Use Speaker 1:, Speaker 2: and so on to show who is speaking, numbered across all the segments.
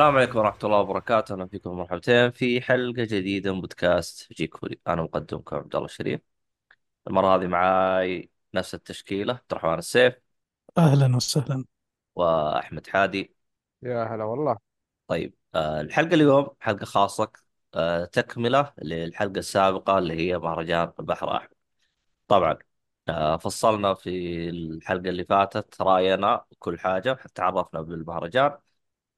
Speaker 1: السلام عليكم ورحمة الله وبركاته، أهلا فيكم مرحبتين في حلقة جديدة من بودكاست جيك كوري، أنا مقدمكم عبد الله الشريف، المرة هذه معاي نفس التشكيلة عبد الرحمن السيف.
Speaker 2: أهلا وسهلا.
Speaker 1: وأحمد حادي،
Speaker 3: يا هلا والله.
Speaker 1: طيب آه الحلقة اليوم حلقة خاصة آه تكملة للحلقة السابقة اللي هي مهرجان البحر الأحمر، طبعا آه فصلنا في الحلقة اللي فاتت رأينا وكل حاجة حتى عرفنا بالمهرجان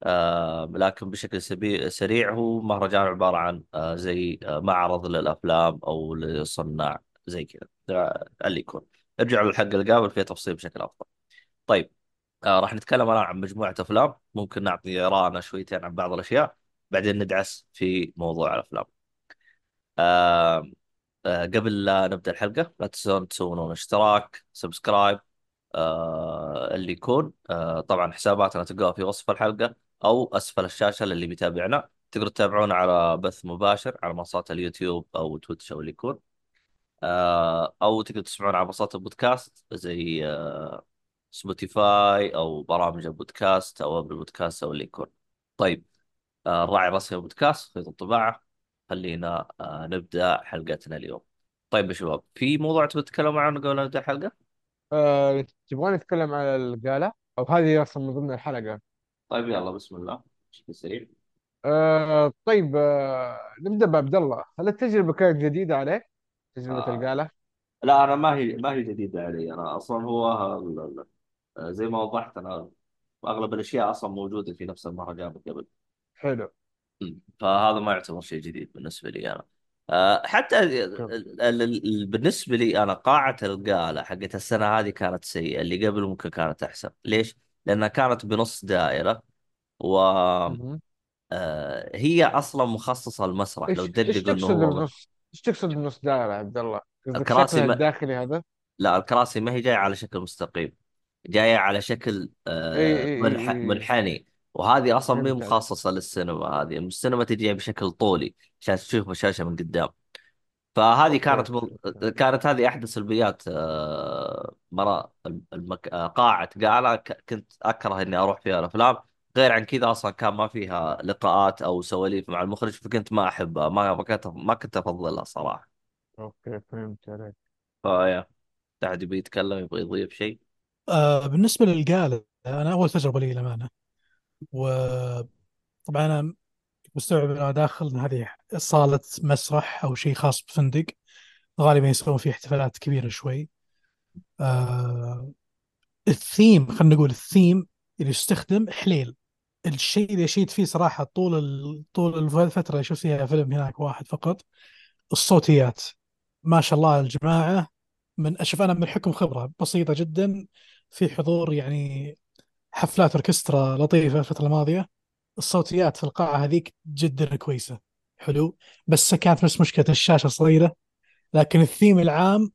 Speaker 1: آه لكن بشكل سبي... سريع هو مهرجان عبارة عن آه زي آه معرض للأفلام أو للصناع زي كذا. اللي يكون. ارجعوا للحلقة اللي قبل فيها تفصيل بشكل أفضل. طيب آه راح نتكلم الآن عن مجموعة أفلام. ممكن نعطي آراءنا شويتين عن بعض الأشياء بعدين ندعس في موضوع الأفلام. آه آه قبل لا نبدأ الحلقة لا تنسون تسوون اشتراك subscribe آه اللي يكون. آه طبعا حساباتنا تلقاها في وصف الحلقة. أو أسفل الشاشة للي بيتابعنا. تقدروا تتابعونا على بث مباشر على منصات اليوتيوب أو تويتش أو اللي يكون. آه أو تقدروا تسمعون على منصات البودكاست زي آه سبوتيفاي أو برامج البودكاست أو أبل بودكاست أو اللي يكون. طيب آه الراعي الرسمي للبودكاست خيط الطباعة. خلينا آه نبدأ حلقتنا اليوم. طيب يا شباب في موضوع تبغى تتكلموا عنه قبل لا نبدأ الحلقة؟
Speaker 3: أه تبغى نتكلم على القالة أو هذه أصلا من ضمن الحلقة.
Speaker 1: طيب يلا بسم الله. بشكل سريع.
Speaker 3: أه طيب أه نبدأ بعبد الله. هل التجربة كانت جديدة عليك تجربة
Speaker 1: آه.
Speaker 3: القالة؟
Speaker 1: لا أنا ما هي ما هي جديدة علي. أنا أصلا هو ال- ال- زي ما وضحت أنا أغلب الأشياء أصلا موجودة في نفس المهرجان من قبل.
Speaker 3: حلو.
Speaker 1: م. فهذا ما يعتبر شيء جديد بالنسبة لي أنا. آه، حتى ال- ال- ال- بالنسبة لي أنا قاعة القالة حقت السنة هذه كانت سيئة اللي قبل ممكن كانت أحسن. ليش؟ لأنها كانت بنص دائرة وهي
Speaker 3: مهم.
Speaker 1: أصلا مخصصة المسرح لو
Speaker 3: إيش إيش
Speaker 1: تدققوا انه
Speaker 3: تقصد
Speaker 1: هو
Speaker 3: بنص إيش تقصد بنص دائرة يا عبد الله؟ قصدك
Speaker 1: الكراسي
Speaker 3: شكلها
Speaker 1: ما...
Speaker 3: الداخلي هذا؟
Speaker 1: لا الكراسي ما هي جاية على شكل مستقيم جاية على شكل آه،
Speaker 3: إي إي
Speaker 1: منح...
Speaker 3: إي.
Speaker 1: منحني وهذه أصلا مي
Speaker 3: فهمت عليك
Speaker 1: مخصصة للسينما هذه السينما تجي بشكل طولي عشان تشوف الشاشة من قدام. فهذه
Speaker 3: أوكي
Speaker 1: كانت.
Speaker 3: okay
Speaker 1: كانت هذه أحد سلبيات آه، مرا المك... آه، قاعة. قاعه. كنت أكره إني أروح فيها الأفلام. غير عن كذا أصلا كان ما فيها لقاءات أو سواليف مع المخرج فكنت ما احبها ما ما كنت ما كنت افضلها صراحة.
Speaker 3: okay فهمت عليك.
Speaker 1: فيا أحد يبي يتكلم يبغى يضيف شيء؟
Speaker 2: آه بالنسبة للقالة أنا أول تجربة لي للأمانة وطبعا أنا مستوعب أنا داخل إن هذه صالة مسرح أو شيء خاص بفندق. غالبا يسوون فيه احتفالات كبيرة شوي. آه الثيم خلينا نقول الثيم اللي يستخدم حليل. الشيء اللي شيت فيه صراحة طول ال... طول الفترة اللي شفت فيها فيلم هناك واحد فقط الصوتيات. ما شاء الله الجماعة من أشوف أنا من حكم خبرة بسيطة جدا في حضور يعني حفلات أوركسترا لطيفة الفترة الماضية. الصوتيات في القاعة هذيك جدا كويسة. حلو. بس كانت بس مشكلة الشاشة صغيرة لكن الثيم العام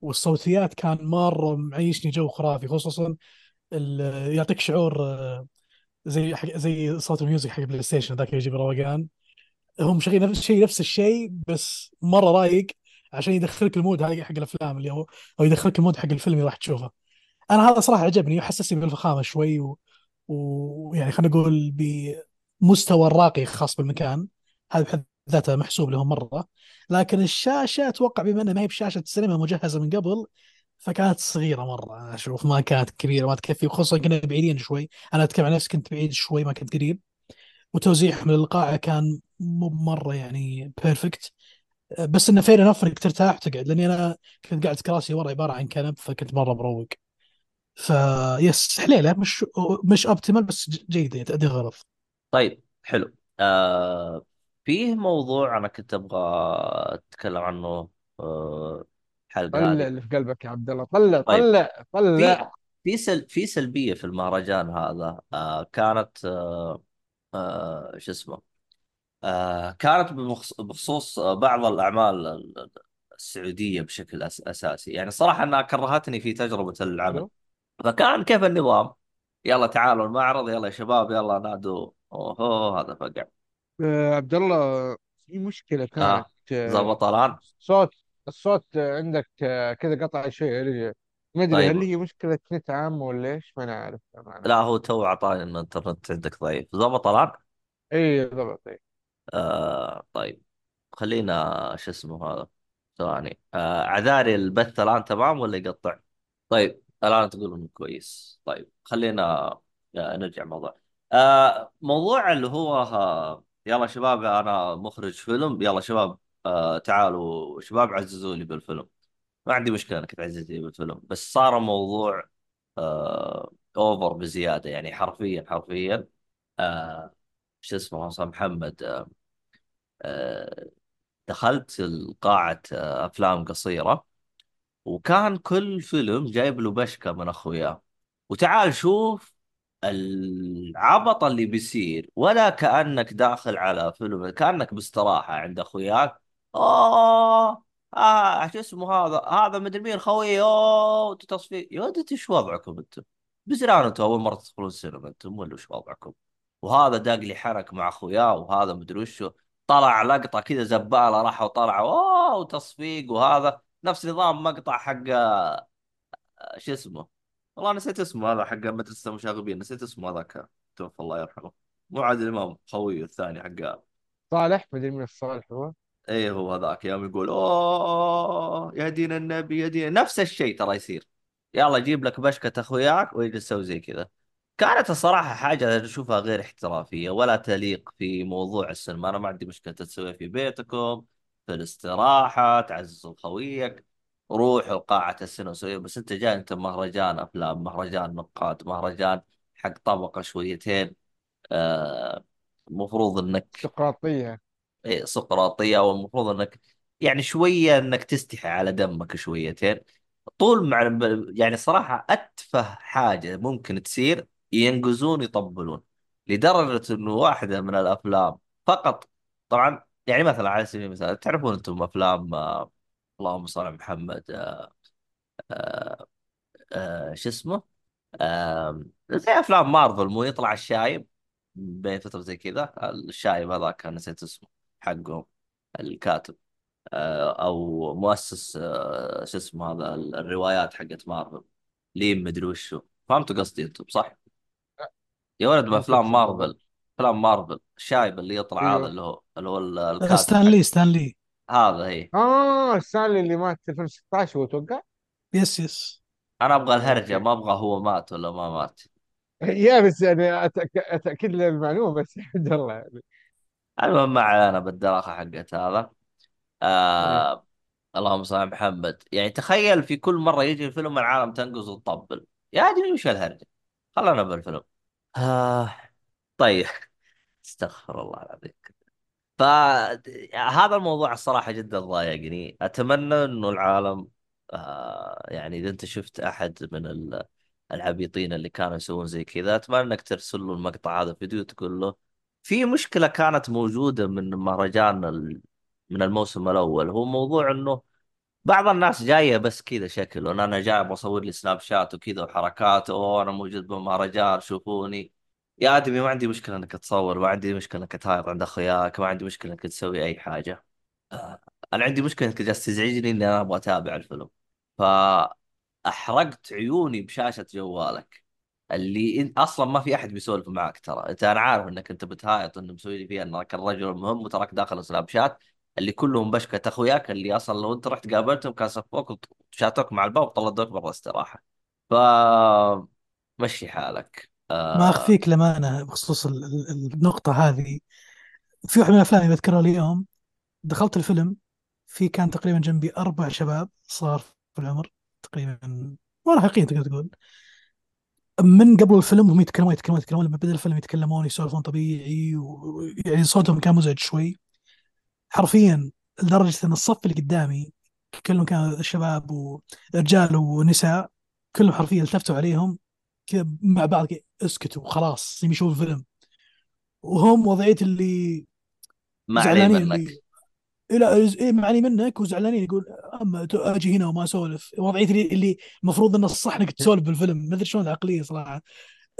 Speaker 2: والصوتيات كان مرة معيشني جو خرافي خصوصا يعطيك شعور آه، زي حق زي صوت ال music حق البلاي ستيشن ذاك يجيب روقان هم مشغلين نفس الشيء نفس الشيء بس مرة رايق عشان يدخلك ال mood هذا حق الأفلام اللي هو أو يدخلك ال mood حق الفيلم اللي راح تشوفه. أنا هذا صراحة عجبني وحسسني بالفخامة شوي و... ويعني خلينا نقول بمستوى الراقي خاص بالمكان. هذا بحد ذاته محسوب لهم مرة. لكن الشاشة أتوقع بما إنها ما هي بشاشة سينما مجهزة من قبل فكانت صغيرة مرة. أنا أشوف ما كانت كبيرة ما تكفي. وخصوصا كنا بعيدين شوي. أنا أتكلم عن نفسي كنت بعيد شوي ما كنت قريب. وتوزيعهم للقاعه كان مو مرة يعني perfect بس إنه فعلا enough إنك ترتاح وتقعد. لأني أنا كنت قاعد كراسي ورا عبارة عن كنب فكنت مرة مروق. فيس حليله مش مش optimal بس ج- جيدة يعني تأدي الغرض
Speaker 1: طيب حلو. آه فيه موضوع أنا كنت أبغى أتكلم عنه آه الحلقة
Speaker 3: طلع
Speaker 1: هذه.
Speaker 3: اللي في قلبك يا عبد الله طلع
Speaker 1: طيب.
Speaker 3: طلع
Speaker 1: في
Speaker 3: طلع.
Speaker 1: في سل في سلبية في المهرجان هذا. آه كانت آه آه شو اسمه؟ آه كانت بمخص- بخصوص بعض الأعمال ال- السعودية بشكل أس أساسي. يعني صراحة انها كرهتني في تجربة العمل. فكان كيف النظام؟ يلا تعالوا المعرض يلا يا شباب يلا نادوا. اوه هذا فقع.
Speaker 3: آه عبد الله في مشكلة كانت
Speaker 1: آه
Speaker 3: آه
Speaker 1: زبط الآن.
Speaker 3: صوت الصوت آه، عندك آه كذا قطع شيء رجع ما أدري هل
Speaker 1: طيب.
Speaker 3: هي مشكلة نت عامة ولا إيش؟ ما أنا عارف
Speaker 1: لا هو تو أعطاني إن الإنترنت عندك ضعيف. زبط الآن؟
Speaker 3: إي بالضبط إي.
Speaker 1: آه طيب. خلينا شو اسمه هذا؟ ثواني. آه عذاري البث الآن تمام ولا يقطع؟ طيب. الآن تقول إنه كويس. طيب خلينا آه نرجع موضوع. آه موضوع اللي هو آه يلا شباب أنا مخرج فيلم يلا شباب تعالوا شباب عززوا لي بالفيلم. ما عندي مشكلة إنك تعزز لي بالفيلم بس صار موضوع اوفر بزيادة يعني حرفيا حرفيا شو اسمه محمد دخلت قاعة أفلام قصيرة. وكان كل فيلم جايب له بشكة من أخوياه. وتعال شوف العبط اللي بيصير ولا كأنك داخل على فيلم كأنك باستراحة عند أخوياك. اوه آه شو اسمه هذا؟ هذا مدري مين خوي. أوه تصفيق. يا ولد إيش وضعكم أنتم؟ بزران أنتم أول مرة تدخلون السينما أنتم ولا وش وضعكم؟ وهذا داق لي حرك مع أخوياه وهذا مدري وشو. طلع لقطة كذا زبالة راحوا طلعوا. أوه تصفيق. وهذا نفس نظام مقطع حق شو اسمه؟ والله نسيت اسمه هذا حق مدرسة المشاغبين نسيت اسمه هذاك توفى الله يرحمه. مو عادل إمام خويه الثاني حق
Speaker 3: صالح؟ مدري من الصالح هو.
Speaker 1: إيه هو هذاك يوم يقول أوه يا دين النبي يا دين نفس الشيء ترى يصير. يلا جيب لك بشكة أخوياك. ويجلس يسوي زي كذا. كانت الصراحة حاجة أشوفها غير احترافية ولا تليق في موضوع السينما. أنا ما عندي مشكلة تسويها في بيتكم. في الاستراحة تعزز خويك روحوا قاعة السينما سويها بس أنت جاي أنت مهرجان أفلام مهرجان نقاد مهرجان حق طبقة شويتين آه، المفروض إنك
Speaker 3: سقراطية.
Speaker 1: إيه، سقراطية والمفروض إنك يعني شوية إنك تستحي على دمك شويتين. طول مع يعني صراحة أتفه حاجة ممكن تصير ينقزون يطبلون لدرجة إنه واحدة من الأفلام فقط طبعا يعني مثلا على سبيل المثال تعرفون أنتم أفلام آه، اللهم صل على محمد آه، آه، آه، شو اسمه؟ آه، زي أفلام مارفل مو يطلع الشايب بين فترة زي كذا. الشايب هذاك أنا نسيت اسمه حقهم الكاتب. آه، أو مؤسس آه، شو اسمه هذا الروايات حقت مارفل. لين مدري وشو. فهمتوا قصدي أنتم صح؟ يا ولد بافلام
Speaker 3: بالضبط
Speaker 1: مارفل أفلام مارفل. الشايب اللي يطلع هذا
Speaker 3: أيوه
Speaker 1: اللي هو اللي هو ال- الكاتب
Speaker 2: ستانلي ستانلي
Speaker 1: هذا هي
Speaker 3: آه ستانلي اللي مات 2016 هو
Speaker 2: أتوقع yes
Speaker 1: yes أنا أبغى
Speaker 3: الهرجة
Speaker 1: ما أبغى هو مات ولا ما مات.
Speaker 3: yeah بس يعني أتأك... أتأكد للمعلومه بس الحمد لله يعني.
Speaker 1: المهم ما علينا بالدراخه حقت هذا.
Speaker 3: إيه.
Speaker 1: آه اللهم صل على محمد. يعني تخيل في كل مرة يجي الفيلم العالم تنقز وتطبل. يا ادري وش الهرجة. خلنا بالفيلم. آه طيب. استغفر الله العظيم. فهذا الموضوع الصراحة جدا ضايقني أتمنى أنه العالم آه يعني إذا أنت شفت أحد من ال- العبيطين اللي كانوا يسوون زي كذا أتمنى أنك ترسل له المقطع هذا فيديو تقول له في مشكلة كانت موجودة من مهرجان. من الموسم الأول هو موضوع أنه بعض الناس جاية بس كذا شكل وان أنا جاي بصور لي سناب شات وكذا وحركات أوه أنا موجود بمهرجان شوفوني يا آدمي ما عندي مشكلة إنك تصور ما عندي مشكلة إنك تهايط عند اخوياك ما عندي مشكلة إنك تسوي أي حاجة. آه، أنا عندي مشكلة إنك جالس تزعجني إني أنا أبغى أتابع الفيلم. فأحرقت عيوني بشاشة جوالك. اللي إن- أصلا ما في أحد بيسولف معك ترى. أنت أنا عارف إنك أنت بتهايط انه مسوي لي فيها انك الرجل المهم وتراك داخل سناب شات. اللي كلهم بشكة أخوياك اللي أصلا لو أنت رحت قابلتهم كان صفوك وشاتوك مع الباب وطلعوك برا استراحة. ف مشي حالك.
Speaker 2: ما
Speaker 1: آه...
Speaker 2: أخفيك لمانة بخصوص ال- ال- النقطة هذه. في واحد من الأفلام اللي بذكرها اليوم دخلت الفيلم في كان تقريبا جنبي أربع شباب صغار في العمر تقريبا مراهقين تقدر تقول. من قبل الفيلم هم يتكلمون يتكلمون يتكلمون لما بدأ الفيلم يتكلمون يسولفون طبيعي ويعني صوتهم كان مزعج شوي. حرفيا لدرجة إن الصف اللي قدامي كلهم كانوا شباب ورجال ونساء كلهم حرفيا التفتوا عليهم. مع بعض اسكتوا خلاص يشوفوا الفيلم وهم وضعية اللي
Speaker 1: ما
Speaker 2: زعلانين
Speaker 1: منك.
Speaker 2: لا إيه معني منك وزعلانين يقول أما أجي هنا وما أسولف. وضعية اللي المفروض ان الصح إنك تسولف بالفيلم. ما أدري شلون العقلية صراحة.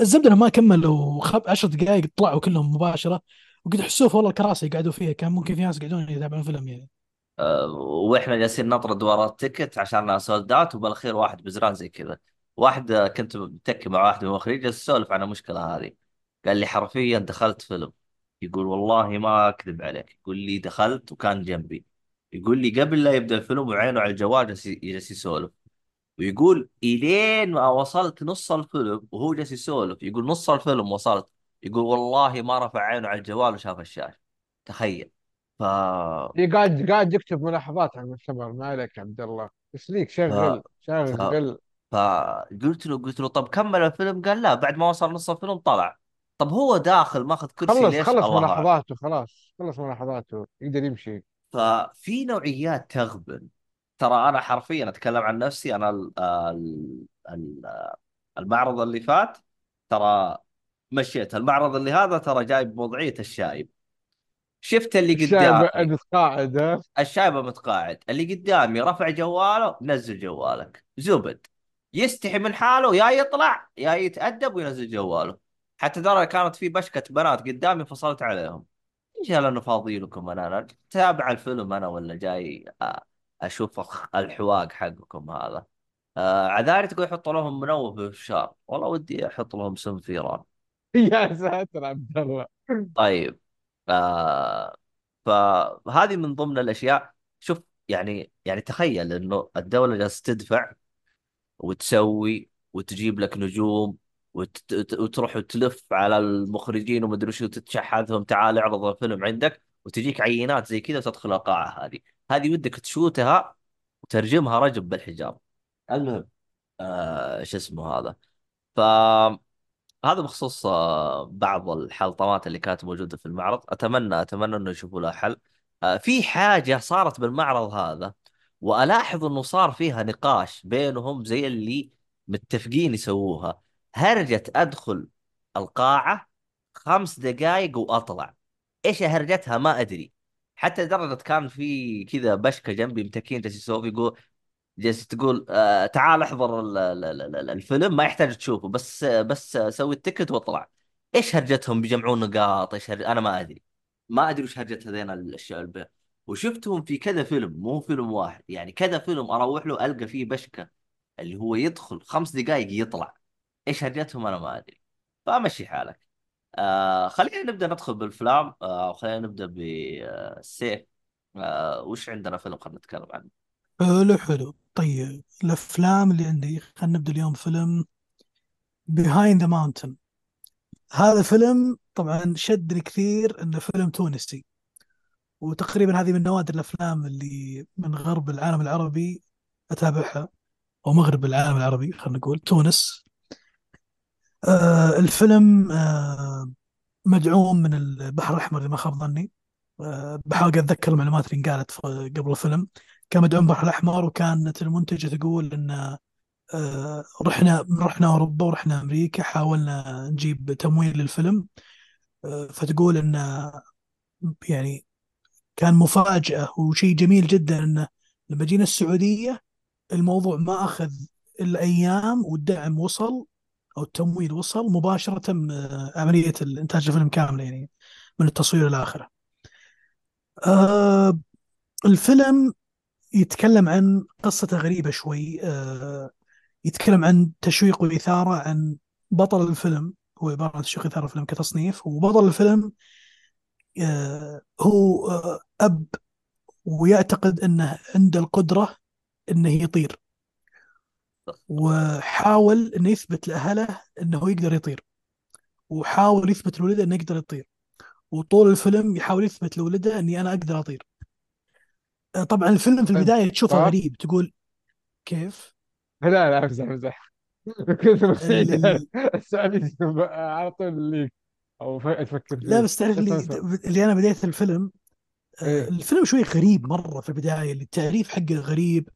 Speaker 2: الزبدة انهم ما كملوا خب 10 دقائق طلعوا كلهم مباشرة وقد حسوه والله الكراسي يقعدوا فيها. كان ممكن في ناس يقعدون يتابعون فيلم يعني.
Speaker 1: آه... وإحنا جالسين نطرد ورا ال ticket عشان sold out وبالاخير واحد بزران زي كذا. واحد آه، كنت متكي مع واحد من المخرجين جالس اسولف عن المشكلة هذه. قال لي حرفيا دخلت فيلم. يقول والله ما أكذب عليك. يقول لي دخلت وكان جنبي. يقول لي قبل لا يبدأ الفيلم وعينه على الجوال جالس يسولف. ويقول إلين ما وصلت نص الفيلم وهو جالس يسولف يقول نص الفيلم وصلت. يقول والله ما رفع عينه على الجوال وشاف الشاشة. تخيل. ف
Speaker 3: هي قاعد قاعد يكتب ملاحظات على المؤتمر. ما عليك يا عبد الله. بس ليك؟
Speaker 1: ف
Speaker 3: شغل
Speaker 1: ف
Speaker 3: شغل
Speaker 1: فقلت له قلت له طب كمل الفيلم؟ قال لا بعد ما وصل نص الفيلم طلع. طب هو داخل ماخذ كرسي
Speaker 3: خلص
Speaker 1: ليش؟
Speaker 3: خلص
Speaker 1: الله
Speaker 3: ملاحظاته خلاص خلص ملاحظاته يقدر يمشي.
Speaker 1: ففي نوعيات تغبن. ترى أنا حرفيا أتكلم عن نفسي أنا ال- ال- ال- المعرض اللي فات ترى مشيت. المعرض اللي هذا ترى جايب بوضعية الشايب. شفت اللي
Speaker 3: الشايب
Speaker 1: قدامي.
Speaker 3: متقاعد ها؟
Speaker 1: الشايب متقاعد اللي قدامي رفع جواله نزل جوالك. زبد. يستحي من حاله يا يطلع يا يتأدب وينزل جواله. حتى ترى كانت في بشكة بنات قدامي فصلت عليهم. إيش لأنه فاضي لكم أنا أنا تابع الفيلم أنا ولا جاي آه، أشوف الحواق حقكم هذا. آه عذاري تقول يحط لهم منوه في الشار والله ودي أحط لهم سم فيران
Speaker 3: يا ساتر عبد الله.
Speaker 1: طيب آه فهذه من ضمن الأشياء. شوف يعني يعني تخيل إنه الدولة جالسة تدفع وتسوي وتجيب لك نجوم وت... وت- وتروح وتلف على المخرجين ومدري شو تتشحذهم تعال اعرض الفيلم عندك وتجيك عينات زي كذا وتدخل القاعة هذه. هذه ودك تشوتها وترجمها رجم بالحجاب. المهم آه شو اسمه هذا؟ ف هذا بخصوص آه، بعض الحلطمات اللي كانت موجودة في المعرض. أتمنى أتمنى أنه يشوفوا لها حل. آه، في حاجة صارت بالمعرض هذا. وألاحظ أنه صار فيها نقاش بينهم زي اللي متفقين يسووها. هرجة أدخل القاعة خمس دقائق وأطلع. إيش هرجتها؟ ما أدري. حتى لدرجة كان في كذا بشكة جنبي متكين جالس يسوي يقول جالس تقول آه تعال احضر ال- ال- ال- ال- الفيلم ما يحتاج تشوفه بس بس سوي التكت واطلع. إيش هرجتهم بيجمعون نقاط؟ إيش هرج... أنا ما أدري. ما أدري وش هرجت هذين الأشياء البيع وشفتهم في كذا فيلم مو فيلم واحد يعني كذا فيلم أروح له ألقى فيه بشكة اللي هو يدخل خمس دقائق يطلع. إيش هرجتهم أنا ما أدري. فمشي حالك. آه خلينا نبدأ ندخل بالأفلام. آه خلينا نبدأ بالسيف آه وش عندنا فيلم خلينا نتكلم عنه؟
Speaker 2: حلو حلو. طيب الأفلام اللي عندي خلينا نبدأ اليوم فيلم Behind the Mountain. هذا فيلم طبعا شدني كثير إنه فيلم تونسي. وتقريبا هذه من نوادر الأفلام اللي من غرب العالم العربي أتابعها أو مغرب العالم العربي خلينا نقول تونس. آه الفيلم آه مدعوم من البحر الأحمر اذا ما خاب ظني. آه بحاول أتذكر المعلومات اللي انقالت قبل الفيلم. كان مدعوم البحر الأحمر وكانت المنتجة تقول إن آه رحنا رحنا أوروبا ورحنا أمريكا حاولنا نجيب تمويل للفيلم. آه فتقول إن يعني كان مفاجأة وشيء جميل جدا انه لما جينا السعودية الموضوع ما أخذ إلا أيام والدعم وصل أو التمويل وصل مباشرة آه، عملية الإنتاج الفيلم كاملة يعني من التصوير إلى اخره. آه الفيلم يتكلم عن قصته غريبة شوي آه يتكلم عن تشويق وإثارة عن بطل الفيلم هو عبارة عن تشويق وإثارة الفيلم كتصنيف وبطل الفيلم هو آه أب ويعتقد أنه عنده القدرة إنه يطير. وحاول إنه يثبت لأهله إنه يقدر يطير. وحاول يثبت لولده إنه يقدر يطير. وطول الفيلم يحاول يثبت لولده إني أنا أقدر أطير. آه، طبعا الفيلم في البداية تشوفه
Speaker 3: آه.
Speaker 2: غريب. تقول كيف؟
Speaker 3: لا لا امزح امزح كنت السؤال على طول ليك أو تفكر
Speaker 2: لا بس تعرف اللي, اللي أنا بديت الفيلم آه،
Speaker 3: إيه.
Speaker 2: الفيلم شوي غريب مرة في البداية اللي التعريف حقه غريب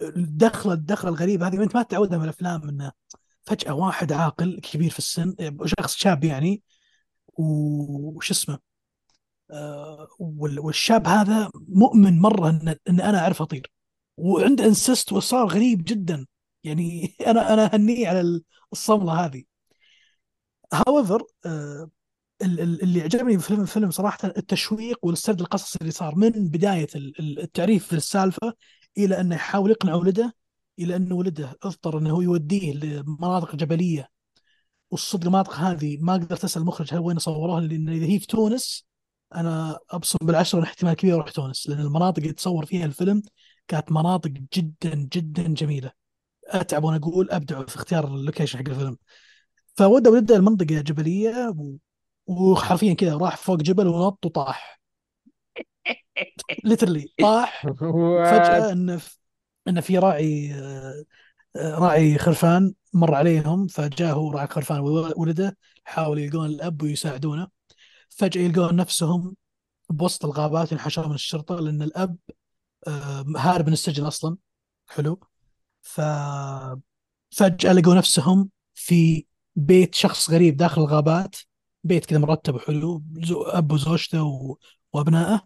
Speaker 2: الدخله الدخله الغريبه هذه أنت ما تتعودها من الأفلام إنه فجأة واحد عاقل كبير في السن شخص شاب يعني وش اسمه؟ آه، وال- والشاب هذا مؤمن مرة ان إن أنا أعرف أطير. وعنده انسست واصرار غريب جدا. يعني أنا أنا أهنيه على الصملة هذه. هاويفر اللي عجبني في الفيلم صراحة التشويق والسرد القصصي اللي صار من بداية ال- ال- التعريف في السالفة إلى أنه يحاول يقنع ولده إلى انه ولده اضطر أنه هو يوديه لمناطق جبلية والصدق المناطق هذه ما قدرت أسأل المخرج هل وين صوروها لأن إذا هي في تونس أنا أبصم بالعشرة ان احتمال كبير أروح تونس لأن المناطق اللي تصور فيها الفيلم كانت مناطق جدا جدا جميلة أتعب وأنا أقول ابدعوا في اختيار ال location حق الفيلم فودوا نبدا المنطقة جبلية. وحرفيا كذا راح فوق جبل ونط وطاح. literally طاح. فجأة انه انه في راعي آه، راعي خرفان مر عليهم. فجاء هو راعي خرفان وولده حاولوا يلقون الأب ويساعدونه. فجأة يلقون نفسهم بوسط الغابات ينحشروا من الشرطة لأن الأب آه، هارب من السجن أصلا. حلو. ف فجأة لقوا نفسهم في بيت شخص غريب داخل الغابات. بيت كذا مرتب وحلو أب وزوجته و... وأبنائه.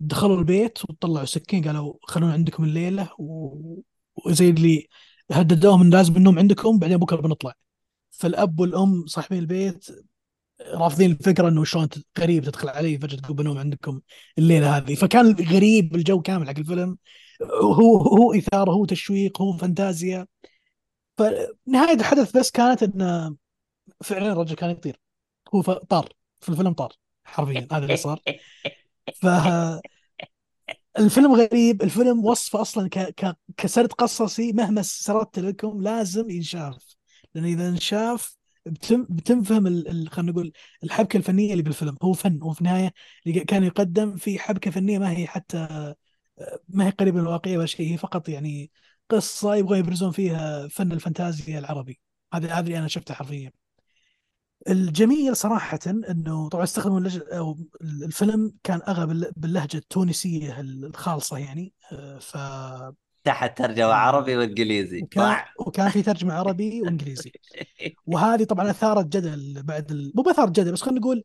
Speaker 2: دخلوا البيت وطلعوا سكين قالوا خلونا عندكم الليلة و... وزي اللي هددوهم ان لازم النوم عندكم بعدين بكرة بنطلع. فالأب والأم صاحبين البيت رافضين الفكرة إنه شلون غريب تدخل علي فجأة تقول بنوم عندكم الليلة هذه. فكان غريب الجو كامل حق الفيلم. هو هو إثارة هو تشويق هو فانتازيا. فنهاية الحدث بس كانت إنه فعلا الرجل كان يطير. هو طار. في الفيلم طار حرفيا هذا اللي صار. ف الفيلم غريب الفيلم وصفه أصلا ك... ك... كسرد قصصي مهما سردت لكم لازم ينشاف. لأن إذا انشاف بتم... بتنفهم ال... خلينا نقول الحبكة الفنية اللي بالفيلم. هو فن وفي النهاية كان يقدم في حبكة فنية ما هي حتى ما هي قريبة من الواقعية ولا شيء هي فقط يعني قصة يبغون يبرزون فيها فن الفانتازيا العربي. هذا هذا اللي أنا شفته حرفيا. الجميل صراحة إنه طبعا استخدموا اللج... أو الفيلم كان اغلب باللهجة التونسية الخالصة يعني آه، ف
Speaker 1: تحت ترجمة عربي وإنجليزي.
Speaker 2: وكان, وكان في ترجمة عربي وإنجليزي. وهذه طبعا أثارت جدل بعد ال... مو باثارت جدل بس خلينا نقول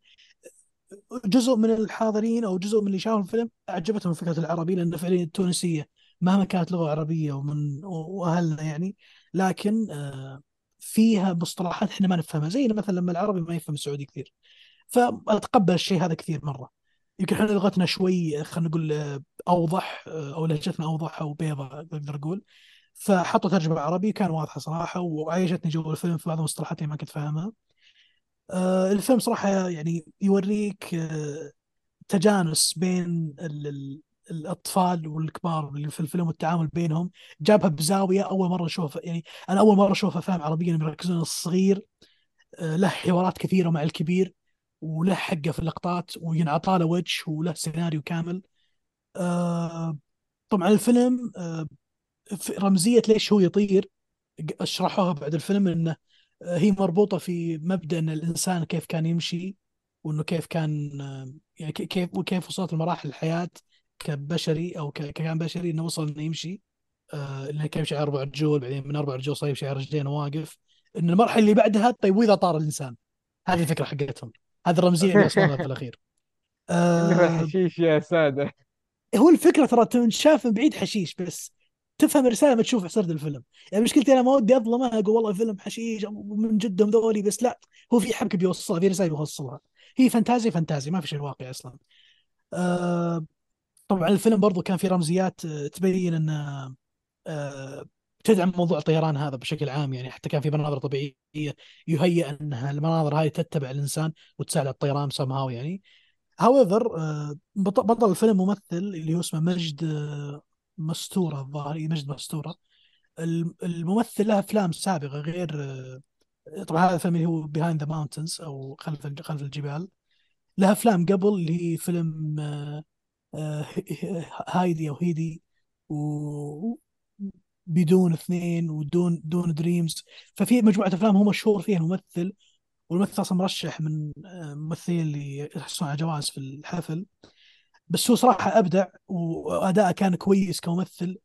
Speaker 2: جزء من الحاضرين أو جزء من اللي شافوا الفيلم أعجبتهم فكرة العربي لأن فعليا التونسية مهما كانت لغة عربية ومن وأهلنا يعني لكن آه، فيها مصطلحات إحنا ما نفهمها زي مثلا لما العربي ما يفهم السعودي كثير. فأتقبل الشيء هذا كثير مرة. يمكن إحنا لغتنا شوي خلينا نقول أوضح أو لهجتنا أوضح أو بيضة أقدر أقول فحطوا ترجمة عربي كان واضحة صراحة وعيشتني جو الفيلم في بعض المصطلحات اللي ما كنت فاهمها. آه الفيلم صراحة يعني يوريك آه تجانس بين الأطفال والكبار اللي في الفيلم والتعامل بينهم جابها بزاوية أول مرة أشوفها يعني أنا أول مرة أشوف افلام عربيه يركزون الصغير آه، له حوارات كثيرة مع الكبير وله حقه في اللقطات وينعطى له وجه وله سيناريو كامل. آه، طبعا الفيلم آه، رمزية ليش هو يطير شرحوها بعد الفيلم إنه هي مربوطة في مبدأ إن الإنسان كيف كان يمشي وإنه كيف كان يعني كيف وكيف وصلت لمراحل الحياة. كبشري أو ككائن بشري إنه وصل إنه يمشي آه إنه كان يمشي على أربع رجول بعدين من أربع رجول صار يمشي على رجلين واقف. إن المرحلة اللي بعدها طيب وإذا طار الإنسان. هذه الفكرة حقتهم. هذه الرمزية اللي وصلنا في الأخير.
Speaker 3: آه حشيش يا سادة.
Speaker 2: هو الفكرة ترى تنشاف من بعيد حشيش بس تفهم الرساله ما تشوف سرد الفيلم. يعني مشكلتي أنا ما ودي اظلمها أقول والله فيلم حشيش من جدهم ذولي بس لا هو في حبكة بيوصلها في رسالة بيوصلها. هي فانتازي فانتازي ما في شيء واقعي أصلا. آه طبعا الفيلم برضو كان في رمزيات آه، تبين إن آه، تدعم موضوع الطيران هذا بشكل عام يعني حتى كان في مناظر طبيعية يهيئ إنها المناظر هذه تتبع الإنسان وتساعد على الطيران سمهاو يعني. however آه، بطل الفيلم ممثل اللي هو اسمه مجد مستورة الظاهر مجد مستورة. الممثل له أفلام سابقة غير طبعا هذا الفيلم اللي هو Behind the Mountains أو خلف خلف الجبال. له أفلام قبل اللي هي فيلم هايدي أو هيدي و بدون اثنين ودون دون دريمز. ففي مجموعة أفلام هو مشهور فيها الممثل. والممثل أصلا مرشح من آه، اللي يحصلون على جوائز في الحفل. بس هو صراحة أبدع وأداءه كان كويس كممثل.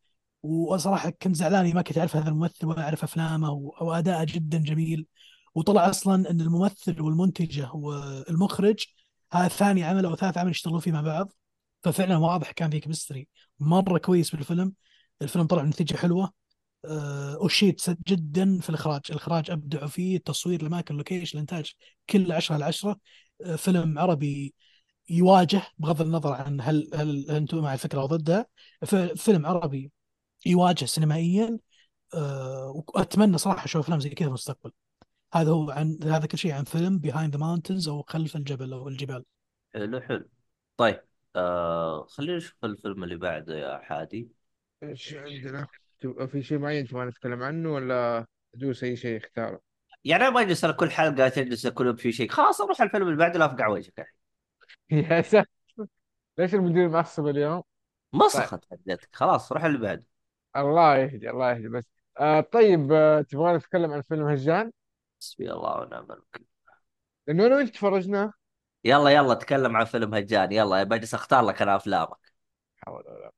Speaker 2: وصراحة كنت زعلان ما كنت أعرف هذا الممثل ولا أعرف أفلامه واداءه جدا جميل. وطلع أصلا إن الممثل والمنتجة والمخرج هذا ثاني عمل أو ثالث عمل يشتغلون فيه مع بعض. ففعلا واضح كان في chemistry مرة كويس بالفيلم. الفيلم طلع نتيجه حلوة. أه أشيد جدا في الإخراج. الإخراج أبدعوا فيه. التصوير الأماكن ال location الإنتاج كل 10 على 10 أه فيلم عربي يواجه بغض النظر عن هل هل أنتم مع الفكرة أو ضدها. فيلم عربي يواجه سينمائيا. أه وأتمنى صراحة أشوف أفلام زي كذا في المستقبل. هذا هو عن هذا كل شيء عن فيلم Behind the Mountains أو خلف الجبل أو الجبال.
Speaker 1: حلو حلو. طيب. آه خلينا نشوف الفيلم اللي بعده يا حادي
Speaker 3: إيش عندنا؟ تبغى في شيء معين تبغى نتكلم عنه ولا ادوس أي شيء اختاره؟
Speaker 1: يعني أنا ما أجلس أنا كل حلقة تجلس كل في شيء خلاص أروح الفيلم اللي بعده لا أفقع وجهك يا أخي.
Speaker 3: يا ساتر ليش المدير معصب اليوم؟
Speaker 1: مسخت حدتك خلاص روح اللي بعده
Speaker 3: الله يهدي الله يهدي بس آه طيب آه تبغى نتكلم عن فيلم هجان؟
Speaker 1: حسبي الله ونعم الوكيل
Speaker 3: لأنه أنا وأنت تفرجناه
Speaker 1: يلا يلا تكلم عن فيلم هجان. يلا بجلس اختار لك أنا أفلامك.
Speaker 3: حول ولا.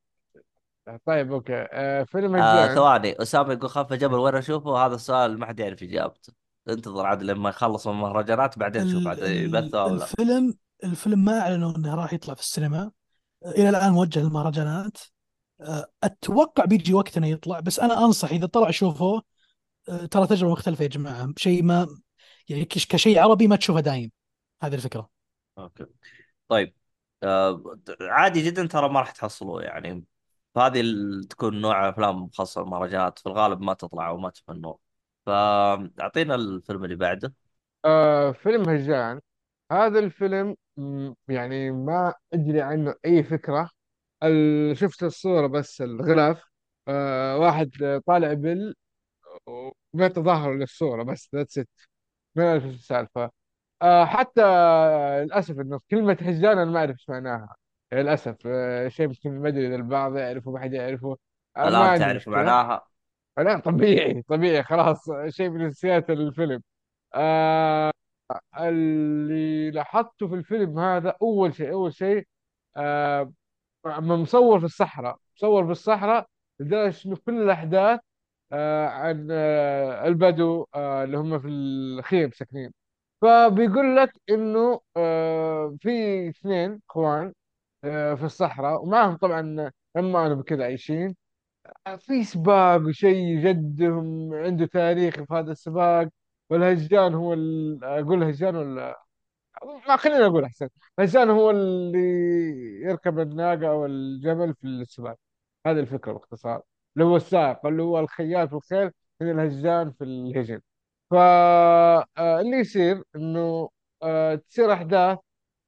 Speaker 3: طيب أوكي. آه فيلم
Speaker 1: آه
Speaker 3: هجان.
Speaker 1: ثواني. أسامة يقول خلف جبل وين أشوفه. هذا السؤال ما حد يعرف إجابته. انتظر عاد لما يخلص من المهرجانات بعدين شوف عاد يبث أو لا.
Speaker 2: الفيلم الفيلم ما أعلنوا إنه راح يطلع في السينما. إلى الآن موجه للمهرجانات. أه، أتوقع بيجي وقت إنه يطلع بس أنا أنصح إذا طلع شوفوه أه، ترى تجربة مختلفة يا جماعة. شيء ما يعني كش- كشيء عربي ما تشوفه دايم. هذه الفكرة.
Speaker 1: أوكي. طيب آه عادي جدا ترى ما راح تحصلوه يعني. هذه تكون نوع أفلام مخصصة للمهرجانات في الغالب ما تطلع وما تفنون. فأعطينا الفيلم اللي بعده.
Speaker 3: آه فيلم هجان هذا الفيلم يعني ما أدري عنه أي فكرة. ال- شفت الصورة بس الغلاف. آه واحد طالع بال وبيت ظهره للصورة بس ذاتس ات ما اعرف إيش السالفة. آه حتى للأسف إنه كلمة هجان أنا ما أعرف إيش معناها. للأسف آه شيء يمكن ما أدري إذا البعض يعرفه ما حد يعرفه. آه ما
Speaker 1: الان
Speaker 3: عندي
Speaker 1: تعرف
Speaker 3: مشكلة.
Speaker 1: معناها؟
Speaker 3: لا طبيعي طبيعي خلاص شيء من اساسيات الفيلم. آه اللي لاحظته في الفيلم هذا أول شيء أول شيء آه مصور في الصحراء مصور في الصحراء لدرجة إنه كل الأحداث آه عن آه البدو آه اللي هم في الخيم ساكنين. فبيقول لك إنه آه في اثنين إخوان آه في الصحراء ومعهم طبعا عمانهم كذا عايشين. في سباق وشيء جدهم عنده تاريخ في هذا السباق والهجان هو. أقول هجان ولا؟ ما خلينا أقول أحسن. هجان هو اللي يركب الناقة أو الجمل في السباق. هذه الفكرة باختصار. اللي هو السائق اللي هو الخيال في الخيل من الهجان في الهجن. فاللي يصير إنه آه، تصير أحداث.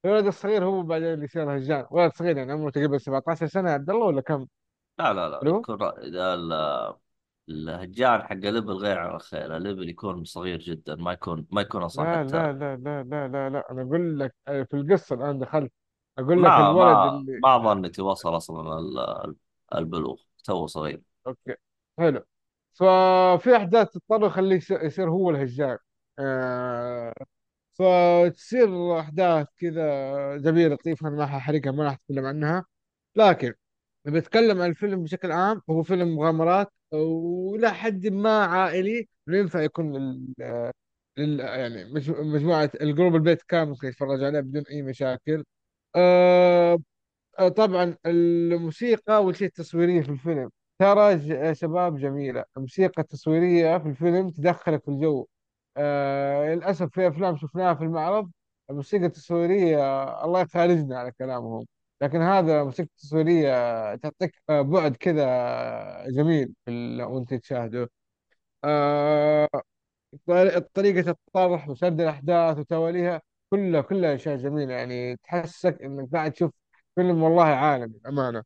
Speaker 3: الولد الصغير هو بعدين اللي يصير هجان. ولد صغير يعني عمره تقريبا 17 سنة يا عبد الله ولا كم؟
Speaker 1: لا لا لا
Speaker 3: ألو
Speaker 1: يكون اذا ال- الهجان حق level غير عن الخيل ال level يكون صغير جدا ما يكون ما يكون أصلا
Speaker 3: لا
Speaker 1: حتى.
Speaker 3: لا لا لا لا لا لا. أنا أقول لك آه، في القصة الآن دخلت. أقول لك
Speaker 1: ما
Speaker 3: الولد
Speaker 1: ما
Speaker 3: اللي
Speaker 1: ما ظنيت وصل أصلا ال- البلوغ تو صغير.
Speaker 3: أوكي حلو. ففي أحداث تضطر يخليه يصير هو الهجان آه فتصير أحداث كذا جميلة لطيفة أنا ما ححرقها ما راح أتكلم عنها. لكن بتكلم عن الفيلم بشكل عام هو فيلم مغامرات وإلى حد ما عائلي ينفع يكون لل... لل... يعني مج- مجموعة الجروب البيت كامل يتفرج عليه بدون أي مشاكل. آه آه، طبعا الموسيقى والشيء التصويرية في الفيلم. ترى ج- يا شباب جميلة. الموسيقى التصويرية في الفيلم تدخلك في الجو. آه للأسف في أفلام شفناها في المعرض الموسيقى التصويرية الله يخارجنا على كلامهم. لكن هذا موسيقى تصويرية تعطيك آه، بعد كذا جميل في ال- وأنت تشاهده. آه طريقة الطرح وسرد الأحداث وتواليها كلها كلها أشياء جميلة. يعني تحسك إنك قاعد تشوف فيلم والله عالمي أمانة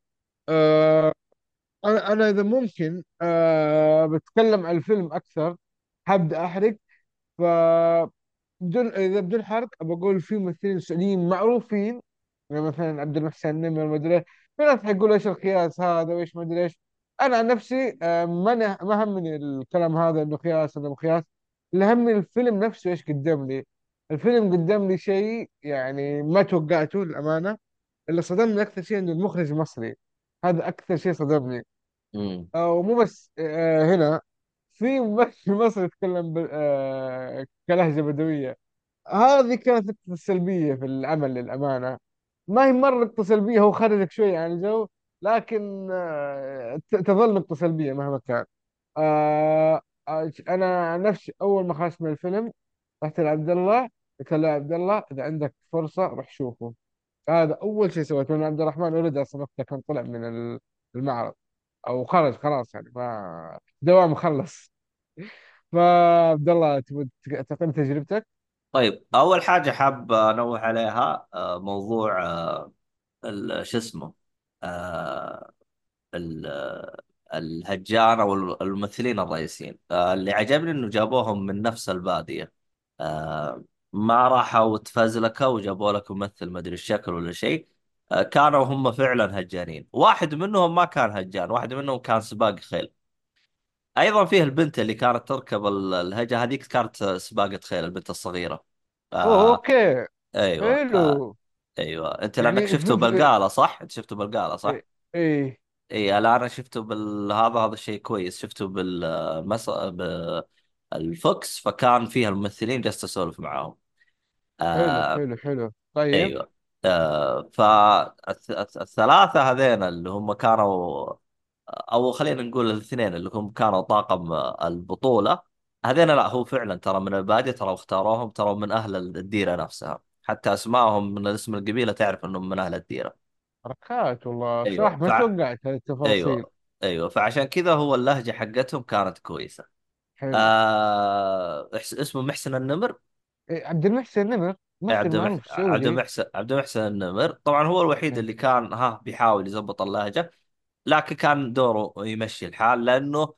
Speaker 3: أنا أنا إذا ممكن آه بتكلم عن الفيلم أكثر حابدا أحرق. ف بدون إذا بدون حرق بقول في ممثلين سعوديين معروفين. يعني مثلا عبد المحسن نمر ما أدري. في ناس حيقولوا إيش القياس هذا وإيش ما أدري إيش. أنا عن نفسي آه، ما ما همني الكلام هذا إنه قياس ولا مو قياس. اللي همني الفيلم نفسه إيش قدم لي. الفيلم قدم لي شيء يعني ما توقعته للأمانة. اللي صدمني أكثر شيء إنه المخرج مصري. هذا أكثر شيء صدمني.
Speaker 1: امم
Speaker 3: ومو بس آه، هنا في ممثل مصري يتكلم آه، كلهجة بدوية. هذه كانت نقطة السلبية في العمل للأمانة. ما هي مرة نقطة سلبية هو خرجك شوية عن الجو لكن تظل نقطة سلبية مهما كان. أنا نفسي أول ما خرجت من الفيلم رحت لعبد الله قلت له يا عبد الله إذا عندك فرصة روح شوفه. هذا أول شيء سويته لأن عبد الرحمن ولد أصلا وقتها كان طلع من ال- المعرض. أو خرج خلاص يعني ما دوام خلص. فعبد الله تبغى تعطيني تجربتك؟
Speaker 1: طيب أول حاجة حاب أنوه عليها آه، موضوع آه، شو اسمه آه، ال- الهجان أو الممثلين الرئيسيين. اللي عجبني إنه جابوهم من نفس البادية. ما راحوا تفزلكوا وجابوا لك ممثل ما أدري الشكل ولا شيء. كانوا هم فعلا هجانين. واحد منهم ما كان هجان واحد منهم كان سباق خيل. أيضا فيه البنت اللي كانت تركب ال- الهجة هذيك كانت سباقة خيل البنت
Speaker 3: الصغيرة.
Speaker 1: آه
Speaker 3: أوكي.
Speaker 1: أيوه آه
Speaker 3: حلو
Speaker 1: أيوه. أنت لأنك
Speaker 3: يعني
Speaker 1: شفته بالقالة صح؟ أنت شفته بالقالة صح؟
Speaker 3: إيه إيه.
Speaker 1: اي لا أنا شفته بال هذا هذا الشيء كويس. شفته بالمس بالفوكس فكان فيها الممثلين جالس أسولف معاهم.
Speaker 3: حلو
Speaker 1: آه
Speaker 3: حلو حلو. طيب.
Speaker 1: أيوه. آه فالثلاثة هذين اللي هم كانوا أو خلينا نقول الاثنين اللي هم كانوا طاقم البطولة هذين لا هو فعلا ترى من البادية ترى اختاروهم ترى من أهل الديرة نفسها. حتى أسمائهم من اسم القبيلة تعرف إنهم من أهل الديرة.
Speaker 3: حركات والله.
Speaker 1: أيوه
Speaker 3: صراحة ما توقعت هذه التفاصيل
Speaker 1: أيوه أيوه فعشان كذا هو اللهجة حقتهم كانت كويسة.
Speaker 3: حلو.
Speaker 1: آه اسمه محسن النمر؟
Speaker 3: إيه عبد المحسن نمر ممثل
Speaker 1: عبد عبد
Speaker 3: سعودي
Speaker 1: المحسن عبد المحسن النمر طبعا هو الوحيد
Speaker 3: إيه.
Speaker 1: اللي كان ها بيحاول يزبط اللهجة لكن كان دوره يمشي الحال
Speaker 3: لأنه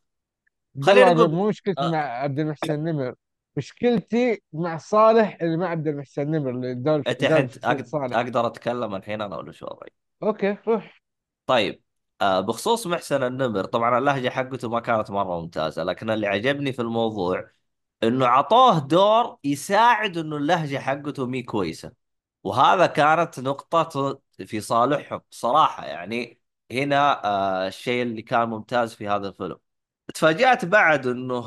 Speaker 1: خلينا نقول
Speaker 3: مو مشكلتي
Speaker 1: آه.
Speaker 3: مع عبد المحسن نمر. مشكلتي مع صالح اللي مع عبد المحسن نمر اللي شخصية
Speaker 1: أقدر...
Speaker 3: صالح.
Speaker 1: أقدر أتكلم الحين أنا ولا شو وضعي؟
Speaker 3: أوكي روح.
Speaker 1: طيب آه بخصوص محسن النمر طبعا اللهجة حقته ما كانت مرة ممتازة لكن اللي عجبني في الموضوع إنه عطوه دور يساعد إنه اللهجة حقته مي كويسة. وهذا كانت نقطة في صالحهم صراحة. يعني هنا آه الشيء اللي كان ممتاز في هذا الفيلم. تفاجأت بعد إنه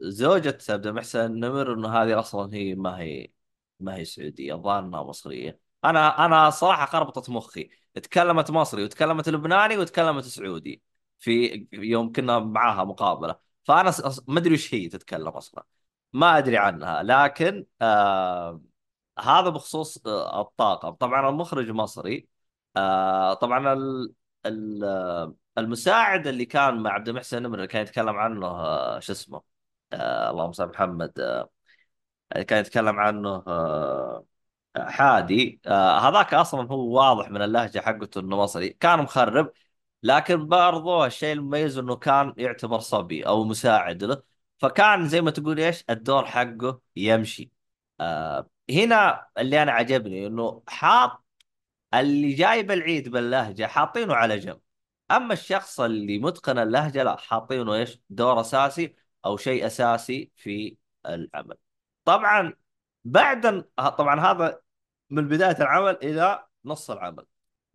Speaker 1: زوجة عبد المحسن النمر إنه هذه أصلا هي ما هي ما هي سعودية الظاهر إنها مصرية. أنا أنا صراحة خربطت مخي. تكلمت مصري وتكلمت لبناني وتكلمت سعودي في يوم كنا معاها مقابلة. فأنا ما أدري وش هي تتكلم أصلا. ما أدري عنها لكن آه هذا بخصوص آه، الطاقم طبعا المخرج مصري آه، طبعا ال ال آه، المساعد اللي كان مع عبد المحسن النمر اللي كان يتكلم عنه آه، شو اسمه آه، اللهم صل محمد آه، كان يتكلم عنه آه، حادي آه، هذاك أصلا هو واضح من اللهجة حقته إنه مصري. كان مخرب لكن برضو الشيء المميز إنه كان يعتبر صبي أو مساعد له فكان زي ما تقول إيش؟ الدور حقه يمشي. آه هنا اللي أنا عجبني إنه حاط اللي جايب العيد باللهجة حاطينه على جنب. أما الشخص اللي متقن اللهجة لا حاطينه إيش؟ دور أساسي أو شيء أساسي في العمل. طبعا بعد طبعا هذا من بداية العمل إلى نص العمل.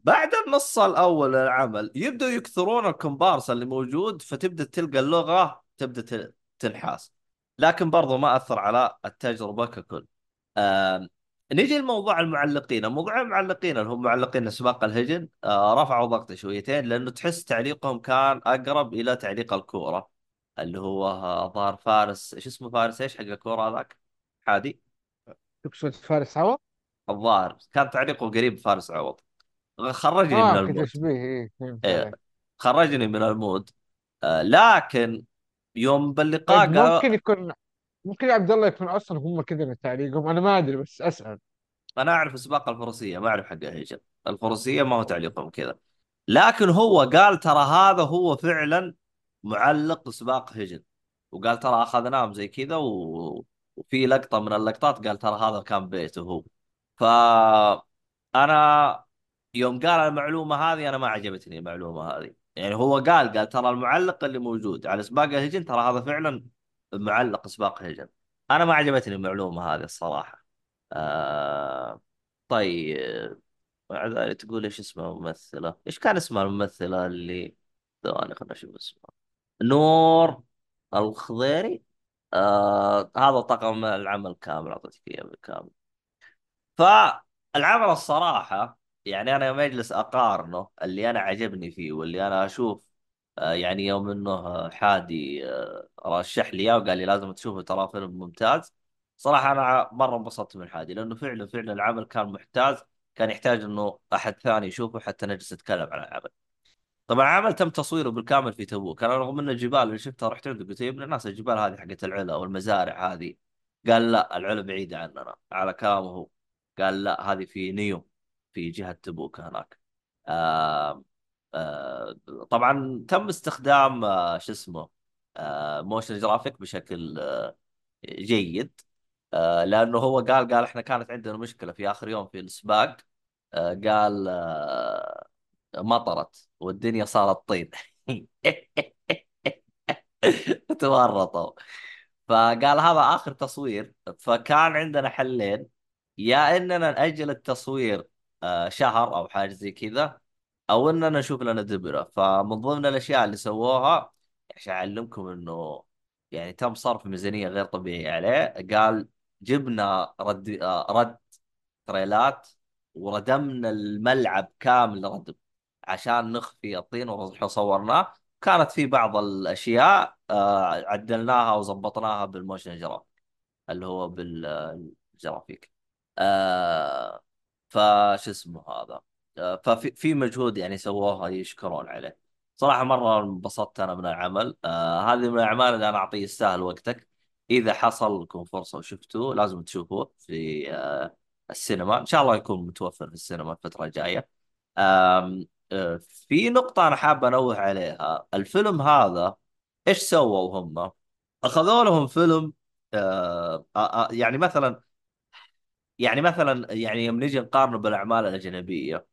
Speaker 1: بعد النص الأول من العمل يبدأوا يكثرون الكومبارس اللي موجود فتبدأ تلقى اللغة تبدأ ت- تنحاس. لكن برضو ما أثر على التجربة ككل. آم، نجي لموضوع المعلقين. موضوع المعلقين اللي هم معلقين سباق الهجن آه، رفعوا ضغطي شويتين لأنه تحس تعليقهم كان أقرب إلى تعليق الكورة. اللي هو آه، ظهر فارس إيش اسمه فارس؟ إيش حق الكورة هذاك؟ حادي.
Speaker 3: تقصد فارس عوض؟
Speaker 1: الظاهر. كان تعليقه قريب فارس عوض. خرجني من
Speaker 3: آه
Speaker 1: ال mood
Speaker 3: كتشبيه إيه فهمت
Speaker 1: إيه،
Speaker 3: عليك.
Speaker 1: خرجني من ال mood آه، لكن يوم باللقاء
Speaker 3: طيب
Speaker 1: قالوا
Speaker 3: ممكن يكون ممكن عبد الله يكون أصلا هم كذا من تعليقهم أنا ما أدري بس أسأل.
Speaker 1: أنا أعرف سباق الفروسيه ما أعرف حق الهجن الفروسيه ما هو تعليقهم كذا. لكن هو قال ترى هذا هو فعلا معلق سباق هجن وقال ترى أخذناهم زي كذا و... وفي لقطة من اللقطات قال ترى هذا كان بيته هو. ف أنا يوم قال المعلومة هذه أنا ما عجبتني المعلومة هذه. يعني هو قال قال ترى المعلق اللي موجود على سباق الهجن ترى هذا فعلا معلق سباق هجن أنا ما عجبتني المعلومة هذه الصراحة. آه... طيب مع ذلك تقول إيش اسمها الممثله إيش كان اسمها الممثلة اللي ثواني خلنا نشوف اسمها نور الخضيري؟ آه... هذا طاقم العمل كامل أعطيتك إياه بالكامل. فالعمل الصراحة يعني أنا يوم أجلس أقارنه اللي أنا عجبني فيه واللي أنا أشوف آه، يعني يوم إنه آه، حادي آه، رشح لي إياه وقال لي لازم تشوفه ترى فيلم ممتاز. صراحة أنا مرة انبسطت من حادي لأنه فعلا فعلا العمل كان محتاج كان يحتاج إنه أحد ثاني يشوفه حتى نجلس نتكلم عن العمل. طبعا عمل تم تصويره بالكامل في تبوك. أنا رغم ان الجبال اللي شفتها رحت عنده قلت يا ابن الناس الجبال هذه حقت العلا أو المزارع هذه. قال لا العلا بعيده عننا على كلامه هو. قال لا هذه في نيوم في جهة تبوك هناك. آه آه طبعا تم استخدام آه شو اسمه آه motion graphic بشكل آه جيد. آه لأنه هو قال قال إحنا كانت عندنا مشكلة في آخر يوم في السباق. آه قال آه مطرت والدنيا صارت طين. تورطوا. فقال هذا آخر تصوير. فكان عندنا حلين. يا إننا نأجل التصوير شهر أو حاجة زي كذا أو اننا نشوف لنا دبرة. فمن ضمن الأشياء اللي سووها عشان أعلمكم إنه يعني تم صرف ميزانية غير طبيعيه عليه قال جبنا رد آه، رد تريلات وردمنا الملعب كامل ردم عشان نخفي الطين وصورناه كانت في بعض الأشياء آه، عدلناها وظبطناها بال motion graphic اللي هو بالجرافيك. آه فش اسمه هذا؟ آه ففي في مجهود يعني سووها يشكرون عليه. صراحة مرة انبسطت أنا من العمل. آه هذه من الأعمال اللي أنا أعطيه يستاهل وقتك. إذا حصل لكم فرصة وشفتوه لازم تشوفوه في آه السينما. إن شاء الله يكون متوفر في السينما الفترة الجاية. آم، آه في نقطة أنا حاب أنوه عليها. الفيلم هذا إيش سووا هم أخذوا لهم فيلم آه آه، يعني مثلا يعني مثلا يعني يوم نجي نقارنه بالأعمال الأجنبية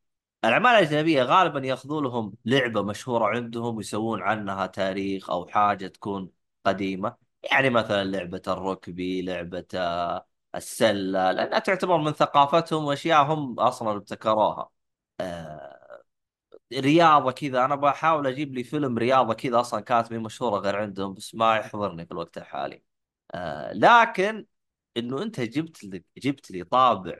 Speaker 1: الأعمال الأجنبية غالبا ياخذوا لهم لعبة مشهورة عندهم ويسوون عنها تاريخ أو حاجة تكون قديمة. يعني مثلا لعبة الركبي لعبة آه، السلة لأنها تعتبر من ثقافتهم وأشياء هم أصلا ابتكروها. آه، رياضة كذا أنا بحاول أجيب لي فيلم رياضة كذا أصلا كانت مي مشهورة غير عندهم بس ما يحضرني في الوقت الحالي. آه، لكن إنه أنت جبت لي جبت لي طابع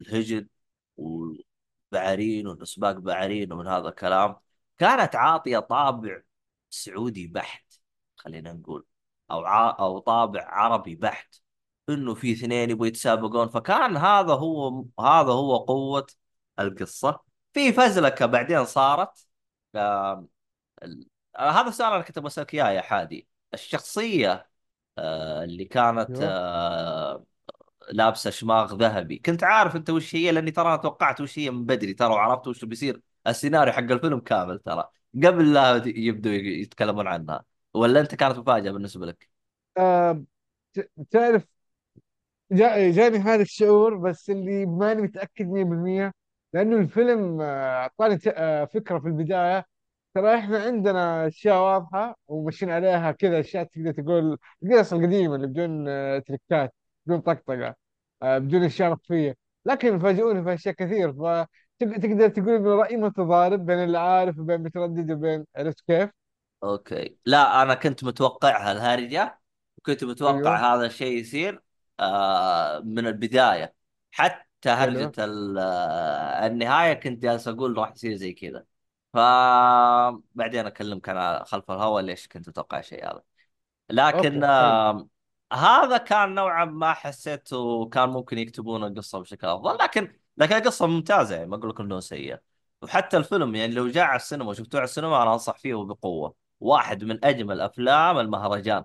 Speaker 1: الهجن وبعرين وسباق بعرين ومن هذا الكلام كانت عاطية طابع سعودي بحت خلينا نقول أو ع... أو طابع عربي بحت إنه في اثنين يبغوا يتسابقون. فكان هذا هو هذا هو قوة القصة. في فزلكة بعدين صارت آه... ال... هذا السؤال أنا كنت بسالك إياه يا حادي. الشخصية اللي كانت
Speaker 3: أيوه.
Speaker 1: آه، لابسة شماغ ذهبي. كنت عارف أنت وش هي لأني ترى توقعت وش هي من بدري ترى وعرفت وش بيصير السيناريو حق الفيلم كامل ترى. قبل لا يبدوا يتكلمون عنها ولا أنت كانت مفاجأة بالنسبة لك؟
Speaker 3: آه ت- تعرف جا جاني هذا الشعور بس اللي ماني متأكد 100% لأنه الفيلم آه، آه، فكرة في البداية. ترى إحنا عندنا أشياء واضحة وماشيين عليها كذا أشياء تقدر تقول القصص القديمة اللي بدون آه، تريكات بدون طقطقة آه، بدون أشياء مخفية. لكن فاجئوني في أشياء كثير فتقدر تقول إنه رأيي متضارب بين اللي عارف وبين متردد وبين عرفت كيف؟
Speaker 1: أوكي. لا أنا كنت متوقعها الهرجه وكنت متوقع هذا الشيء يصير آه من البداية. حتى
Speaker 3: هرجة
Speaker 1: ال- آه، النهاية كنت جالس أقول راح يصير زي كذا. فبعدين أكلمك أنا خلف الهواء ليش كنت أتوقع الشيء هذا. لكن آه هذا كان نوعا ما حسيته كان ممكن يكتبون القصة بشكل أفضل لكن لكن القصة ممتازة يعني ما أقول لك إنه سيء وحتى الفيلم يعني لو جاء على السينما وشفتوه على السينما أنا أنصح فيه بقوه واحد من أجمل أفلام المهرجان.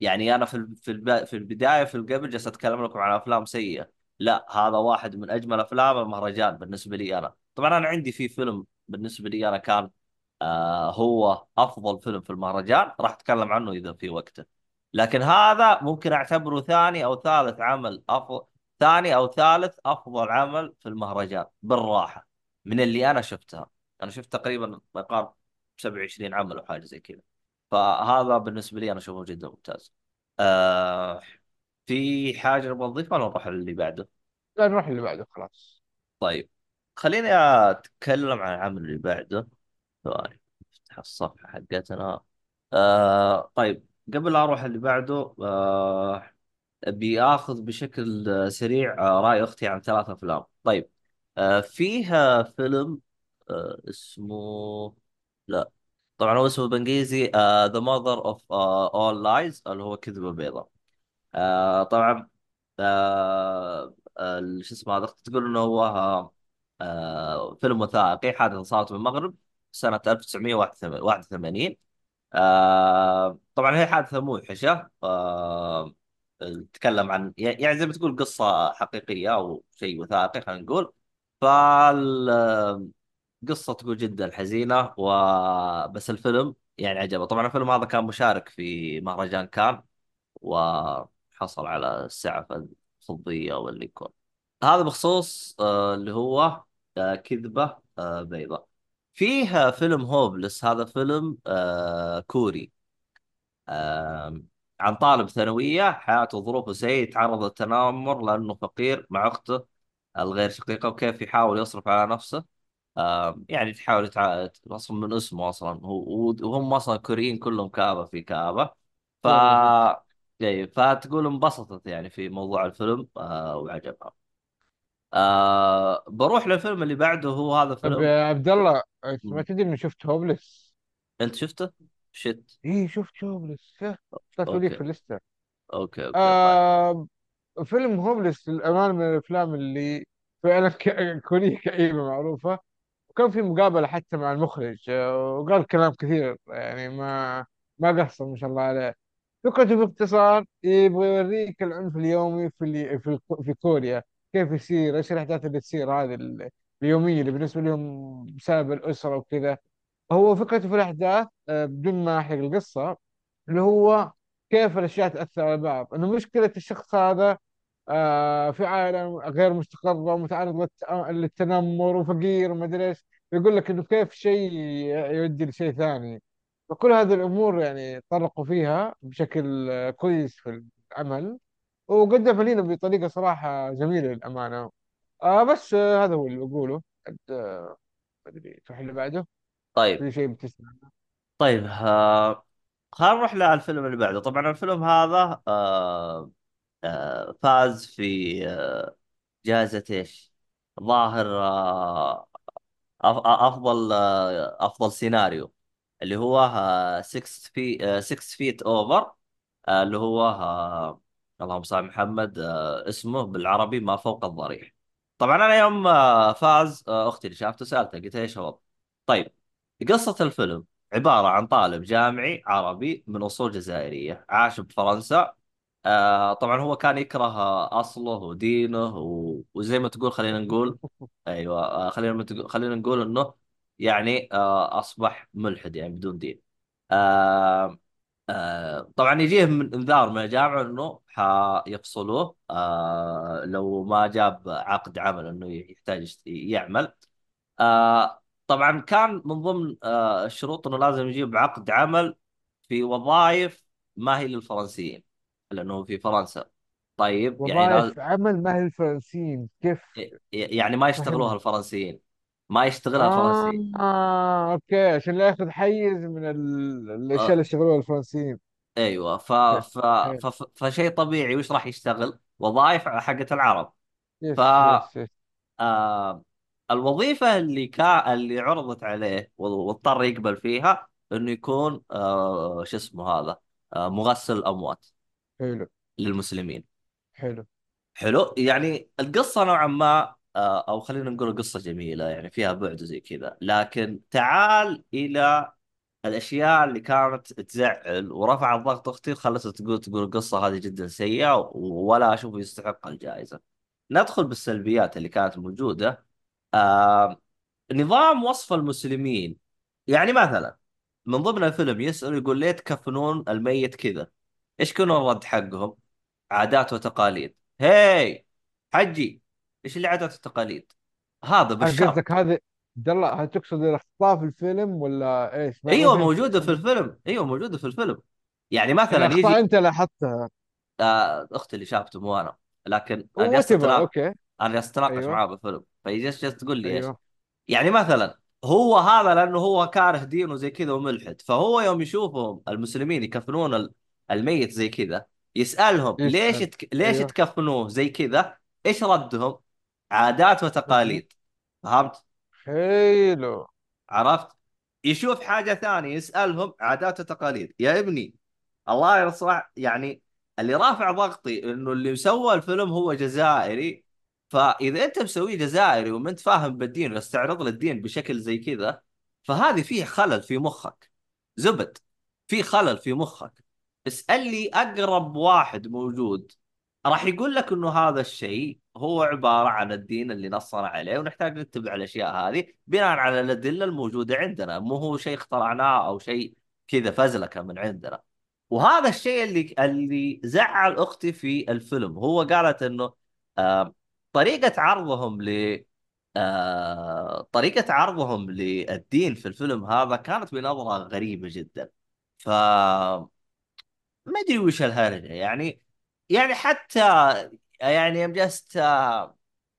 Speaker 1: يعني أنا في في في البداية في القبل جالس أتكلم لكم عن أفلام سيئة. لا هذا واحد من أجمل أفلام المهرجان بالنسبة لي أنا. طبعا أنا عندي في فيلم بالنسبة لي أنا كان آه هو أفضل فيلم في المهرجان. راح أتكلم عنه إذا في وقته. لكن هذا ممكن أعتبره ثاني أو ثالث عمل افضل ثاني أو ثالث أفضل عمل في المهرجان بالراحة من اللي أنا شفتها. أنا شفت تقريبا ما يقارب 27 عمل أو حاجة زي كذا. فهذا بالنسبة لي أنا اشوفه جدا ممتاز. آه في حاجة نبغى نضيفها ولا نروح اللي بعده؟
Speaker 3: لا نروح اللي بعده خلاص.
Speaker 1: طيب. خليني أتكلم عن العمل اللي بعده. ثواني افتح الصفحة حقتنا. آه طيب قبل أروح اللي بعده آه بياخذ بشكل سريع آه رأي أختي عن ثلاث أفلام. طيب آه فيها فيلم آه اسمه لا طبعا هو اسمه بالإنجليزي The Mother of All Lies اللي هو كذبة بيضاء. آه طبعا آه آه شو اسمه هذا؟ تقول إنه هو آه فيلم وثائقي حادثه صارت بالمغرب سنة 1981 آه طبعا هي حادثة موحشة. آه تتكلم عن يعني زي ما تقول قصة حقيقية أو شيء وثائقي خلينا نقول. فالقصة تقول جدا حزينة وبس الفيلم يعني عجبه. طبعا الفيلم هذا كان مشارك في مهرجان كان وحصل على السعة الفضية واللي يكون هذا بخصوص اللي هو كذبة آه بيضاء فيه فيلم هوبلس هذا فيلم آه كوري. عن طالب ثانوية حياته وظروفه سيئة يتعرض للتنمر لأنه فقير مع أخته الغير شقيقة وكيف يحاول يصرف على نفسه. يعني تحاول يتع... أصلا من اسمه أصلا. هو وهم أصلا كوريين كلهم كآبة في كآبة. ف إيه، فتقول انبسطت يعني في موضوع الفيلم آه وعجبها. آه بروح للفيلم اللي بعده هو هذا
Speaker 3: طب
Speaker 1: فيلم.
Speaker 3: يا عبد الله ما. تدري اني شفت هوبلس
Speaker 1: أنت شفته؟ شت.
Speaker 3: إيه شفت Hopeless طلعت لي
Speaker 1: أوكي.
Speaker 3: في ال
Speaker 1: list ة. أوكي أوكي طيب.
Speaker 3: آه فيلم Hopeless للأمانة من الأفلام اللي فعلا ك- كوريه كئيبة معروفة. وكان في مقابلة حتى مع المخرج آه، وقال كلام كثير يعني ما ما قصر ما شاء الله عليه. فكرته باختصار يبغى يوريك العنف اليومي في اللي في الك- في كوريا. كيف يصير؟ إيش الأحداث اللي تصير هذه ال- اليومية اللي بالنسبة لهم بسبب الأسرة وكذا؟ هو فكرته في الأحداث آه، بدون ما أحرق القصة اللي هو كيف الأشياء تأثر على بعض إنه مشكلة الشخص هذا آه، في عائله غير مستقره ومتعرض للت- للتنمر وفقير وما أدري إيش. يقول لك إنه كيف شيء يؤدي لشيء ثاني. فكل هذه الأمور يعني طرقوا فيها بشكل آه، كويس في العمل. وقدم لنا بطريقة صراحة جميلة للأمانة. آه بس آه هذا هو اللي بقوله. عاد، آه، ما أدري تروح اللي بعده؟
Speaker 1: طيب.
Speaker 3: في شيء بتسمع.
Speaker 1: طيب آه خلينا نروح للفيلم اللي بعده. طبعا الفيلم هذا آه آه فاز في آه جائزة إيش؟ ظاهر آه أف- أفضل آه أفضل سيناريو اللي هو 6 في 6 feet over اللي هو آه اللهم صل محمد. آه اسمه بالعربي ما فوق الضريح. طبعا أنا يوم آه فاز آه أختي اللي شافته سالتها قلت إيش هو؟ طيب قصة الفيلم عبارة عن طالب جامعي عربي من أصول جزائرية عاش بفرنسا. طبعا هو كان يكره أصله ودينه. وزي ما تقول خلينا نقول أيوة آه خلينا خلينا نقول إنه يعني أصبح ملحد يعني بدون دين. آه طبعا يجيه من إنذار من الجامعة إنه حيفصلوه. آه لو ما جاب عقد عمل إنه يحتاج يعمل. آه طبعا كان من ضمن آه الشروط إنه لازم يجيب عقد عمل في وظائف ما هي للفرنسيين لأنه في فرنسا. طيب يعني
Speaker 3: وظائف عمل ما هي الفرنسيين كيف؟
Speaker 1: يعني ما يشتغلوها الفرنسيين. ما يشتغلها
Speaker 3: آه,
Speaker 1: الفرنسيين.
Speaker 3: آه okay عشان لا ياخذ حيز من ال... الأشياء
Speaker 1: آه
Speaker 3: اللي اشتغلوها الفرنسيين.
Speaker 1: أيوه ف ف ف فشيء طبيعي وش راح يشتغل؟ وظائف حقت العرب. ف
Speaker 3: yes yes. يس
Speaker 1: آه الوظيفة اللي كا اللي عرضت عليه واضطر يقبل فيها إنه يكون آه شو اسمه هذا؟ آه مغسل أموات
Speaker 3: حلو.
Speaker 1: للمسلمين.
Speaker 3: حلو.
Speaker 1: حلو؟ يعني القصة نوعا ما آه أو خلينا نقول قصة جميلة يعني فيها بعد زي كذا. لكن تعال إلى الأشياء اللي كانت تزعل ورفع الضغط أختي خلتها تقول تقول القصة هذه جدا سيئة ولا اشوفه يستحق الجائزة. ندخل بالسلبيات اللي كانت موجودة. آه نظام وصف المسلمين. يعني مثلا من ضمن الفيلم يسأل يقول ليه تكفنون الميت كذا. إيش كانوا الرد حقهم؟ عادات وتقاليد. هاي حجي. إيش اللي عادات وتقاليد هذا
Speaker 3: هل قصدك
Speaker 1: بالشرط
Speaker 3: هذه عبد الله هل تقصد الاختطاف في الفيلم ولا
Speaker 1: إيش؟
Speaker 3: أيوه
Speaker 1: موجودة في الفيلم. أيوه موجودة في الفيلم. يعني مثلا
Speaker 3: الأخطاء
Speaker 1: يجي
Speaker 3: أنت لاحظتها.
Speaker 1: آه أختي اللي شافته مو أنا. لكن أنا
Speaker 3: أوكي. أنا
Speaker 1: اتناقش
Speaker 3: أيوه.
Speaker 1: معاه بالفيلم. جالس تقول لي إيش.
Speaker 3: أيوه.
Speaker 1: يعني مثلا هو هذا لأنه هو كاره دينه زي كذا وملحد. فهو يوم يشوفهم المسلمين يكفنون ال- الميت زي كذا يسألهم ليش
Speaker 3: يسأل
Speaker 1: تك... ليش
Speaker 3: أيوه.
Speaker 1: تكفنوه زي كذا؟ إيش ردهم؟ عادات. وتقاليد. فهمت؟
Speaker 3: حلو.
Speaker 1: عرفت؟ يشوف حاجة ثانية يسألهم عادات وتقاليد. يا ابني الله يصلح يعني اللي رافع ضغطي إنه اللي مسوى الفيلم هو جزائري. فإذا أنت مسويه جزائري وما أنت فاهم بالدين واستعرض للدين بشكل زي كذا فهذه فيه خلل في مخك. زبد في خلل في مخك. اسأل لي أقرب واحد موجود. راح يقول لك إنه هذا الشيء هو عبارة عن الدين اللي نصنا عليه ونحتاج نتبع الأشياء هذه بناء على الأدلة الموجودة عندنا. مو هو شيء اخترعناه أو شيء كذا فزلكة من عندنا. وهذا الشيء اللي اللي زعل أختي في الفيلم. هو قالت إنه آه طريقة عرضهم ل آه طريقة عرضهم للدين في الفيلم هذا كانت بنظرة غريبة جدا. ف ما أدري وش الهرجة. يعني يعني حتى يعني يوم جلست آه،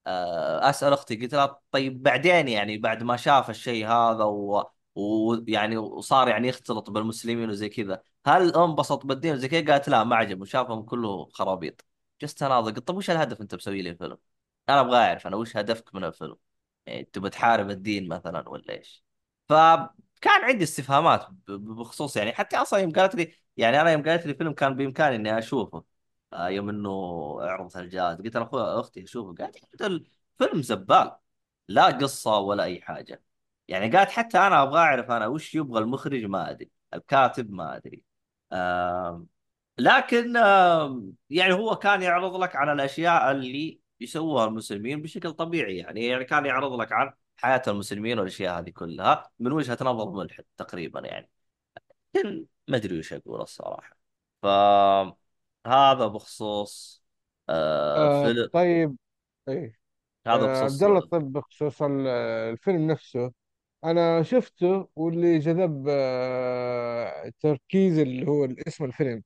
Speaker 1: آه، أسأل أختي قلت لها طيب بعدين يعني بعد ما شاف الشيء هذا و- ويعني وصار يعني يختلط بالمسلمين وزي كذا هل انبسط بالدين وزي كذا قالت لا ما عجبه وشافهم كله خرابيط جست اناظر قلت طيب وش الهدف أنت مسوي لي الفيلم؟ أنا أبغى أعرف أنا وش هدفك من الفيلم؟ يعني تبغى تحارب الدين مثلا ولا إيش؟ فكان عندي استفهامات بخصوص يعني حتى أصلا يوم قالت لي يعني أنا يوم قالت لي فيلم كان بإمكاني إني أشوفه يوم إنه عرض ثلجات قلت أنا أخوي أختي قالت لي الفيلم زبال. لا قصة ولا أي حاجة. يعني قالت حتى أنا أبغى أعرف أنا وش يبغى المخرج ما أدري. الكاتب ما أدري. آم، لكن آم، يعني هو كان يعرض لك عن الأشياء اللي يسووها المسلمين بشكل طبيعي. يعني يعني كان يعرض لك عن حياة المسلمين والأشياء هذه كلها من وجهة نظر ملحد تقريبا يعني. ما أدري وش أقول الصراحة. فهذا بخصوص آه
Speaker 3: آه
Speaker 1: فيلم.
Speaker 3: طيب إيه.
Speaker 1: هذا
Speaker 3: آه عبد
Speaker 1: بخصوص
Speaker 3: الله طب بخصوص ال- الفيلم نفسه. أنا شفته واللي جذب آه تركيز اللي هو اسم الفيلم.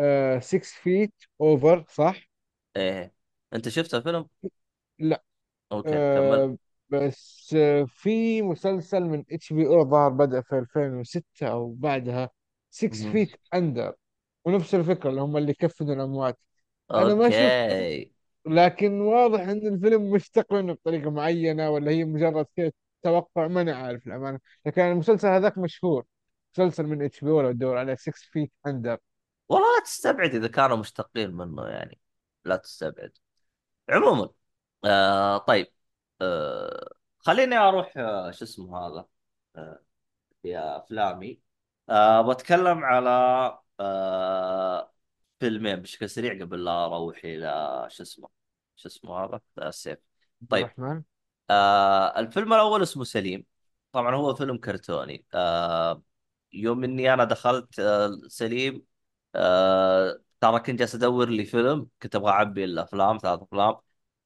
Speaker 3: آه 6 feet over صح؟
Speaker 1: إيه. أنت شفت الفيلم؟
Speaker 3: لا.
Speaker 1: okay كمل.
Speaker 3: آه بس آه في مسلسل من HBO ظهر بدأ في 2006 أو بعدها. 6
Speaker 1: مهم.
Speaker 3: feet under ونفس الفكرة اللي هم اللي كفنوا الأموات. أنا ما
Speaker 1: okay.
Speaker 3: لكن واضح إن الفيلم مشتق منه بطريقة معينة ولا هي مجرد كده توقع ما أنا عارف الأمانة. لكن المسلسل هذاك مشهور. مسلسل من HBO لو تدور عليه 6 feet under
Speaker 1: والله لا تستبعد إذا كانوا مشتقين منه يعني. لا تستبعد. عموما آه طيب آه خليني أروح آه شو اسمه هذا آه في أفلامي. آه بتكلم على آه فيلمين بشكل سريع قبل لا أروح إلى شو اسمه شو اسمه هذا؟ ذا السيف. طيب.
Speaker 3: الرحمن.
Speaker 1: آه الفيلم الأول اسمه سليم. طبعا هو فيلم كرتوني. آه يوم إني أنا دخلت آه سليم آه ترى كنت جالس أدور لي فيلم كنت أبغى أعبي الأفلام ثلاث أفلام.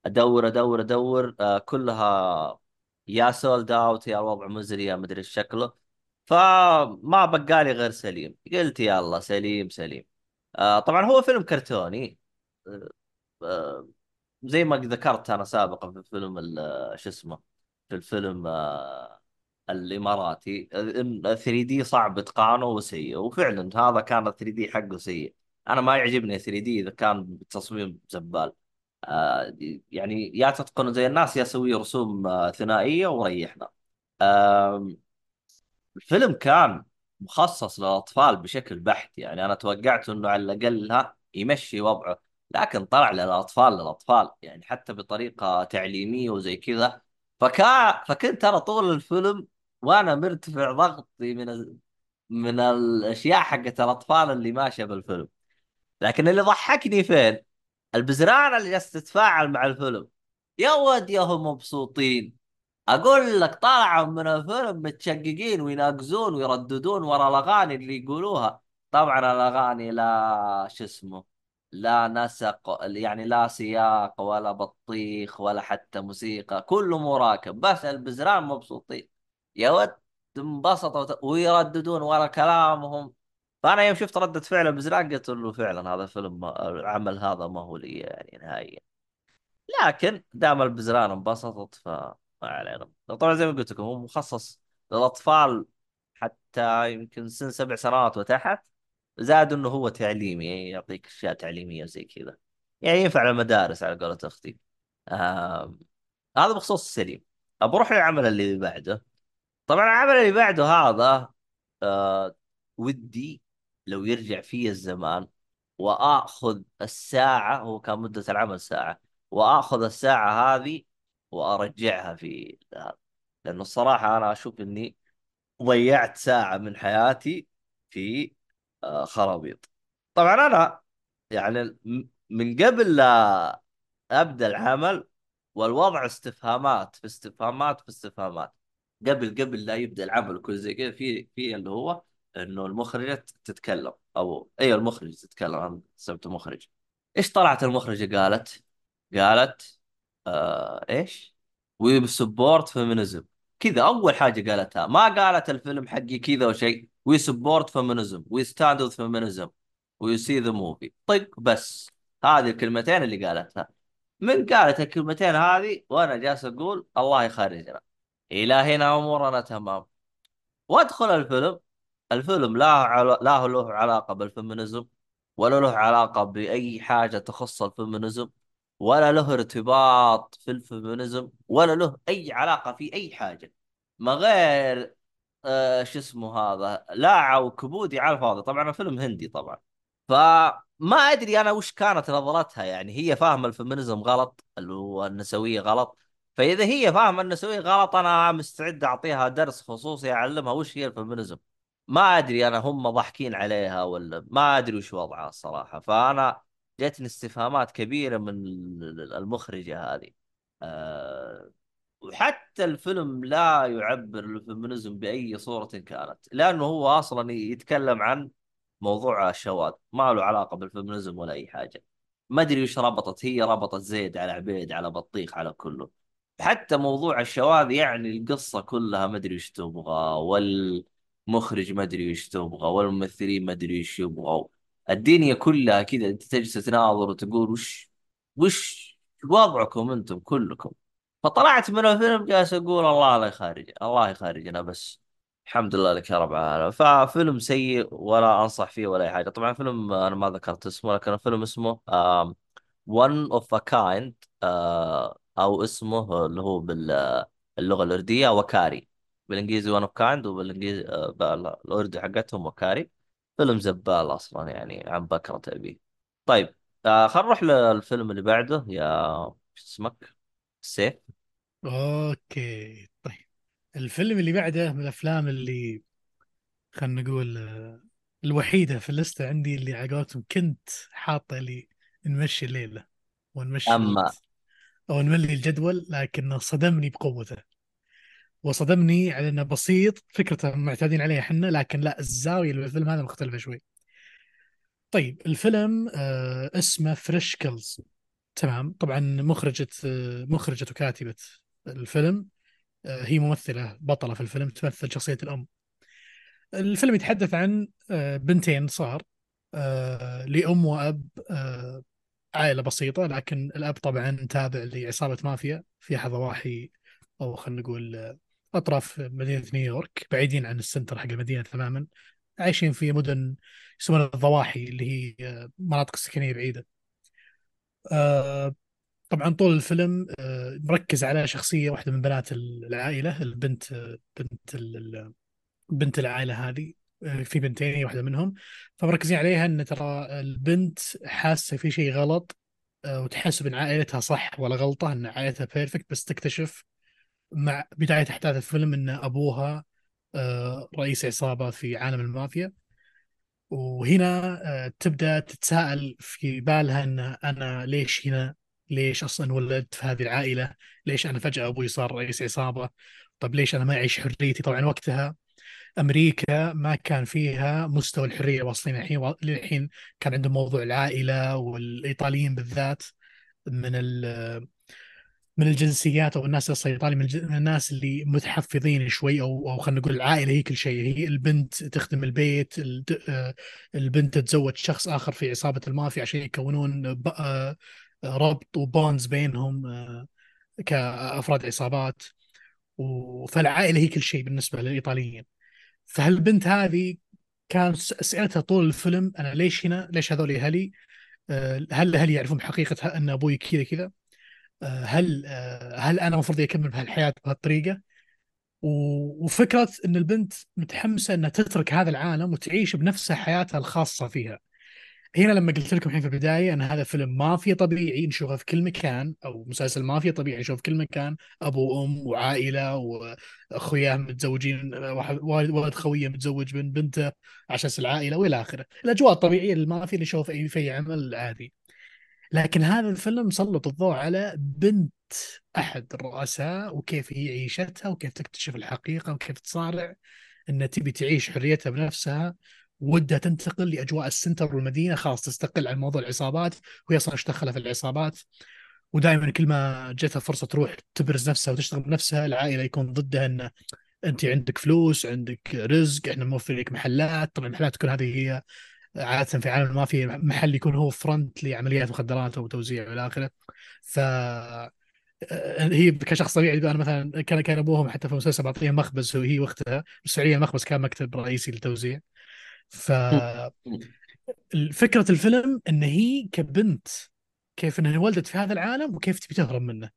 Speaker 1: أدور أدور أدور آه كلها يا sold out يا الوضع مزري يا مدري إيش شكله. فما بقالي غير سليم. قلت يلا سليم سليم. آه طبعا هو فيلم كرتوني. آه آه، زي ما ذكرت أنا سابقا في فيلم شو اسمه في الفيلم الإماراتي. ان 3 دي صعب إتقانه وسيء وفعلا هذا كان 3 دي حقه سيء. أنا ما يعجبني 3 دي إذا كان بتصميم زبال يعني يا تتقنه زي الناس يا سوي رسوم ثنائية وريحنا. الفيلم كان مخصص للأطفال بشكل بحت يعني أنا توقعت إنه على الأقل ها يمشي وضعه لكن طلع للأطفال للأطفال يعني حتى بطريقة تعليمية وزي كذا. فكا فكنت أنا طول الفيلم وأنا مرتفع ضغطي من ال... من الأشياء حقت الأطفال اللي ماشية بالفيلم. لكن اللي ضحكني فين؟ البزرانة اللي جالسة تتفاعل مع الفيلم. يا ود يا هم مبسوطين. أقول لك طالعوا من الفيلم متشققين ويناقزون ويرددون ورا الأغاني اللي يقولوها. طبعا الأغاني لا شو اسمه لا نسق يعني لا سياق ولا بطيخ ولا حتى موسيقى كله مراكب بس البزران مبسوطين. يا ود انبسطوا ويرددون ورا كلامهم. فأنا يوم شفت ردة فعل البزران قلت له فعلا هذا فيلم العمل هذا ما هو لي يعني نهائيا. لكن دام البزران انبسطت فما علينا طبعا زي ما قلت لكم هو مخصص للأطفال حتى يمكن سن سبع سنوات وتحت زاد إنه هو تعليمي يعني يعطيك أشياء تعليمية زي كذا. يعني ينفع المدارس على قولة أختي. آه هذا بخصوص السليم. بروح للعمل اللي بعده. طبعا العمل اللي بعده هذا آه ودي لو يرجع في الزمان وآخذ الساعة هو كان مدة العمل ساعة وآخذ الساعة هذه وأرجعها في لأنه الصراحة أنا أشوف إني ضيعت ساعة من حياتي في آه، خرابيط. طبعا أنا يعني من قبل لا أبدأ العمل والوضع استفهامات في استفهامات في استفهامات. قبل قبل لا يبدأ العمل وكل زي كذا في في اللي هو إنه المخرجة تتكلم أو أيوه المخرج تتكلم أنا سمته مخرج. إيش طلعت المخرجة؟ قالت؟ قالت آه إيش؟ we support feminism. كذا أول حاجة قالتها. ما قالت الفيلم حقي كذا وشيء we support feminism we stand with feminism we see the movie طيب بس. هذه الكلمتين اللي قالتها. من قالت الكلمتين هذه؟ وأنا جالس أقول الله يخرجنا. إلى هنا أمورنا تمام. وأدخل الفيلم. الفيلم لا عل... لا له علاقة بال feminism ولا له علاقة بأي حاجة تخص ال feminism. ولا له ارتباط في ال feminism ولا له أي علاقة في أي حاجة. ما غير آه شو اسمه هذا لاعت كبودي على الفاضي. طبعا الفيلم هندي طبعا. فما أدري أنا وش كانت نظرتها يعني. هي فاهمة ال feminism غلط اللي هو النسوية غلط. فإذا هي فاهمة النسوية غلط أنا مستعد أعطيها درس خصوصي أعلمها وش هي ال feminism. ما أدري أنا هم ضاحكين عليها ولا ما أدري وش وضعها الصراحة. فأنا جتني استفهامات كبيرة من المخرجة هذه. أه وحتى الفيلم لا يعبر ال feminism بأي صورة كانت لأنه هو أصلا يتكلم عن موضوع الشواذ. ما له علاقة بال feminism ولا أي حاجة. ما أدري وش ربطت هي ربطت زيد على عبيد على بطيخ على كله. حتى موضوع الشواذ يعني القصة كلها ما أدري وش تبغى والمخرج ما أدري وش تبغى والممثلين ما أدري وش يبغوا. الدنيا كلها كذا أنت تجلس تناظر وتقول وش وش وضعكم أنتم كلكم؟ فطلعت من الفيلم جالس أقول الله لا يخرج الله يخرجنا بس. الحمد لله لك يا رب العالمين. ففيلم سيء ولا أنصح فيه ولا أي حاجة. طبعا فيلم أنا ما ذكرت اسمه لكن الفيلم اسمه one of a kind أو اسمه اللي هو باللغة الأردية وكاري. بالإنجليزي one of kind وبالإنجليزي آه، بالأردي حقتهم وكاري. فيلم زبال أصلا يعني عن بكرة أبيه طيب آه خلينا نروح للفيلم اللي بعده يا شو اسمك؟ سيف.
Speaker 2: okay طيب. الفيلم اللي بعده من الأفلام اللي خلينا نقول آه، الوحيدة في اللسته عندي اللي على قولتهم كنت حاطة لي نمشي الليلة ونمشي
Speaker 1: أما
Speaker 2: الوقت. أو نملي الجدول لكنه صدمني بقوته. وصدمني على إنه بسيط فكرته معتادين عليها إحنا لكن لا الزاوية اللي بالفيلم هذا مختلفة شوي. طيب الفيلم آه اسمه Fresh Kills تمام. طبعا مخرجة آه مخرجة وكاتبة الفيلم آه هي ممثلة بطلة في الفيلم تمثل شخصية الأم. الفيلم يتحدث عن بنتين صار لأم وأب عائلة بسيطة لكن الأب طبعا تابع لعصابة مافيا في أحد ضواحي أو خلينا نقول أطراف مدينة نيويورك بعيدين عن السنتر حق المدينة تماما عايشين في مدن يسمونها الضواحي اللي هي آه، مناطق سكنية بعيدة. آه، طبعا طول الفيلم آه، مركز على شخصية واحدة من بنات العائلة البنت بنت بنت العائلة هذه في بنتين هي واحدة منهم. فمركزين عليها إن ترى البنت حاسة في شيء غلط وتحسب إن عائلتها صح ولا غلطة إن عائلتها بيرفكت بس تكتشف مع بداية أحداث الفيلم إن أبوها آه، رئيس عصابة في عالم المافيا. وهنا آه، تبدأ تتساءل في بالها إن أنا ليش هنا؟ ليش أصلا ولدت في هذه العائلة؟ ليش أنا فجأة أبوي صار رئيس عصابة؟ طب ليش أنا ما أعيش حريتي؟ طبعا وقتها أمريكا ما كان فيها مستوى الحرية واصلين الحين للحين كان عندهم موضوع العائلة والإيطاليين بالذات من ال- من الجنسيات أو الناس الايطالي من, من الناس اللي متحفظين شوي أو أو خلينا نقول العائلة هي كل شيء هي البنت تخدم البيت آه، البنت تتزوج شخص آخر في عصابة المافيا عشان يكونون ب- آه، ربط وبونز بينهم آه، كأفراد عصابات فالعائلة هي كل شيء بالنسبة للإيطاليين فهالبنت هذه كان اسئلتها طول الفيلم أنا ليش هنا؟ ليش هذول أهلي؟ آه، هل أهلي يعرفون حقيقه أن أبوي كذا كذا؟ هل هل أنا المفروض أكمل بهالحياة بهالطريقة؟ وفكرة إن البنت متحمسة إنها تترك هذا العالم وتعيش بنفسها حياتها الخاصة فيها. هنا لما قلت لكم الحين في البداية إن هذا فيلم مافيا طبيعي نشوفه في كل مكان أو مسلسل مافيا طبيعي نشوفه في كل مكان أبو وأم وعائلة واخوياه متزوجين واحد ولد خويه متزوج من بنته أساس العائلة وإلى آخره الأجواء الطبيعية للمافيا اللي نشوفها في أي عمل عادي لكن هذا الفيلم سلط الضوء على بنت أحد الرؤساء وكيف هي عيشتها وكيف تكتشف الحقيقة وكيف تصارع انها تبي تعيش حريتها بنفسها ودها تنتقل لأجواء ال center والمدينة. خلاص تستقل عن موضوع العصابات وهي أصلا إيش دخلها في العصابات؟ ودائما كل ما جتها فرصة تروح تبرز نفسها وتشتغل بنفسها العائلة يكون ضدها انه انت عندك فلوس عندك رزق إحنا موفر لك محلات. طبعا المحلات تكون هذه هي عادة في عالم المافيا محل يكون هو front لعمليات مخدرات وتوزيع والى آخره. ف هي كشخص طبيعي أنا مثلا كان كان أبوهم حتى في المسلسل بعطيها مخبز هي واختها بالسعوديه المخبز كان مكتب رئيسي للتوزيع. ف فكرة الفيلم إن هي كبنت كيف إنها انولدت في هذا العالم وكيف تبي تهرب منه.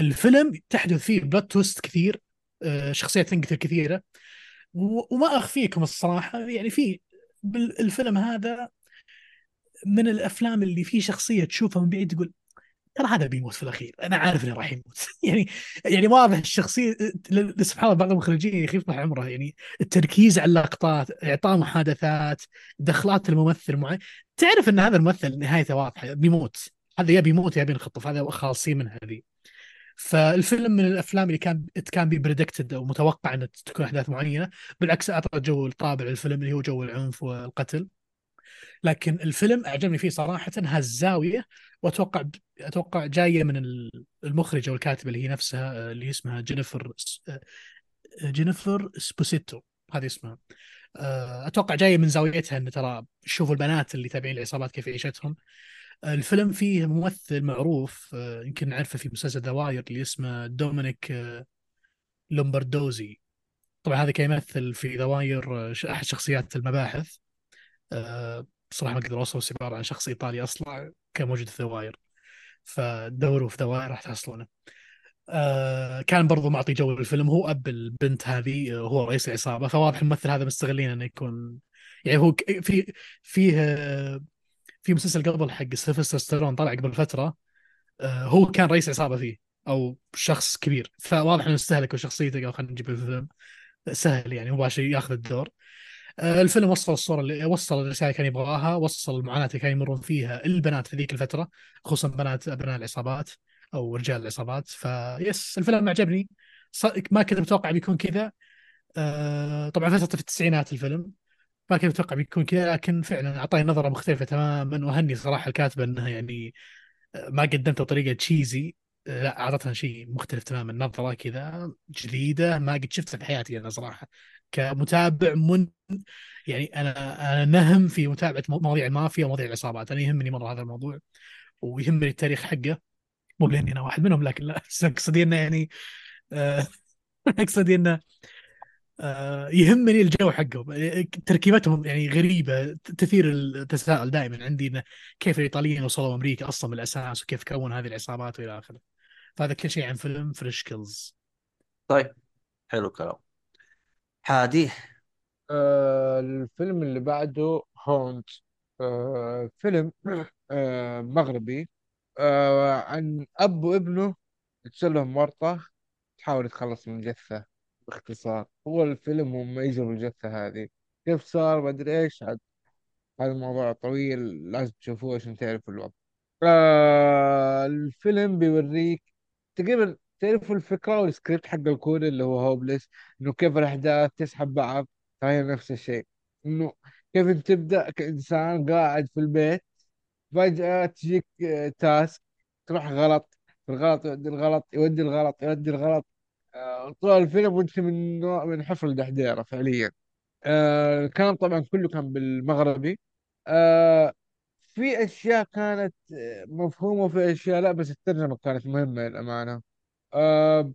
Speaker 2: الفيلم تحدث فيه بلوت تويست كثير آه، شخصيات تنقتل كثيرة وما أخفيكم الصراحة يعني في الفيلم هذا من الأفلام اللي فيه شخصية تشوفها من بعيد تقول ترى هذا بيموت في الأخير أنا عارف إنه راح يموت. يعني يعني واضح الشخصية سبحان الله بعض المخرجين أخي يطلع عمره يعني التركيز على اللقطات إعطاء محادثات دخلات الممثل معين. تعرف إن هذا الممثل نهايته واضحة بيموت. هذا يا بيموت يا بينخطف هذا خالصين من هذه. فالفيلم من الأفلام اللي كان كان be predicted أو متوقع ان تكون أحداث معينة بالعكس أعطى جو الطابع للفيلم اللي هو جو العنف والقتل. لكن الفيلم أعجبني فيه صراحة هالزاويه وأتوقع أتوقع جاية من المخرجه والكاتبه اللي هي نفسها اللي اسمها جينيفر جينيفر سبوسيتو هذه اسمها. أتوقع جاية من زاويتها إن ترى شوفوا البنات اللي تابعين العصابات كيف عيشتهم. الفيلم فيه ممثل معروف يمكن نعرفه في مسلسل The Wire اللي اسمه دومينيك لومبردوزي. طبعا هذا كان يمثل في The Wire أحد شخصيات المباحث. بصراحه ما أقدر أوصف عباره عن شخص إيطالي أصلا كان موجود في The Wire فدوروا في The Wire راح تحصلونه. آه كان برضو معطي جو الفيلم هو أب البنت هذه هو رئيس العصابة. فواضح الممثل هذا مستغلين إنه يكون يعني هو في فيه في مسلسل قبل حق سيلفستر ستالون طلع قبل فترة آه هو كان رئيس عصابة فيه أو شخص كبير. فواضح إنه استهلك شخصيته قال خلينا نجيب الفيلم. سهل يعني مباشر ياخذ الدور. آه، الفيلم وصل الصورة اللي وصل الرسالة اللي كان يبغاها وصل المعاناة اللي كانوا يمرون فيها البنات في ذيك الفترة خصوصا بنات أبناء العصابات أو رجال العصابات. فيس الفيلم عجبني ما كنت متوقع بيكون كذا. آه، طبعا فترة في التسعينات الفيلم. ما كنت متوقع بيكون كذا لكن فعلا أعطاني نظرة مختلفة تماما. وأهني صراحة الكاتبة إنها يعني ما قدمته بطريقة تشيزي لا اعطتنا شيء مختلف تماما نظرة كذا جديدة. ما قد شفتها في حياتي أنا صراحة كمتابع من يعني أنا أنا نهم في متابعة مواضيع المافيا ومواضيع العصابات. أنا يهمني مرة هذا الموضوع ويهمني التاريخ حقه. مو لاني أنا واحد منهم لكن لا أقصد أنه يعني آه، أقصد أنه يهمني الجو حقهم. تركيبتهم يعني غريبة. تثير التساؤل دائما عندي انه كيف الإيطاليين وصلوا أمريكا أصلا من الاساس وكيف كون هذه العصابات وإلى آخره. فهذا كل شيء عن فيلم Fresh Kills
Speaker 1: طيب حلو الكلام. حادي.
Speaker 3: آه الفيلم اللي بعده Hounds آه فيلم آه مغربي. آه عن أب وابنه تسلم ورطة تحاول تخلص من جثة. باختصار. هو الفيلم هم يجروا الجثة هذه. كيف صار؟ ما أدري إيش. عاد هذا الموضوع طويل لازم تشوفوه عشان تعرفوا الوضع. آه الفيلم بيوريك تقريبا تعرفوا الفكرة والسكريبت حق الكوري اللي هو Hopeless إنه كيف الأحداث تسحب بعض. فهي نفس الشيء. إنه كيف إنت تبدأ كإنسان قاعد في البيت فجأة تجيك آه، task تروح غلط. الغلط يودي الغلط يودي الغلط يودي الغلط. آه، طول الفيلم وانت من نوع من حفر الدحديرة فعليا. آه، الكلام طبعا كله كان بالمغربي. في أشياء كانت مفهومة وفي أشياء لا بس الترجمة كانت مهمة للأمانة. آه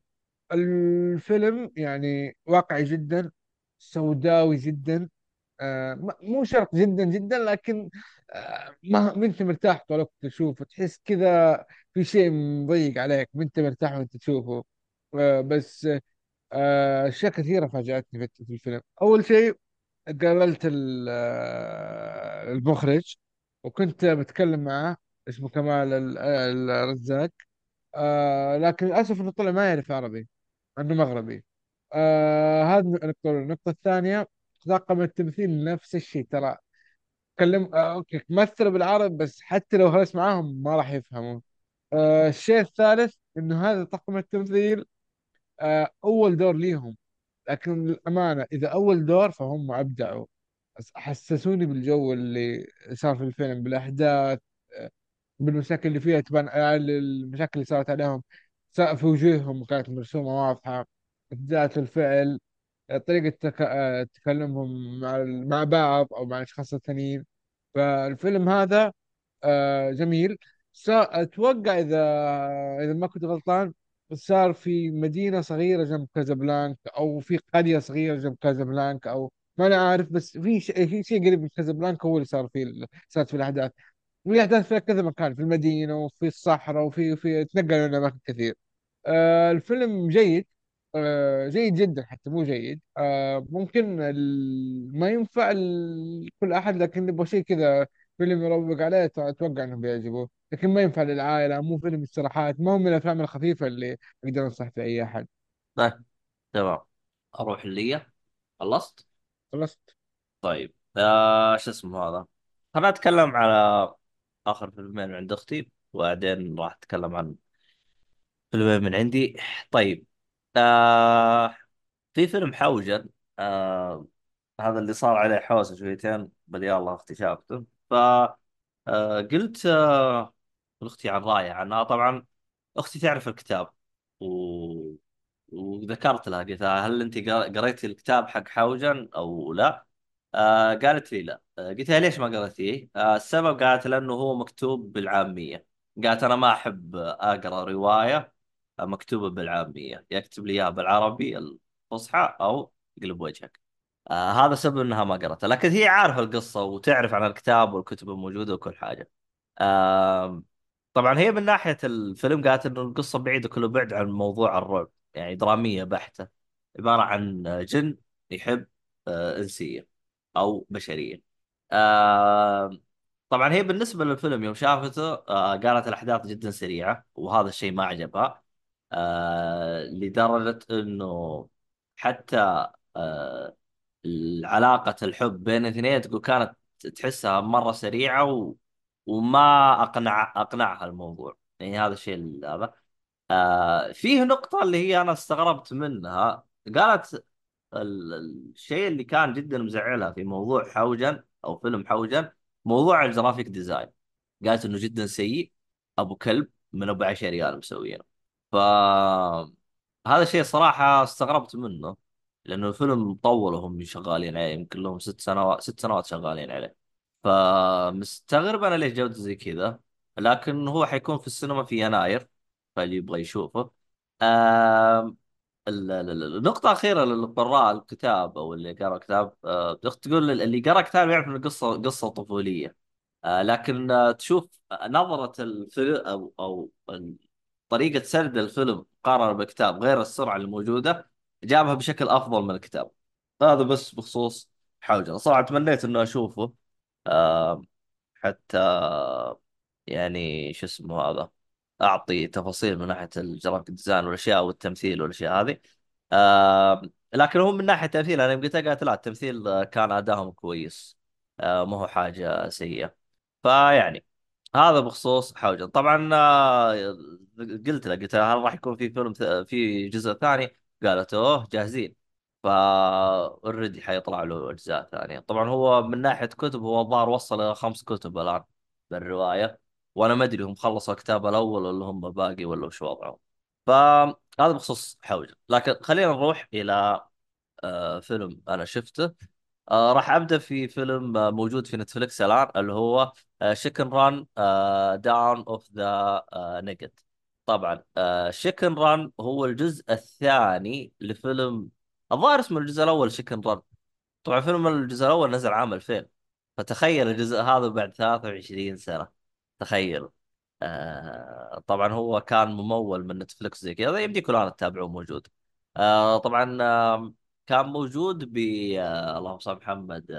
Speaker 3: الفيلم يعني واقعي جدا سوداوي جدا. آه مو شرط جدا جدا لكن آه ما ما أنت مرتاح طول الوقت تشوفه. تحس كذا في شيء مضيق عليك ما أنت مرتاح وأنت تشوفه. آه بس آه أشياء كثيرة فاجأتني في في الفيلم. أول شيء قابلت آه، المخرج وكنت بتكلم معه اسمه كمال ال- الرزاق. لكن للأسف إنه طلع ما يعرف عربي إنه مغربي. آه هذه النقطة الأولى. النقطة الثانية طاقم التمثيل نفس الشيء. ترى تكلم آه أوكي مثلوا بالعربي بس حتى لو خلص معاهم ما راح يفهموا. الشيء الثالث إنه هذا طاقم التمثيل. آه أول دور ليهم. لكن للأمانة إذا أول دور فهم أبدعوا. حسسوني بالجو اللي صار في الفيلم بالأحداث آه، بالمشاكل اللي فيها تبان المشاكل اللي صارت عليهم. في وجوههم كانت مرسومة واضحة. ذات الفعل آه،. آه، تكلمهم مع مع بعض أو مع الأشخاص الثانيين. فالفيلم هذا جميل. أتوقع إذا إذا ما كنت غلطان صار في مدينة صغيرة جنب كازابلانكا أو في قرية صغيرة جنب كازابلانكا أو ما أنا عارف بس في شيء شيء قريب من كازابلانكا هو اللي صار فيه صارت في الأحداث. والأحداث في كذا مكان في المدينة وفي الصحراء وفي في تنقل من أماكن كثير. آه الفيلم جيد آه جيد جدا حتى مو جيد. آه ممكن ما ينفع لكل أحد لكن نبغى شيء كذا فيلم يروق عليه أتوقع إنه بيعجبه لكن ما ينفع للعائلة مو فيلم استراحات ما هو من الأفلام الخفيفة اللي أقدر أنصح فيها أي أحد.
Speaker 1: طيب تمام. أروح اللي خلصت؟
Speaker 3: خلصت.
Speaker 1: طيب آه شو اسمه هذا؟ خلنا اتكلم على آخر فيلمين عند أختي وبعدين راح أتكلم عن فيلمين من عندي. طيب آه في فيلم حوجن آه هذا اللي صار عليه حوسة شويتين بل الله أختي شافته ف آه قلت آه لاختي عن رايها عنها. طبعا أختي تعرف الكتاب و... وذكرت لها قلت لها هل قر- قريتي الكتاب حق حوجن أو لا؟ آه قالت لي لا. آه قلت لها ليش ما قريتيه؟ آه السبب قالت لأنه هو مكتوب بالعامية. قالت أنا ما أحب أقرأ رواية مكتوبة بالعامية. يكتب لي إياها بالعربي الفصحى أو يقلب وجهك. آه هذا سبب إنها ما قرأتها. لكن هي عارفة القصة وتعرف عن الكتاب والكتب الموجودة وكل حاجة. آه طبعا هي من ناحية الفيلم قالت انه القصة بعيدة كل بعد عن موضوع الرعب يعني درامية بحتة عبارة عن جن يحب آه إنسية أو بشرية. طبعا هي بالنسبة للفيلم يوم شافته آه قالت الأحداث جدا سريعة وهذا الشيء ما عجبها آه لدرجة إنه حتى علاقة الحب بين الاثنين تقول كانت تحسها مرة سريعة و... وما أقنع أقنعها الموضوع. يعني هذا الشيء ال- هذا آه فيه نقطة اللي هي أنا استغربت منها. قالت ال- الشيء اللي كان جدا مزعلها في موضوع حوجن أو فيلم حوجن موضوع ال graphic design. قالت إنه جدا سيء أبو كلب من أبو 10 ريال مسوينه. ف هذا الشيء صراحة استغربت منه لأنه الفيلم طول وهم شغالين عليه يمكن لهم ست سنوات ست سنوات شغالين عليه. فمستغرب أنا ليش جودة زي كذا لكن هو حيكون في السينما في يناير فاللي يبغى يشوفه. آم، ال- ال- ال- النقطة الأخيرة للقراء الكتاب أو اللي قرأ كتاب. آه، تقول اللي قرأ كتاب يعرف إن القصة قصة طفولية. آه، لكن آه، تشوف نظرة الفيلم أو أو طريقة سرد الفيلم مقارنة بالكتاب غير السرعة الموجودة جابها بشكل أفضل من الكتاب. هذا بس بخصوص حوجة. صراحة تمنيت إنه أشوفه. حتى يعني شو اسمه هذا أعطي تفاصيل من ناحية ال graphic design والأشياء والتمثيل والأشياء هذه. آه، لكن هو من ناحية التمثيل أنا قلت قالت لا التمثيل آه، كان أداهم كويس. آه، ما هو حاجة سيئة. فيعني هذا بخصوص حوجن طبعا آه، قلت له قلت له هل راح يكون في فيلم في جزء ثاني؟ قالت أوه جاهزين. فا already حيطلع له اجزاء ثانية. طبعا هو من ناحية كتب هو الظاهر وصل إلى خمس كتب الآن بالرواية وأنا ما أدري هم خلصوا الكتاب الأول ولا هم باقي ولا وش وضعهم. فهذا بخصوص حوجن لكن خلينا نروح إلى آه، فيلم أنا شفته. آه راح أبدأ في فيلم آه موجود في Netflix الآن اللي هو Chicken Run Dawn of the Nugget طبعا Chicken Run هو الجزء الثاني لفيلم الظاهر اسمه الجزء الأول شيكن ران طبعا فيلم الجزء الأول نزل عام 2000 فتخيل الجزء هذا بعد 23 سنة. تخيل. آه طبعا هو كان ممول من نتفلكس زي كذا. يمديكم الآن تتابعوه موجود. آه طبعا آه كان موجود ب آه اللهم صل محمد.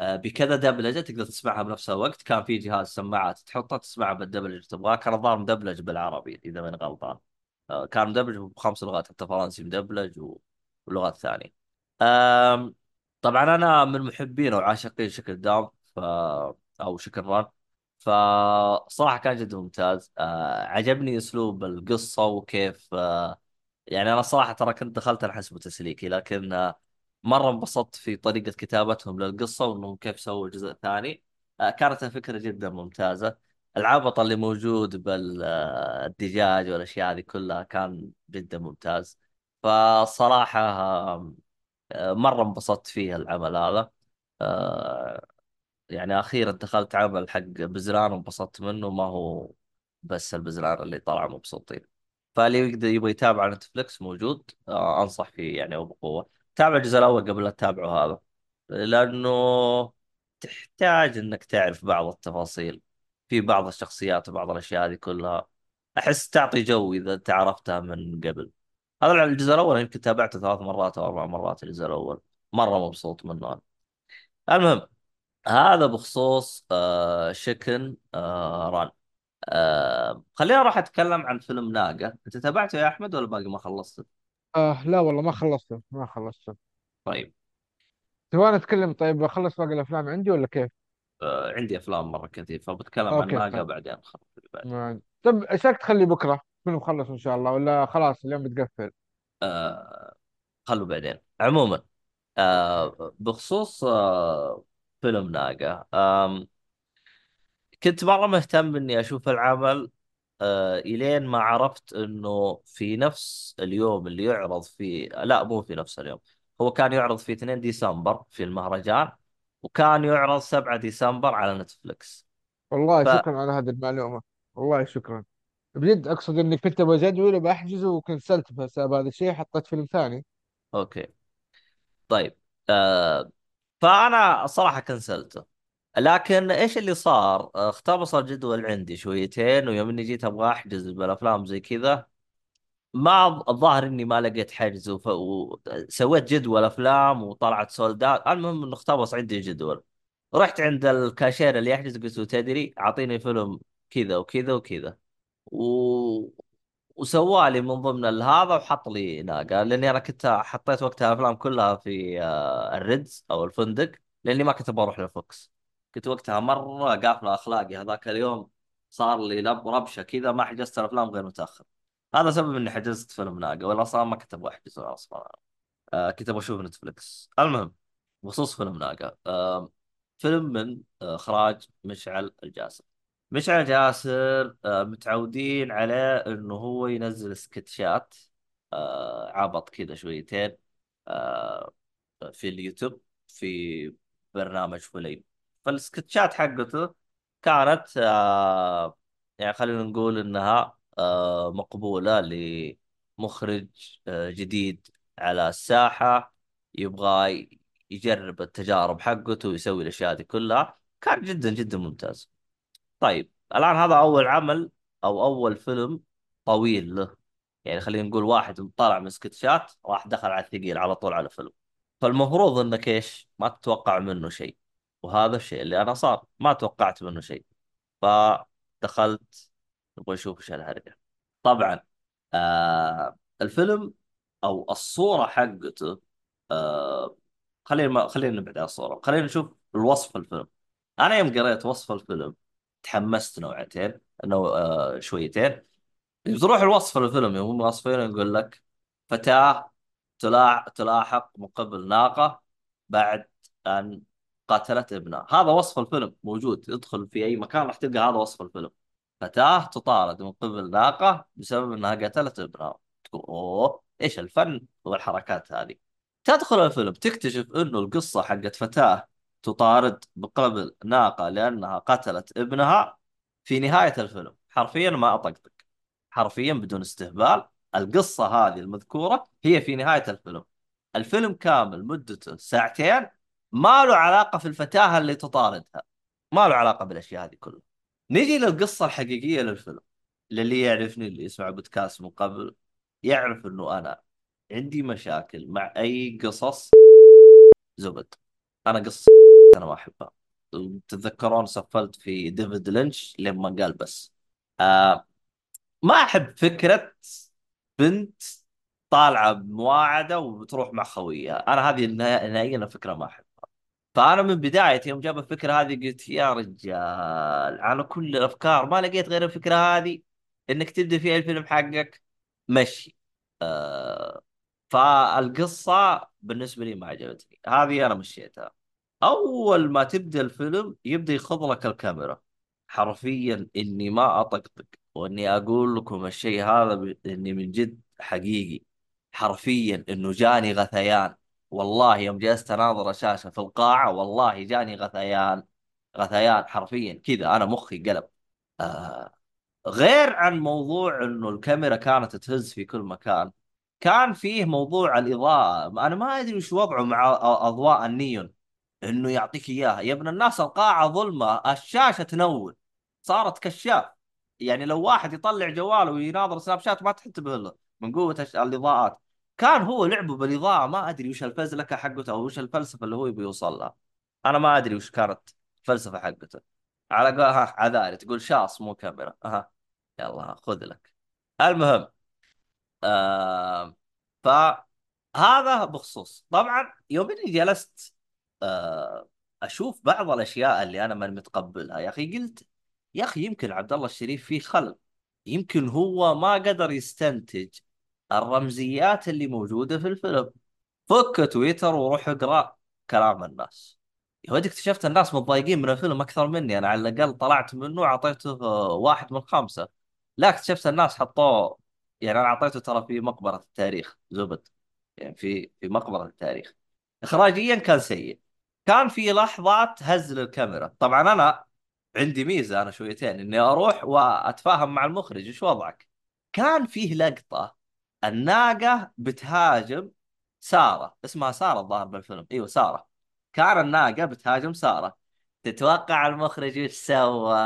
Speaker 1: آه، بكذا دبلجة تقدر تسمعها بنفس الوقت. كان في جهاز سماعات تحطها تسمعها بالدبلجة اللي تبغاه. كان الظاهر مدبلج بالعربي إذا ماني غلطان. آه، كان مدبلج بخمس لغات حتى فرنسي مدبلج و- ولغات ثانية آم، طبعا أنا من محبين وعاشقين شكل دام ف أو شكل ران. فصراحة كان جدا ممتاز. آه، عجبني أسلوب القصة وكيف آه، يعني أنا صراحة ترى كنت دخلت أنا حسبه تسليكي لكن آه، مرة انبسطت في طريقة كتابتهم للقصة وإنهم كيف سووا الجزء الثاني كانت الفكرة جدا ممتازة. العبط اللي موجود بالدجاج والأشياء هذه كلها كان جدا ممتاز. فصراحة آه، مرة انبسطت فيه العمل هذا. آه، يعني أخيرا دخلت عمل حق بزران وانبسطت منه ما هو بس البزران اللي طلعوا مبسوطين. فاللي يقدر يبغى يتابع على نتفلكس موجود آه أنصح فيه يعني وبقوة. تابع الجزء الأول قبل لا تتابعه هذا لأنه تحتاج إنك تعرف بعض التفاصيل في بعض الشخصيات وبعض الأشياء هذه كلها. أحس تعطي جو إذا انت عرفتها من قبل. هذا الجزء الأول يمكن تابعته ثلاث مرات أو أربع مرات الجزء الأول. مرة مبسوط منه أنا. المهم هذا بخصوص آه شكن آه ران آه خلينا أروح أتكلم عن فيلم ناقة. أنت تابعته يا أحمد ولا باقي ما خلصت
Speaker 3: آه لا والله ما خلصته ما خلصته.
Speaker 1: طيب.
Speaker 3: تبغى نتكلم طيب أخلص باقي الأفلام عندي ولا كيف؟
Speaker 1: آه عندي أفلام مرة كثير فبتكلم عن ناقة
Speaker 3: طيب.
Speaker 1: بعدين. خلاص بعد
Speaker 3: ما... طب إيش رايك تخلي بكرة؟ تكون مخلص إن شاء الله ولا خلاص اليوم بتقفل؟
Speaker 1: آه خلوا بعدين. عموما آه بخصوص آه فيلم ناقة آم كنت مرة مهتم إني أشوف العمل آه إلين ما عرفت إنه في نفس اليوم اللي يعرض فيه لا مو في نفس اليوم هو كان يعرض في 2 ديسمبر في المهرجان وكان يعرض 7 ديسمبر على Netflix
Speaker 3: والله
Speaker 1: ف
Speaker 3: شكرا على هذه المعلومة والله شكرا. بجد أقصد اني كنت أبغى جدول بحجزه وكنسلت بسبب هذا الشيء حطيت فيلم ثاني.
Speaker 1: okay. طيب آه فأنا صراحة كنسلته. لكن إيش اللي صار؟ اختبص الجدول عندي شويتين ويوم إني جيت أبغى أحجز بالأفلام زي كذا ما الظاهر إني ما لقيت حجز وف... وسويت جدول أفلام وطلعت sold out المهم إنه اختبص عندي جدول رحت عند الكاشير اللي يحجز قلت له تدري أعطيني فيلم كذا وكذا وكذا. و... وسوالي من ضمن هذا وحط لي ناقه لأني أنا كنت حطيت وقتها الافلام كلها في آه، ال Ritz أو الفندق لأني ما كنت أبغى أروح لل VOX كنت وقتها مرة قافله أخلاقي. هذاك اليوم صار لي لب ربشة كذا ما حجزت الأفلام غير متأخر. هذا سبب إني حجزت فيلم ناقه ولا أصلا ما كنت أبغى أحجزه أصلا. آه كنت أبغى أشوف نتفلكس المهم بخصوص فيلم ناقه آه فيلم من إخراج مشعل الجاسر مشعل جاسر آه، متعودين عليه إنه هو ينزل سكتشات آه، عبط كذا شويتين آه، في اليوتيوب في برنامج فليم فالسكتشات حقته كانت يعني خلينا نقول إنها مقبولة لمخرج جديد على الساحة يبغى يجرب التجارب حقته ويسوي الأشياء دي كلها. كان جدا جدا ممتاز. طيب الآن هذا أول عمل أو أول فيلم طويل له. يعني خلينا نقول واحد طالع من سكتشات راح دخل على الثقيل على طول على فيلم. فالمفروض انك إيش ما تتوقع منه شيء. وهذا الشيء اللي أنا صار ما توقعت منه شيء. فدخلت نبغى نشوف إيش الهرجه طبعا آه الفيلم أو الصورة حقته آه خلينا ما خلينا نبعد عن الصورة. خلينا نشوف الوصف الفيلم. أنا يوم قريت وصف الفيلم تحمست نوعتين انه آه شويتين تروح الوصف الفيلم يوم هم واصفينه يقول لك فتاة تلاح تلاحق مقبل ناقة بعد أن قتلت ابنها. هذا وصف الفيلم موجود ادخل في أي مكان راح تلقى هذا وصف الفيلم. فتاة تطارد من قبل ناقة بسبب أنها قتلت ابنها. تقول أوه إيش الفن والحركات هذه؟ تدخل الفيلم تكتشف أنه القصة حقت فتاة تطارد بقبل ناقة لأنها قتلت ابنها في نهاية الفيلم. حرفيا ما أطقطق. حرفيا بدون استهبال. القصة هذه المذكورة هي في نهاية الفيلم. الفيلم كامل مدته ساعتين. ما له علاقة في الفتاة اللي تطاردها. ما له علاقة بالأشياء هذه كلها. نجي للقصة الحقيقية للفيلم. للي يعرفني اللي يسمع بودكاست من قبل يعرف إنه أنا عندي مشاكل مع أي قصص زبد. أنا قصة أنا ما أحبها. تتذكرون سفلت في ديفيد لينش لما قال بس. آه ما أحب فكرة بنت طالعة بمواعدة وبتروح مع خويها. أنا هذه نهائيا فكرة ما أحبها. فأنا من بدايه يوم جاب الفكرة هذه قلت يا رجال على كل الأفكار ما لقيت غير الفكرة هذه إنك تبدأ فيها الفيلم حقك. مشي. آه فالقصة بالنسبة لي ما عجبتني. هذه أنا مشيتها. أول ما تبدأ الفيلم يبدأ يخض لك الكاميرا. حرفيا إني ما أطقطق وإني أقول لكم الشيء هذا ب... إني من جد حقيقي. حرفيا إنه جاني غثيان. والله يوم جلست أناظر الشاشة في القاعة والله جاني غثيان. غثيان حرفيا كذا أنا مخي قلب. آه غير عن موضوع إنه الكاميرا كانت تهز في كل مكان كان فيه موضوع الإضاءة. أنا ما أدري وش وضعه مع أضواء النيون. إنه يعطيك إياها. يا ابن الناس القاعة ظلمة الشاشة تنور صارت كشاف. يعني لو واحد يطلع جواله ويناظر سناب شات ما تنتبه له من قوة الإضاءات. كان هو لعبه بالإضاءة ما أدري وش الفزلكه حقته أو وش الفلسفة اللي هو يبي يوصل لها. أنا ما أدري وش كانت الفلسفة حقته. على عذاري تقول شاص مو كاميرا. أها يلا خذ لك. المهم آه فهذا بخصوص. طبعا يوم إني جلست أشوف بعض الأشياء اللي أنا ماني متقبلها. يا أخي قلت يا أخي يمكن عبد الله الشريف فيه خلل. يمكن هو ما قدر يستنتج الرمزيات اللي موجودة في الفيلم. فك تويتر وروح اقرأ كلام الناس. يا ودي اكتشفت الناس متضايقين من الفيلم أكثر مني. أنا على الأقل طلعت منه وأعطيته آه، واحد من خمسة. لا اكتشفت الناس حطوه يعني أنا أعطيته ترى في مقبرة التاريخ زبد. يعني في في مقبرة التاريخ. اخراجيا كان سيء. كان في لحظات هز للكاميرا. طبعا أنا عندي ميزة أنا شويتين إني أروح وأتفاهم مع المخرج إيش وضعك؟ كان فيه لقطة الناقة بتهاجم سارة اسمها سارة الظاهر بالفيلم. إيوه سارة. كان الناقة بتهاجم سارة. تتوقع المخرج إيش سوى؟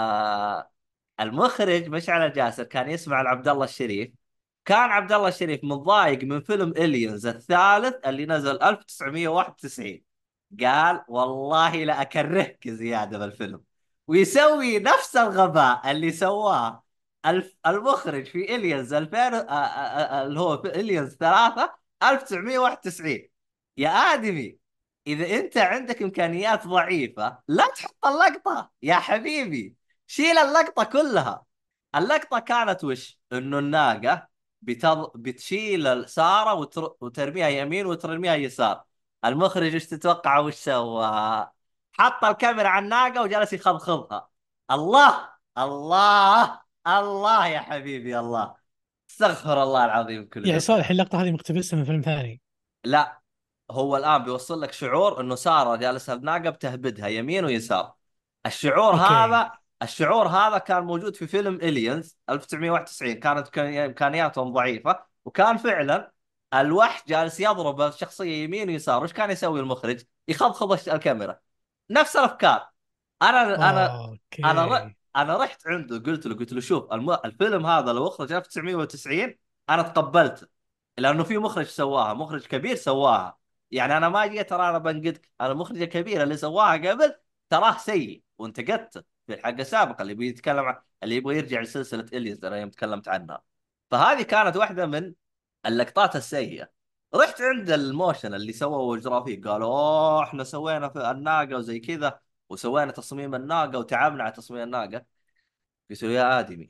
Speaker 1: المخرج مشعل جاسر كان يسمع لعبد الله الشريف. كان عبد الله الشريف متضايق من فيلم الينز الثالث اللي نزل 1991 قال والله لا أكرهك زيادة بالفيلم ويسوي نفس الغباء اللي سواه. المخرج في الينز 2000 آ- آ- آ- اللي هو في الينز 3 1991 يا آدمي إذا أنت عندك إمكانيات ضعيفة لا تحط اللقطة. يا حبيبي شيل اللقطة كلها. اللقطة كانت وش؟ إنه الناقة بتض... بتشيل ساره وتر... وترميها يمين وترميها يسار. المخرج إيش تتوقع وش سوى؟ حط الكاميرا على الناقة وجلس يخضخضها الله! الله! الله يا حبيبي الله. استغفر الله العظيم كل
Speaker 2: يعني. صالح اللقطة هذه مقتبسة من فيلم ثاني.
Speaker 1: لا هو الآن بيوصل لك شعور إنه سارة جالسة بناقة بتهبدها يمين ويسار. الشعور
Speaker 2: okay.
Speaker 1: هذا الشعور هذا كان موجود في فيلم Aliens 1991 كانت كان- إمكانياتهم ضعيفة وكان فعلا الوحش جالس يضرب الشخصية يمين ويسار وش كان يسوي المخرج؟ يخضخض الكاميرا. نفس الأفكار. أنا
Speaker 2: أنا
Speaker 1: okay. أنا. أنا رحت عنده قلت له قلت له شوف الم... الفيلم هذا لو أخرج 1990 أنا تقبلته. لأنه في مخرج سواها مخرج كبير سواها. يعني أنا ما جيت ترى أنا بنقدك. أنا المخرج الكبير اللي سواها قبل تراه سيء وانتقدته في الحلقة السابقة اللي بيتكلم عن اللي يبغى يرجع لسلسلة Aliens أنا يوم تكلمت عنها. فهذه كانت واحدة من اللقطات السيئة رحت عند ال motion اللي سووا جرافيك قالوا أوه إحنا سوينا في الناقة وزي كذا وسوينا تصميم الناقة وتعبنا على تصميم الناقة قلت له يا آدمي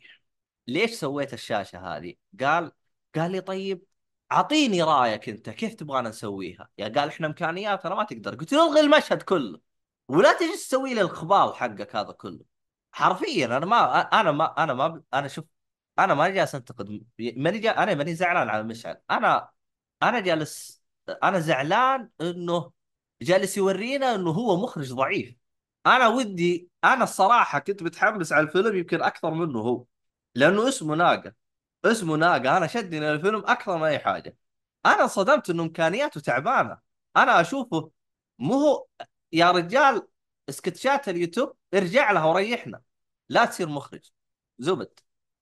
Speaker 1: ليش سويت الشاشة هذه؟ قال قال لي طيب أعطيني رأيك أنت كيف تبغانا نسويها؟ يا قال إحنا إمكانياتنا ما تقدر قلت له الغي المشهد كله ولا تجي تسوي لي الخبال حقك هذا كله حرفيا أنا ما أنا ما أنا ما أنا شوف أنا ما جالس أنتقد ماني جا أنا ماني زعلان على مشعل أنا أنا جالس أنا زعلان إنه جالس يورينا إنه هو مخرج ضعيف. أنا ودي أنا الصراحة كنت متحمس على الفيلم يمكن أكثر منه هو لأنه اسمه ناقة. اسمه ناقة. أنا شدني للفيلم أكثر من أي حاجة. أنا انصدمت إنه إمكانياته تعبانة. أنا أشوفه مو هو يا رجال سكتشات اليوتيوب ارجع لها وريحنا. لا تصير مخرج. زبد.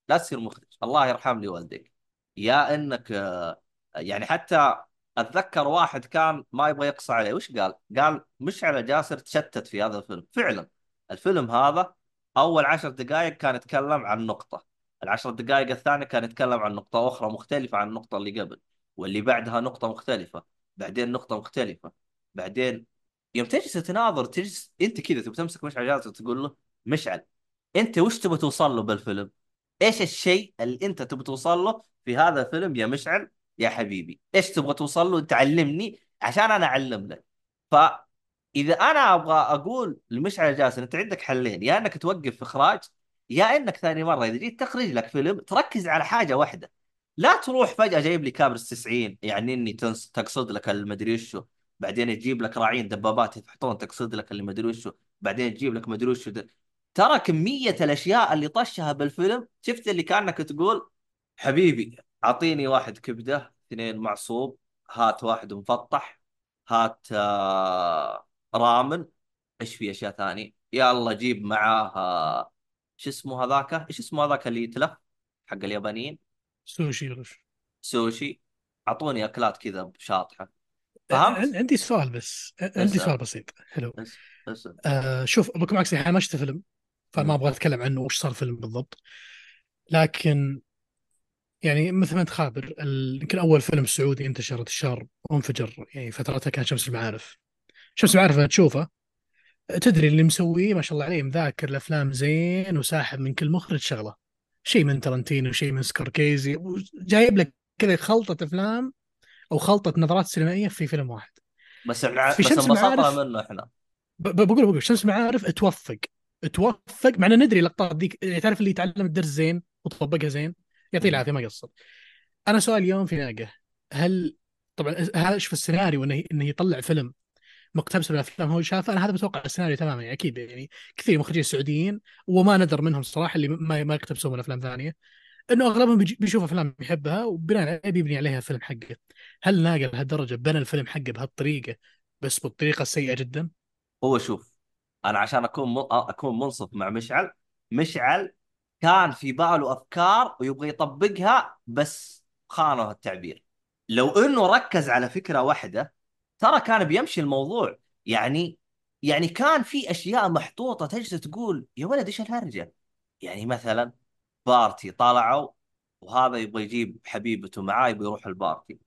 Speaker 1: لا تصير مخرج. الله يرحم لي والديك. يا إنك آه، يعني حتى أتذكر واحد كان ما يبغى يقصى عليه. وش قال؟ قال مشعل جاسر تشتت في هذا الفيلم. فعلا الفيلم هذا أول عشر دقائق كان يتكلم عن نقطة. العشر دقائق الثانية كان يتكلم عن نقطة أخرى مختلفة عن النقطة اللي قبل واللي بعدها نقطة مختلفة بعدين نقطة مختلفة بعدين يوم تجلس تناظر تجلس أنت كذا تبي تمسك مشعل جاسر تقول له مشعل أنت وش تبي توصل له بالفيلم؟ إيش الشيء اللي أنت تبي توصل له في هذا الفيلم يا مشعل؟ يا حبيبي إيش تبغى توصل له؟ تعلمني عشان أنا أعلم لك. فإذا أنا أبغى أقول لمشعل جاسر أنت عندك حلين يا إنك توقف في إخراج يا إنك ثاني مرة إذا جيت تخرج لك فيلم تركز على حاجة واحدة. لا تروح فجأة جايب لي كابرس 90 يعني إني تنس تقصد لك المدري وشو بعدين تجيب لك راعين دبابات يتحطون تقصد لك اللي مدري وشو بعدين تجيب لك مدري وشو. ترى كميه الأشياء اللي طشها بالفيلم. شفت اللي كأنك تقول حبيبي أعطيني واحد كبدة اثنين معصوب هات واحد مفطح هات آه رامن إيش في أشياء ثانية؟ يلا جيب معاه شو اسمه هذاك؟ إيش اسمه هذاك اللي يتلف حق اليابانيين؟
Speaker 2: سوشي وش
Speaker 1: سوشي. أعطوني أكلات كذا شاطحه فهمت؟
Speaker 2: عندي سؤال بس عندي. سؤال بسيط. حلو.
Speaker 1: بس بس
Speaker 2: آه شوف بكون معك صحيح أنا ما شفت فيلم. فما. أبغى أتكلم عنه وش صار فيلم بالضبط. لكن يعني مثل ما أنت خابر يمكن أول فيلم سعودي انتشر انتشار وانفجر يعني فترتها كان شمس المعارف. شمس المعارف لما تشوفه تدري اللي مسويه ما شاء الله عليه مذاكر الأفلام زين وساحب من كل مخرج شغلة. شيء من تارنتينو شيء من سكورسيزي جايب لك كذا خلطة أفلام أو خلطة نظرات سينمائية في فيلم واحد.
Speaker 1: بس بس انبسطنا
Speaker 2: المعارف-
Speaker 1: منه
Speaker 2: إحنا. بقول بقول شمس المعارف توفق. توفق مع ان ندري اللقطات ذيك تعرف اللي يتعلم الدرس زين وتطبقها زين؟ يعطيه. العافية ما قصر. أنا سؤال اليوم في ناقة. هل طبعا هذا شوف السيناريو إنه إنه يطلع فيلم مقتبس من الأفلام هو شافه؟ أنا هذا متوقع السيناريو تماما يعني أكيد يعني كثير مخرجين سعوديين وما ندر منهم الصراحه اللي ما ما يقتبسون من أفلام ثانية إنه أغلبهم بيشوف أفلام يحبها وبناء عليه بيبني عليها الفيلم حقه. هل ناقل لهالدرجة بنى الفيلم حقه بهالطريقة بس بالطريقة السيئة جدا؟
Speaker 1: هو شوف أنا عشان أكون م... أكون منصف مع مشعل مشعل كان في باله افكار ويبغى يطبقها بس خانه التعبير. لو إنه ركز على فكرة واحدة ترى كان بيمشي الموضوع. يعني يعني كان في أشياء محطوطة تجلس تقول يا ولد إيش الهرجة؟ يعني مثلا party طلعوا وهذا يبغى يجيب حبيبته معاه يبغى يروح ال party.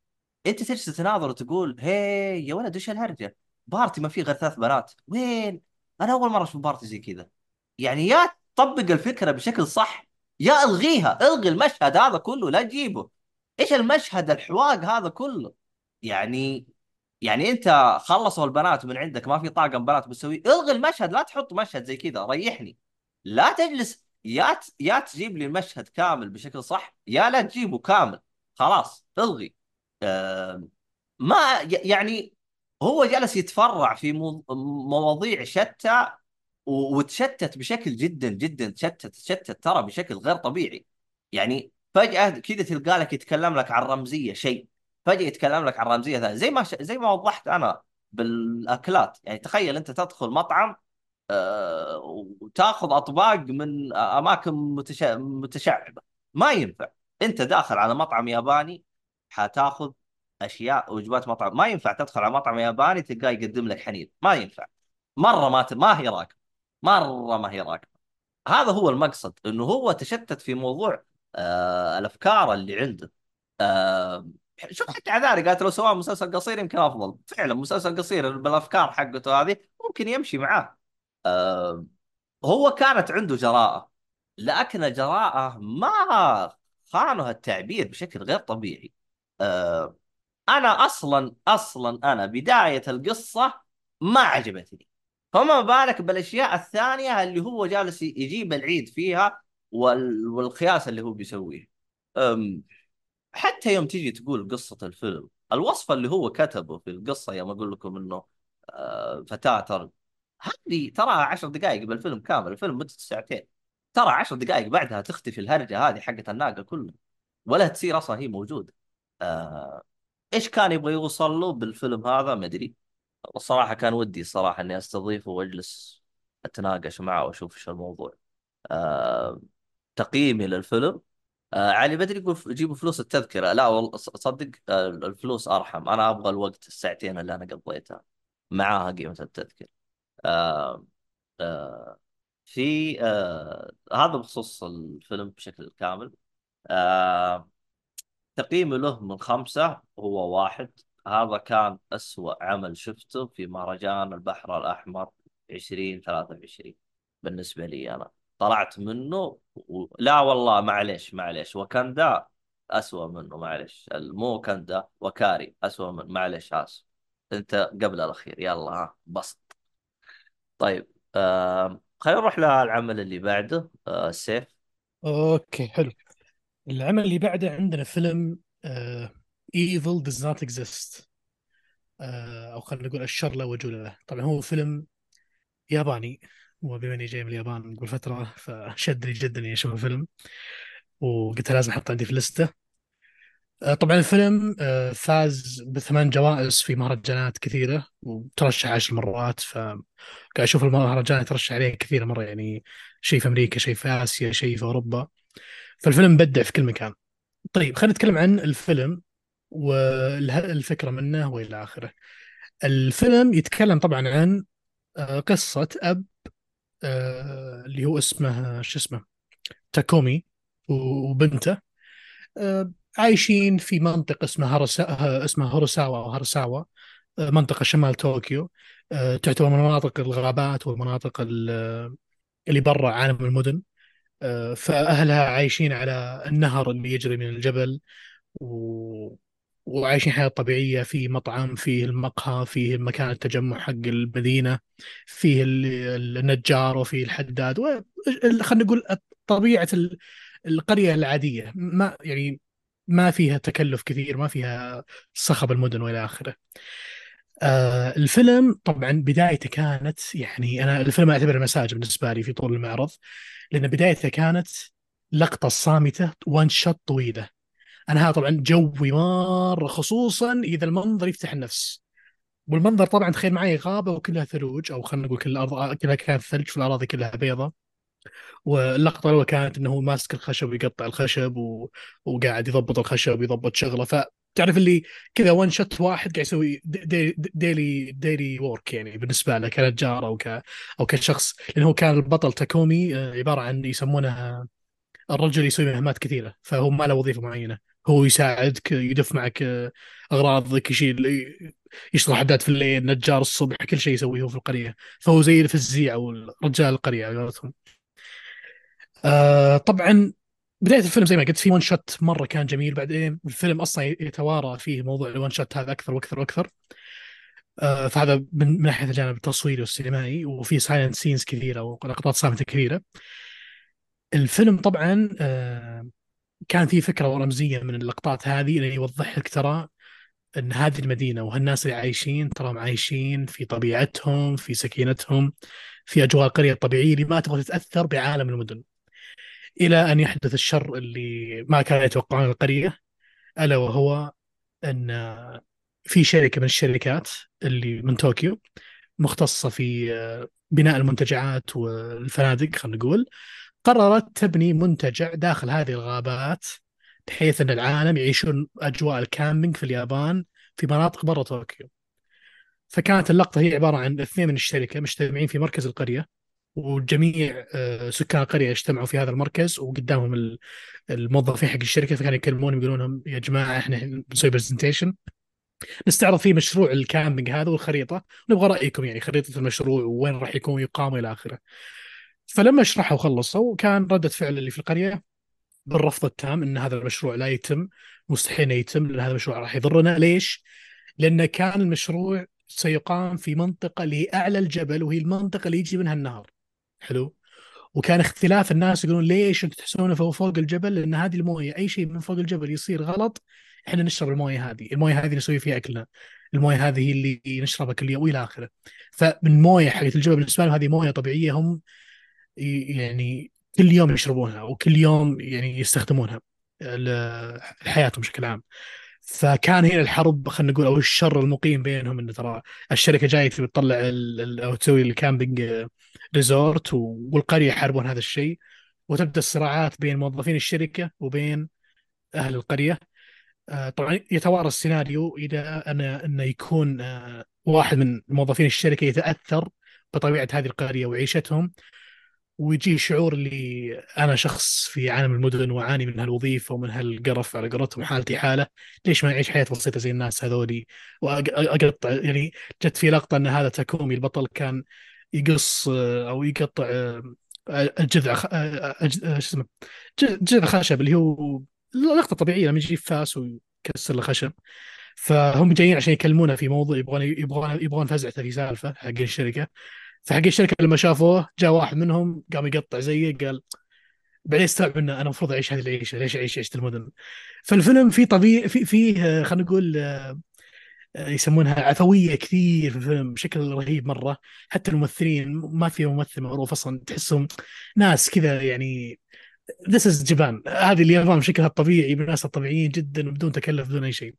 Speaker 1: أنت تجلس تناظر وتقول هي يا ولد إيش الهرجة؟ party ما فيه غير ثلاث بنات. وين؟ أنا أول مرة أشوف party زي كذا. يعني يا تطبق الفكرة بشكل صح يا ألغيها ألغي المشهد هذا كله لا تجيبه. إيش المشهد الحواق هذا كله؟ يعني يعني أنت خلصوا البنات من عندك ما في طاقم بنات بتسوي ألغي المشهد لا تحط مشهد زي كذا ريحني. لا تجلس يا ت... يا تجيب لي المشهد كامل بشكل صح يا لا تجيبه كامل. خلاص ألغي. آه ما يعني هو جلس يتفرع في مو- مواضيع شتى وتشتت بشكل جدا جدا تشتت تشتت ترى بشكل غير طبيعي. يعني فجأة كذا تلقى لك يتكلم لك عن رمزية شيء. فجأة يتكلم لك عن رمزية ثانية. زي ما ش... زي ما وضحت أنا بالأكلات. يعني تخيل أنت تدخل مطعم آه، وتاخذ أطباق من أماكن متش... متشعبة. ما ينفع. أنت داخل على مطعم ياباني حتاخذ أشياء وجبات مطعم. ما ينفع تدخل على مطعم ياباني تلقاه يقدم لك حنيذ ما ينفع. مرة ما ت... ما هي راكبة. مرة ما هي راكبة. هذا هو المقصد إنه هو تشتت في موضوع آه الأفكار اللي عنده. آه شوف حتى عذاري قالت لو سواه مسلسل قصير يمكن أفضل. فعلا مسلسل قصير بالأفكار حقته هذه ممكن يمشي معاه. آه هو كانت عنده جراءة لكن الجراءه ما خانها التعبير بشكل غير طبيعي. آه أنا أصلا أصلا أنا بداية القصة ما عجبتني. فما بالك بالأشياء الثانية اللي هو جالس يجيب العيد فيها وال... والقياس اللي هو بيسويه. حتى يوم تيجي تقول قصة الفيلم الوصف اللي هو كتبه في القصة يوم أقول لكم إنه آه، فتاة ترى هذه تراها عشر دقائق بالفيلم كامل الفيلم مدته ساعتين. ترى عشر دقائق بعدها تختفي الهرجة هذه حقت الناقة كلها ولا تصير أصلا هي موجودة. آه، إيش كان يبغى يوصل له بالفيلم هذا؟ ما أدري. الصراحه كان ودي الصراحه إني استضيفه وأجلس أتناقش معه وأشوف إيش الموضوع. آه، تقييمي للفيلم. آه علي بدري يقول جيبوا فلوس التذكرة. لا والله صدق آه الفلوس أرحم. أنا أبغى الوقت الساعتين اللي أنا قضيتها معاها قيمة التذكرة. آه آه في آه هذا بخصوص الفيلم بشكل كامل. آه تقييمي له من خمسة هو واحد هذا كان أسوأ عمل شفته في مهرجان البحر الأحمر 2023 بالنسبة لي أنا. طلعت منه و... لا والله معليش معليش وكندا أسوأ منه معليش. مو وكندا وكاري أسوأ من معليش آسف. أنت قبل الأخير يلا ها بسط. طيب آه... خلينا نروح للعمل اللي بعده آه... سيف.
Speaker 2: أوكي حلو. العمل اللي بعده عندنا فيلم Does Not Exist. آه أو خلينا نقول الشر لا وجود له. طبعا هو فيلم ياباني وبما إني جاي من اليابان قبل فترة فشدني جدا إني أشوف الفيلم وقلت لازم أحطه عندي في اللسته آه، طبعا الفيلم آه، فاز بثمان جوائز في مهرجانات كثيرة وترشح عشر مرات فقاعد أشوف المهرجان يترشح عليه كثير مرة يعني شيء في أمريكا شيء في آسيا شيء في أوروبا. فالفيلم مبدع في كل مكان. طيب خلينا نتكلم عن الفيلم والفكرة منه وإلى آخره. الفيلم يتكلم طبعا عن آه، قصة أب آه، اللي هو اسمه شو اسمه تاكومي وبنته. آه، عايشين في منطقة اسمها هرسا... اسمها هوروساوا أو هرساوا منطقة شمال طوكيو. تعتبر من مناطق الغابات والمناطق ال- اللي برا عالم المدن. آه، فأهلها عايشين على النهر اللي يجري من الجبل و... وعايشين حياة طبيعية في مطعم فيه المقهى فيه مكان التجمع حق المدينة فيه ال- النجار وفيه الحداد و... خلينا نقول طبيعة ال- القرية العادية ما يعني ما فيها تكلف كثير ما فيها صخب المدن وإلى آخره. آه الفيلم طبعا بدايته كانت يعني أنا الفيلم أعتبره مساج بالنسبة لي في طول المعرض لأن بدايته كانت لقطة صامتة وان شوت طويلة. أنا هذا طبعا جوي مرة خصوصا إذا المنظر يفتح النفس. والمنظر طبعا تخيل معي غابة وكلها ثلوج أو خلينا نقول كل الأرض كلها كانت ثلج والاراضي كلها بيضاء. واللقطة الأولى كانت إنه هو ماسك الخشب ويقطع الخشب و... وقاعد يضبط الخشب ويضبط شغله فتعرف اللي كذا one shot واحد قاعد يسوي dai... daily daily work يعني بالنسبة له كنجار أو ك أو كشخص لأنه هو كان البطل تاكومي آه، عبارة عن يسمونه الرجل يسوي مهمات كثيرة فهو ما له وظيفة معينة. هو يساعدك يدف معك آه، أغراضك يشيل يشطح حداد في الليل نجار الصبح كل شيء يسويه هو في القرية. فهو زي الفزيع أو رجال القرية على قولتهم. آه طبعا بداية الفيلم زي ما قلت في one shot مرة كان جميل بعدين الفيلم أصلا يتوارى فيه موضوع ال one shot هذا أكثر وأكثر وأكثر. آه فهذا من ناحية الجانب التصويري والسينمائي وفي silent scenes كثيرة ولقطات صامته كثيرة. الفيلم طبعا آه كان فيه فكرة ورمزيه من اللقطات هذه اللي يوضح لك ترى إن هذه المدينة وهالناس اللي عايشين تراهم عايشين في طبيعتهم في سكينتهم في أجواء القريه الطبيعيه اللي ما تبغى تتأثر بعالم المدن. إلى أن يحدث الشر اللي ما كانوا يتوقعون القرية ألا وهو أن في شركة من الشركات اللي من طوكيو مختصة في بناء المنتجعات والفنادق خلينا نقول قررت تبني منتجع داخل هذه الغابات بحيث أن العالم يعيشون أجواء ال camping في اليابان في مناطق برا طوكيو. فكانت اللقطة هي عبارة عن اثنين من الشركة مجتمعين في مركز القرية وجميع آه، سكان القرية اجتمعوا في هذا المركز وقدامهم ال- الموظفين حق الشركة فكانوا يكلمونهم يقولون لهم يا جماعة إحنا بنسوي presentation نستعرض فيه مشروع الكامبينج هذا والخريطة نبغى رأيكم يعني خريطة المشروع وين راح يكون يقام إلى آخره. فلما شرحوا وخلصوا كان ردة فعل اللي في القرية بالرفض التام إن هذا المشروع لا يتم مستحيل يتم لأن هذا المشروع راح يضرنا ليش؟ لأن كان المشروع سيقام في منطقة لأعلى الجبل وهي المنطقة اللي يجي منها النهر. حلو؟ وكان اختلاف الناس يقولون ليش أنتم تحسونه فوق الجبل لأن هذه الموية أي شيء من فوق الجبل يصير غلط إحنا نشرب الموية هذه، الموية هذه نسوي فيها أكلنا، الموية هذه هي اللي نشربها كل يوم وإلى آخره. فمن موية حقت الجبل بالنسبة لهم هذه موية طبيعية هم يعني كل يوم يشربونها وكل يوم يعني يستخدمونها لحياتهم بشكل عام. فكان هنا الحرب خلينا نقول أو الشر المقيم بينهم انه ترى الشركة جاية تبي تطلع أو تسوي ال camping resort والقرية يحاربون هذا الشيء. وتبدأ الصراعات بين موظفين الشركة وبين أهل القرية. آه، طبعا يتوارى السيناريو إلى أن أنه يكون آه، واحد من موظفين الشركة يتأثر بطبيعة هذه القرية وعيشتهم. ويجي شعور اللي أنا شخص في عالم المدن وأعاني من هالوظيفة ومن هالقرف على قولتهم حالتي حالة. ليش ما أعيش حياة بسيطة زي الناس هذولي؟ واقطع يعني جت في لقطة أن هذا تاكومي البطل كان يقص آه، أو يقطع آه، الجذع خ- آه، شو اسمه جذع خشب اللي هو لقطة طبيعية لما يجيب فاس ويكسر له خشب. فهم جايين عشان يكلمونه في موضوع يبغون يبغون يبغون فزعته في سالفة حق الشركة. فحق الشركة لما شافوه جاء واحد منهم قام يقطع زيه قال بعدين استوعب إنه أنا المفروض أعيش هذه العيشة ليش أعيش عيشة المدن؟ فالفيلم فيه طبيعي في فيه خلينا نقول يسمونها عفوية كثير في الفيلم بشكل رهيب مرة. حتى الممثلين ما في ممثل معروف أصلا تحسهم ناس كذا يعني ذس از جبان هذه اليابان بشكلها الطبيعي بناس طبيعيين جدا بدون تكلف بدون أي شيء.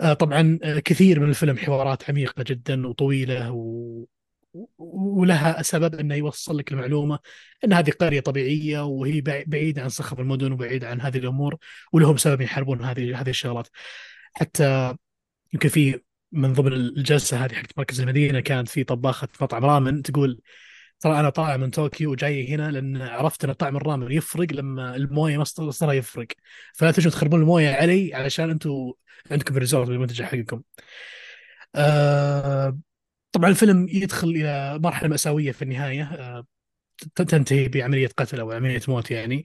Speaker 2: آه، طبعا آه، كثير من الفيلم حوارات عميقة جدا وطويلة و... ولها سبب إنه يوصل لك المعلومة إن هذه قرية طبيعية وهي بع- بعيده عن صخب المدن وبعيده عن هذه الأمور ولهم سبب يحاربون هذه هذه الشغلات. حتى يمكن في من ضمن الجلسة هذه حقت مركز المدينة كانت في طباخة مطعم رامن تقول ترى أنا طالع من طوكيو وجاي هنا لأن عرفت إن طعم الرامن يفرق لما الموية مصدر مصدرها يفرق. فلا تجوا تخربون الموية علي علشان أنتم عندكم ريزورت بالمنتج حقكم. آه طبعا الفيلم يدخل إلى مرحلة مأساوية في النهاية. آه تنتهي بعملية قتل أو عملية موت يعني.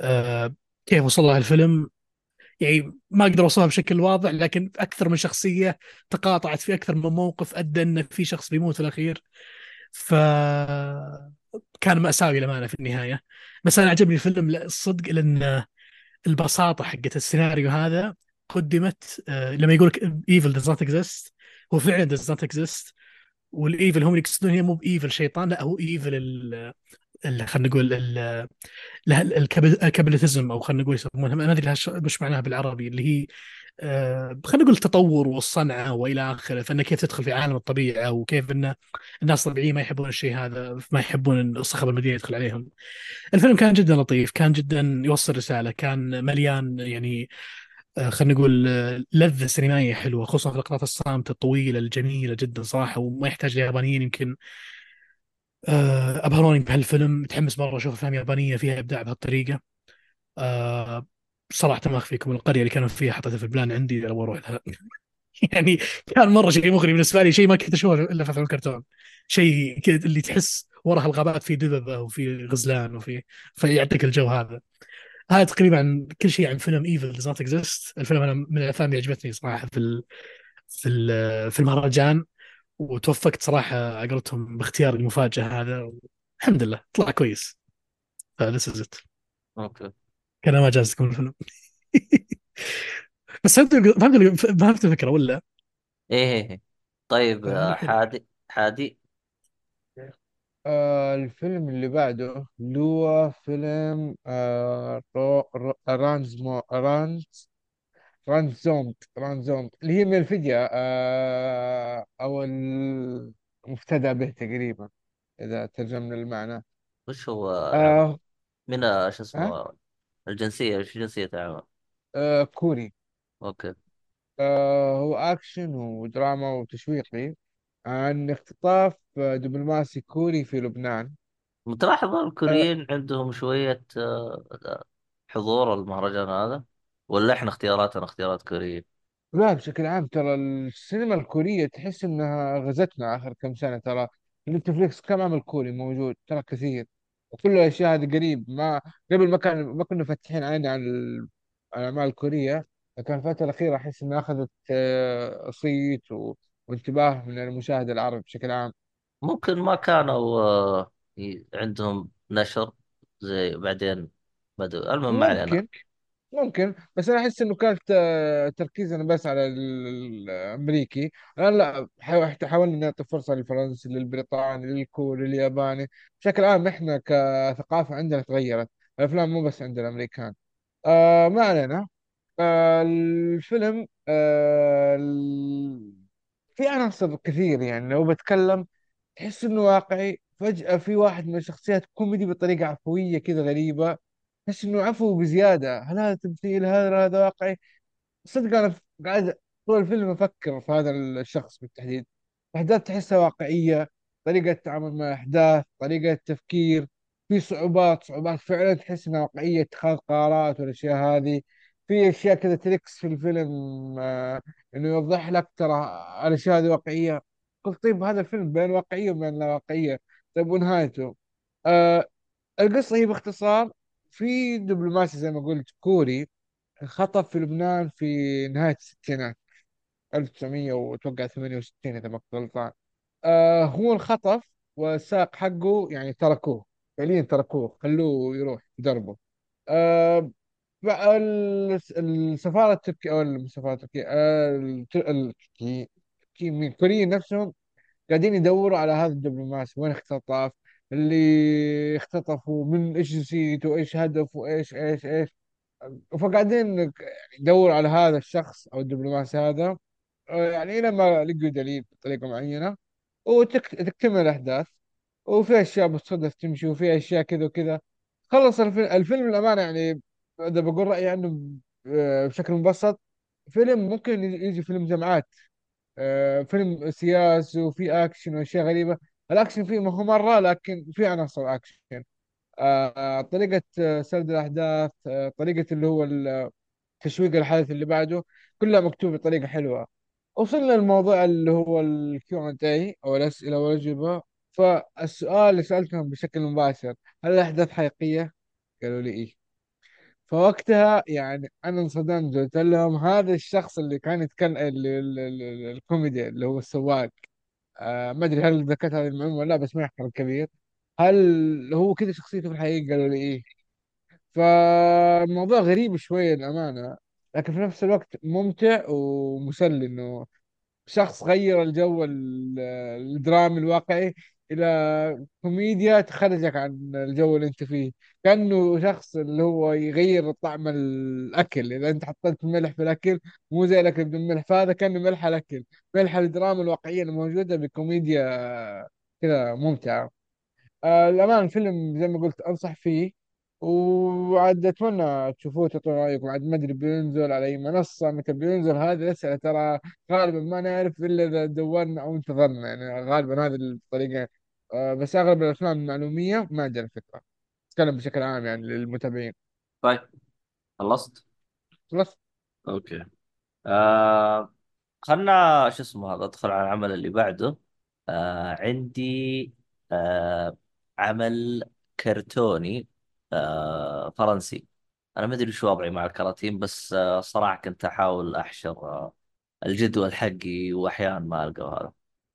Speaker 2: آه كيف وصل لها الفيلم؟ يعني ما أقدر اوصفها بشكل واضح لكن أكثر من شخصية تقاطعت في أكثر من موقف أدى إن في شخص بيموت في الأخير. ف كان مأساوي للأمانة في النهاية. بس أنا عجبني الفيلم الصدق لأن البساطة حقت السيناريو هذا قدمت آه، لما يقول لك evil does not exist هو فعلا does not exist وال evil هم اللي يقصدون هي مو ب evil شيطان لا هو evil خلينا نقول ال capitalism أو خلينا نقول يسمونها ما أدري مش معناها بالعربي اللي هي آه، خلينا نقول التطور والصنعة وإلى آخره فانه كيف تدخل في عالم الطبيعة وكيف إن الناس الطبيعيين ما يحبون الشيء هذا ما يحبون صخب المدينة يدخل عليهم. الفيلم كان جدا لطيف كان جدا يوصل رسالة كان مليان يعني آه، خلينا نقول آه، لذة سينمائية حلوة خصوصا في اللقطات الصامتة الطويلة الجميلة جدا صراحة وما يحتاج ليابانيين يمكن آه، أبهروني بهالفيلم. متحمس مرة أشوف أفلام يابانية فيها إبداع بهالطريقة. آه، صراحة ما أخفيكم القرية اللي كانوا فيها حطيتها في ال plan عندي أبغى أروح لها. يعني كان مرة شيء مغري بالنسبة لي شيء ما كنت أشوفه إلا في أفلام الكرتون. شيء كذا اللي تحس وراها الغابات في دببة وفي غزلان وفي فيعطيك الجو هذا. هذا تقريبا كل شيء عن فيلم Evil Does Not Exist الفيلم أنا من الأفلام اللي عجبتني صراحة في ال... في ال... في المهرجان. وتوفقت صراحة على قولتهم باختيار المفاجأة هذا الحمد لله طلع كويس فذس از ات
Speaker 1: أوكي
Speaker 2: كان ما جازكم الفيلم بس فهمت فهمت فهمت الفكرة ولا؟
Speaker 1: إيه إيه، إيه. طيب. حادي حادي
Speaker 3: آه الفيلم اللي بعده اللي هو فيلم آه رو رانزمو رانز Ransomed Ransomed اللي هي من الفدية آه أو المفتدى به تقريبا إذا ترجمنا المعنى.
Speaker 1: وش هو؟
Speaker 3: آه
Speaker 1: من آه، شو
Speaker 3: ها؟
Speaker 1: اسمه الجنسية وش جنسية العمل
Speaker 3: آه كوري.
Speaker 1: okay.
Speaker 3: آه هو أكشن ودراما وتشويقي عن اختطاف آه، دبلوماسي كوري في لبنان.
Speaker 1: متلاحظ
Speaker 3: آه.
Speaker 1: الكوريين عندهم شوية آه، حضور المهرجان هذا؟ ولا إحنا اختياراتنا اختيارات كورية
Speaker 3: لا بشكل عام ترى السينما الكورية تحس إنها غزتنا آخر كم سنة ترى نتفليكس كم عمل كوري موجود ترى كثير. وكل الأشياء هذه قريب. ما قبل ما كان ما كنا فاتحين عيني على ال- على الأعمال الكورية لكن الفترة الأخيرة أحس إنها أخذت آه، صيت و... وانتباه من المشاهد العربي بشكل عام.
Speaker 1: ممكن ما كانوا آه، ي- عندهم نشر زي بعدين بدوا المهم ما علينا.
Speaker 3: ممكن. ممكن بس أنا أحس إنه كانت آه، تركيزنا بس على ال- الأمريكي. أنا لا حاو- حاولنا نعطي فرصة للفرنسي للبريطاني للكوري للياباني. بشكل عام إحنا كثقافة عندنا تغيرت الأفلام مو بس عند الأمريكان. آه ما علينا. آه الفيلم آه في عناصر كثير يعني. لو بتكلم تحس إنه واقعي فجأة في واحد من الشخصيات كوميدي بطريقة عفوية كذا غريبة. تحس إنه عفو بزيادة. هل هذا تمثيل؟ هل هذا واقعي؟ صدق أنا قاعد طول الفيلم أفكر في هذا الشخص بالتحديد. الأحداث تحسها واقعية طريقة التعامل مع الأحداث طريقة التفكير في صعوبات صعوبات فعلا تحس إنها واقعية اتخاذ قرارات والأشياء هذه. في أشياء كذا تريكس في الفيلم آه إنه يوضح لك ترى الأشياء هذه واقعية. قلت طيب هذا الفيلم بين واقعيه وبين لا واقعيه طيب ونهايته؟ آه القصة هي باختصار في دبلوماسي زي ما قلت كوري خطف في لبنان في نهاية الستينات 1900 وأتوقع 68 إذا ما كنت غلطان. آه هو انخطف والسائق حقه يعني تركوه فعليا تركوه خلوه يروح يدربه. آه السفارة التركية أو السفارة التركية آه الت- التركي التركي- من الكوريين نفسهم قاعدين يدوروا على هذا الدبلوماسي وين اختطف؟ اللي اختطفوا من إيش جنسيته وايش هدفه وايش إيش إيش. فقاعدين يدوروا على هذا الشخص أو الدبلوماسي هذا. آه، يعني لما لقوا دليل بطريقة معينة. وتكتمل الاحداث وفي أشياء بالصدف تمشي وفي أشياء كذا وكذا. خلص الفيلم الفيلم الامانه يعني اذا بقول رأيي عنه آه، بشكل مبسط. فيلم ممكن يجي فيلم جمعات. آه، فيلم سياسي وفي اكشن وأشياء غريبة. الأكشن فيه ما هو مرة لكن في عناصر أكشن. آه، طريقة آه، سرد الأحداث آه، طريقة اللي هو تشويق الحدث اللي بعده كلها مكتوبة بطريقة حلوة. وصلنا للموضوع اللي هو ال Q and A أو الأسئلة والأجوبة. فالسؤال اللي سألتهم بشكل مباشر هل الأحداث حقيقية؟ قالوا لي إيه. فوقتها يعني أنا انصدمت قلت لهم هذا الشخص اللي كان يتكلم الكوميدي اللي هو السواق. آه ما أدري هل ذكرت هذه المعلومة ولا لأ بس ما يحترم كبير. هل هو كذا شخصيته في الحقيقة؟ قالوا لي إيه. فالموضوع غريب شوية الأمانة لكن في نفس الوقت ممتع ومسلي إنه شخص غير الجو ال- الدرامي الواقعي إلى كوميديا تخرجك عن الجو اللي أنت فيه. كأنه شخص اللي هو يغير طعم الأكل. إذا أنت حطيت ملح في الأكل مو زي الأكل بدون ملح فهذا كأنه ملح الأكل. ملح الدراما الواقعية الموجودة بكوميديا كذا ممتعة. آه، الأمان الفيلم زي ما قلت أنصح فيه. وعاد أتمنى تشوفوه تعطون رأيكم. عاد ما أدري بينزل على أي منصة متى بينزل هذه الأسئلة ترى غالبا ما نعرف إلا إذا دورنا أو انتظرنا. يعني غالبا هذه الطريقة آه، بس أغلب الأفلام المعلومية ما عندنا فكرة. أتكلم بشكل عام يعني للمتابعين.
Speaker 1: طيب خلصت؟
Speaker 3: خلاص
Speaker 1: أوكي. آه خلنا شو اسمه هذا أدخل على العمل اللي بعده. آه عندي آه عمل كرتوني آه فرنسي. أنا ما أدري شو وضعي مع الكراتين بس آه صراحة كنت أحاول أحشر آه الجدول حقي وأحيانا ما ألقى هذا.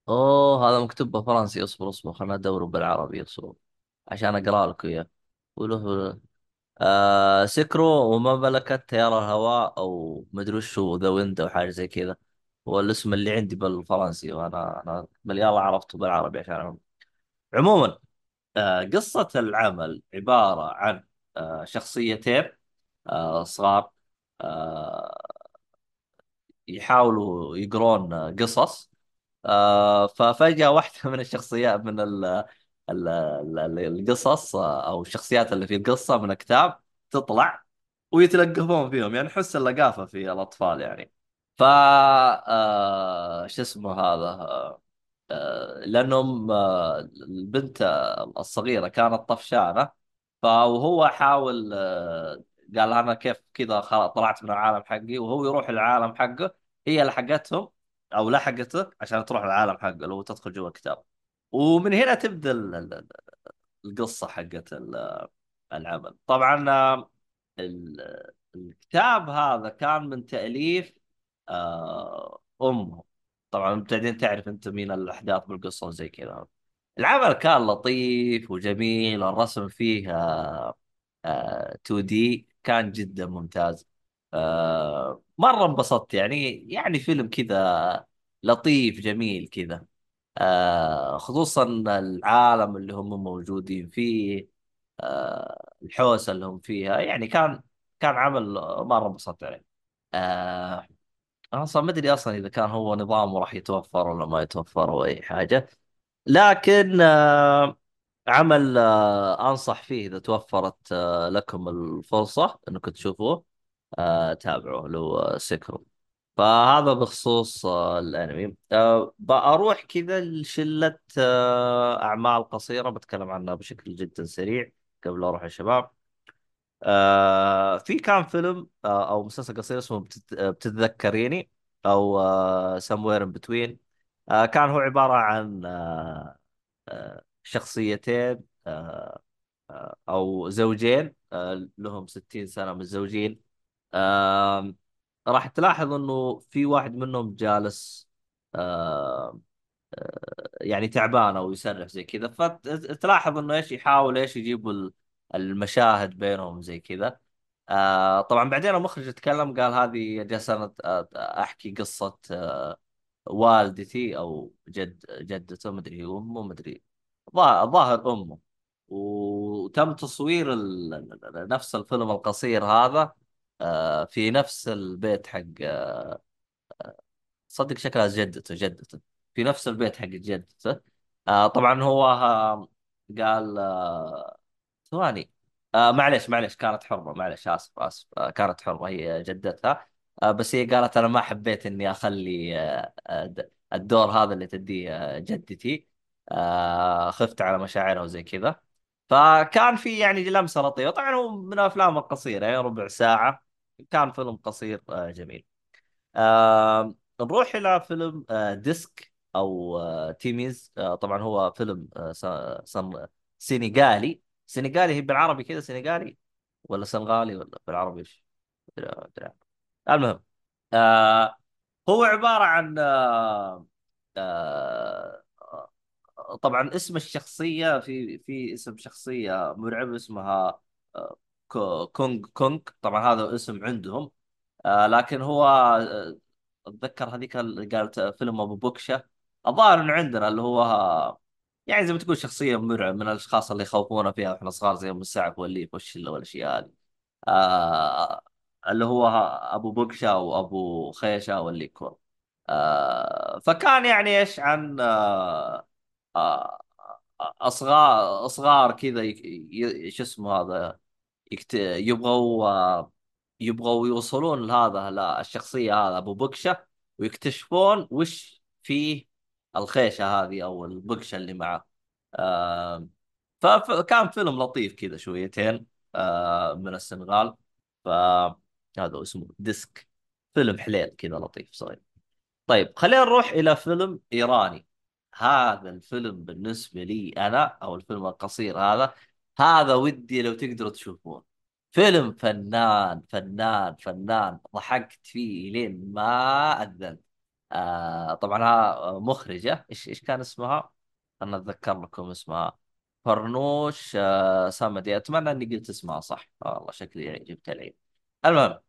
Speaker 1: أوه هذا مكتوب بالفرنسي اصبر اصبر خلنا ادوره بالعربي. اصبر عشان أقرأ لك إياه. وله آه سكرو وما ملكت تيار الهواء أو مدري هو the wind أو حاجة زي كذا. هو الاسم اللي عندي بالفرنسي وأنا أنا يلا عرفته بالعربي عشان. عموما آه قصة العمل عبارة عن آه شخصيتين آه صغار آه يحاولوا يقرون قصص. آه ففجأة واحدة من الشخصيات من ال ال ال- القصص آه، أو الشخصيات اللي في القصة من الكتاب تطلع ويتلقفون فيهم يعني حس اللقافة في الأطفال يعني. ف آه شو اسمه هذا لأنهم البنت الصغيرة كانت طفشانة فهو حاول قال أنا كيف كذا طلعت من العالم حقي وهو يروح العالم حقه هي لحقتهم أو لحقته عشان تروح العالم حقه لو تدخل جوا الكتاب. ومن هنا تبدأ ال- ال- القصة حقت ال- العمل. طبعا آه، ال- الكتاب هذا كان من تأليف آه، أمه. طبعا مبتدئين تعرف أنت مين الأحداث بالقصة وزي كذا. العمل كان لطيف وجميل الرسم فيه آه، آه، 2 دي كان جدا ممتاز. آه، مرة انبسطت يعني يعني فيلم كذا لطيف جميل كذا. آه، خصوصا العالم اللي هم موجودين فيه آه، الحوسة اللي هم فيها. يعني كان كان عمل مرة انبسطت عليه آه، أنا أصلا ما أدري أصلا إذا كان هو نظامه راح يتوفر ولا ما يتوفر أو أي حاجة. لكن آه، عمل آه، أنصح فيه إذا توفرت آه، لكم الفرصة إنكم تشوفوه. تابعوه اللي هو سيكرو. فهذا بخصوص آه، الأنمي. آه، بروح كذا لشلة آه، أعمال قصيرة بتكلم عنها بشكل جدا سريع قبل أروح الشباب في كان فيلم أو مسلسل قصير اسمه بتت- بتتذكريني أو سموير ان بتوين كان هو عبارة عن شخصيتين أو زوجين لهم 60 سنة متزوجين آم، راح تلاحظ إنه في واحد منهم جالس آم، يعني تعبان أو يسرح زي كذا. فتلاحظ إنه إيش يحاول إيش يجيبوا ال- المشاهد بينهم زي كذا. آه طبعا بعدين المخرج تكلم قال هذه جالس أحكي قصة آه والدتي أو جد جدته مدري هو أمه مدري ظا- ظاهر أمه. وتم تصوير نفس الفيلم القصير هذا. آه في نفس البيت حق صدق شكلها جدته جدته في نفس البيت حق جدته آه طبعا هو آه قال آه ثواني. آه معلش معلش كانت حرمة معلش آسف آه كانت حرمة هي جدتها. آه بس هي قالت أنا ما حبيت آه آه د- الدور هذا اللي تديه آه جدتي. آه خفت على مشاعرها وزي كذا. فكان في يعني لمسة لطيفة. طبعا هو من الأفلام القصيرة يعني ربع ساعة. كان فيلم قصير آه جميل. نروح إلى فيلم آه ديسك أو آه تيميز. طبعا هو فيلم سنغالي سنغالي هي بالعربي كذا سنغالي ولا سنغالي ولا بالعربي إيش؟ المهم هو عبارة عن طبعا اسم الشخصية في في اسم شخصية مرعبة اسمها آه كو- كونغ كونغ. طبعا هذا اسم عندهم. آه لكن هو آه، أتذكر هذيك اللي قالت فيلم أبو بوكشه الظاهر إنه عندنا اللي هو يعني زي ما تقول شخصية مرعب من الأشخاص اللي يخوفونا فيها. وإحنا صغار زي أم السعف والليف والشلة والأشياء هذه. آه اللي هو أبو بوكشه وأبو خيشة واللي يكون آه فكان يعني إيش عن آه آه أصغار أصغار كذا شو اسمه هذا؟ يكت... يبغوا يبغوا يوصلون لهذا للشخصية هذا أبو بكشة ويكتشفون وش فيه الخيشة هذه أو البكشة اللي معه. ف- فكان فيلم لطيف كذا شويتين من السنغال. فهذا اسمه ديسك. فيلم حليل كذا لطيف صغير طيب خلينا نروح إلى فيلم إيراني. هذا الفيلم بالنسبة لي أنا أو الفيلم القصير هذا هذا ودي لو تقدروا تشوفون. فيلم فنان فنان فنان. ضحكت فيه لين ما أذنت. آه طبعا ها مخرجة. إيش إيش كان اسمها؟ أنا أتذكر لكم اسمها. فرنوش آه سامدي. أتمنى إني قلت اسمها صح. والله شكلي يعني جبت العيد المهم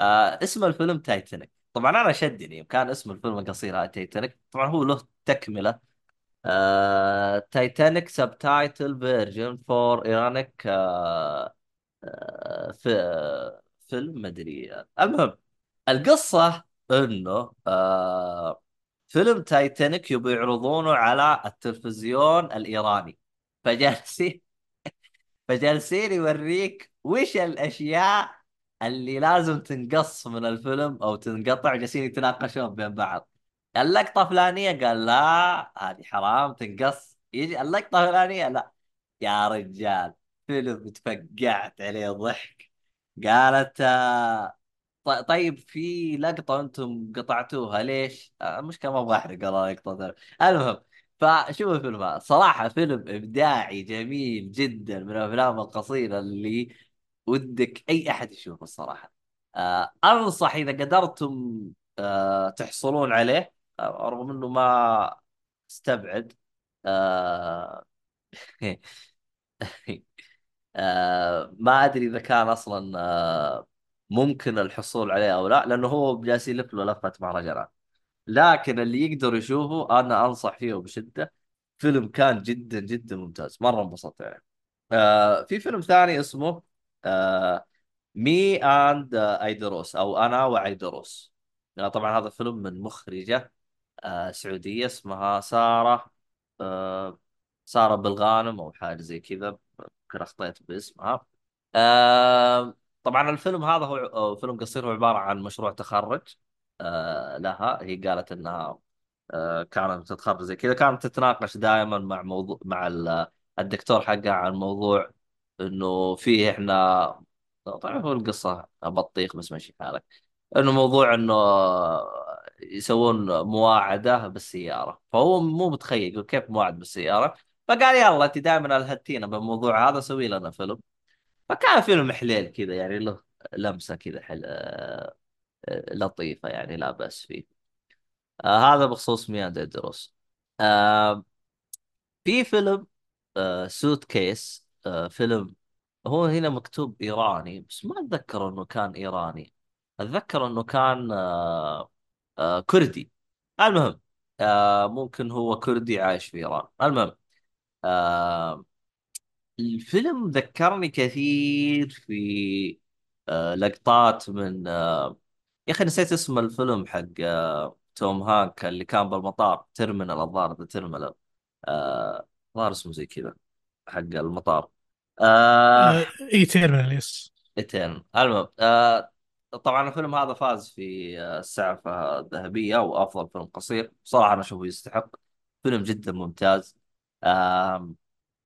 Speaker 1: آه اسم الفيلم تايتانيك طبعا أنا شدني. كان اسم الفيلم هذا تايتانيك طبعا هو له تكملة تايتانيك Suitable Version for Iranian Family مدري المهم القصة إنه آه فيلم تايتانيك يبي يعرضونه على التلفزيون الإيراني. فجالسين فجالسين يوريك وش الأشياء اللي لازم تنقص من الفيلم أو تنقطع جالسين يتناقشون بين بعض. اللقطة فلانيه قال لا هذه حرام تنقص. يجي اللقطة فلانيه لا. يا رجال فيلم تفقعت عليه ضحك. قالت آه، طيب في لقطة أنتم قطعتوها ليش؟ آه، المشكلة ما أبغى أحرق والله لقطة المهم فشوف الفيلم هذا. صراحة فيلم إبداعي جميل جدا من الأفلام القصيرة اللي ودك أي أحد يشوفه الصراحة آه أنصح إذا قدرتم تحصلون عليه. رغم أنه ما استبعد آه آه ما أدري إذا كان أصلا آه ممكن الحصول عليه أو لا لأنه هو جالس يلف له لفة مهرجانات لكن اللي يقدر يشوفه أنا أنصح فيه بشدة فيلم كان جدا جدا ممتاز مرة انبسطت يعني. آه في فيلم ثاني اسمه آه مي أند أيدروس أو أنا وأيدروس. طبعا هذا فيلم من مخرجة آه سعودية اسمها سارة. آه سارة بالغانم أو حاجة زي كذا يمكن اخطيت باسمها. آه طبعا الفيلم هذا هو فيلم قصير هو عبارة عن مشروع تخرج آه لها. هي قالت إنها آه كانت تتخرج زي كذا. كانت تتناقش دائما مع موضوع مع ال- الدكتور حقها عن موضوع إنه فيه إحنا طبعا هو القصة بطيخ بس ماشي حالك. إنه موضوع إنه يسوون مواعدة بالسيارة. فهو مو متخيل يقول كيف مواعد بالسيارة؟ فقال يلا أنت دائما ألهتينا بالموضوع هذا سوي لنا فيلم. فكان فيلم حليل كذا يعني له لمسة كذا حل... آه، لطيفة يعني لا بأس فيه. آه هذا بخصوص ميان ديدروس آه في فيلم آه Suitcase آه فيلم هو هنا مكتوب إيراني بس ما أتذكر إنه كان إيراني. أتذكر إنه كان آه آه كردي. المهم آه ممكن هو كردي عايش في إيران. المهم آه الفيلم ذكرني كثير في آه لقطات من آه يا أخي نسيت اسم الفيلم حق آه توم هانك اللي كان بالمطار Terminal الظاهر The Terminal. آه الظاهر اسمه زي كذا حق المطار. آه
Speaker 2: آه إي Terminal yes.
Speaker 1: ايترن المهم آه طبعا الفيلم هذا فاز في آه، السعفة الذهبية وأفضل فيلم قصير. صراحة أنا أشوفه يستحق. فيلم جدا ممتاز.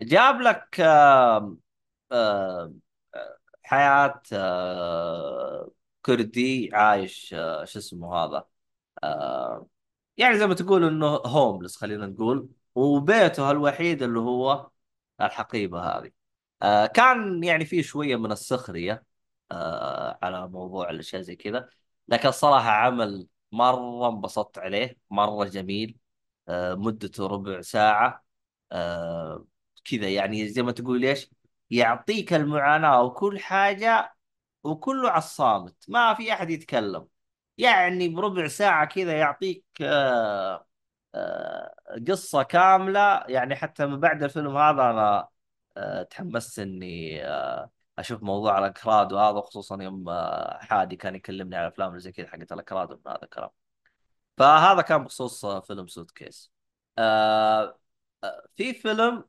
Speaker 1: جاب لك حياة آه، كردي عايش آه، شو اسمه هذا؟ يعني زي ما تقول إنه homeless خلينا نقول. وبيته الوحيد اللي هو الحقيبة هذه. كان يعني فيه شوية من السخرية. آه، على موضوع الأشياء زي كذا. لكن الصراحة عمل مرة انبسطت عليه مرة جميل. آه، مدته ربع ساعة. آه، كذا يعني زي ما تقول إيش يعطيك المعاناة وكل حاجة وكله على الصامت ما في أحد يتكلم. يعني بربع ساعة كذا يعطيك آه، آه، قصة كاملة. يعني حتى من بعد الفيلم هذا أنا آه، تحمست إني آه، أشوف موضوع الأكراد وهذا خصوصا يوم آه، حادي كان يكلمني على اللي زي كذا حقت الأكراد ومن هذا الكلام. فهذا كان بخصوص آه، فيلم Suitcase آه، في فيلم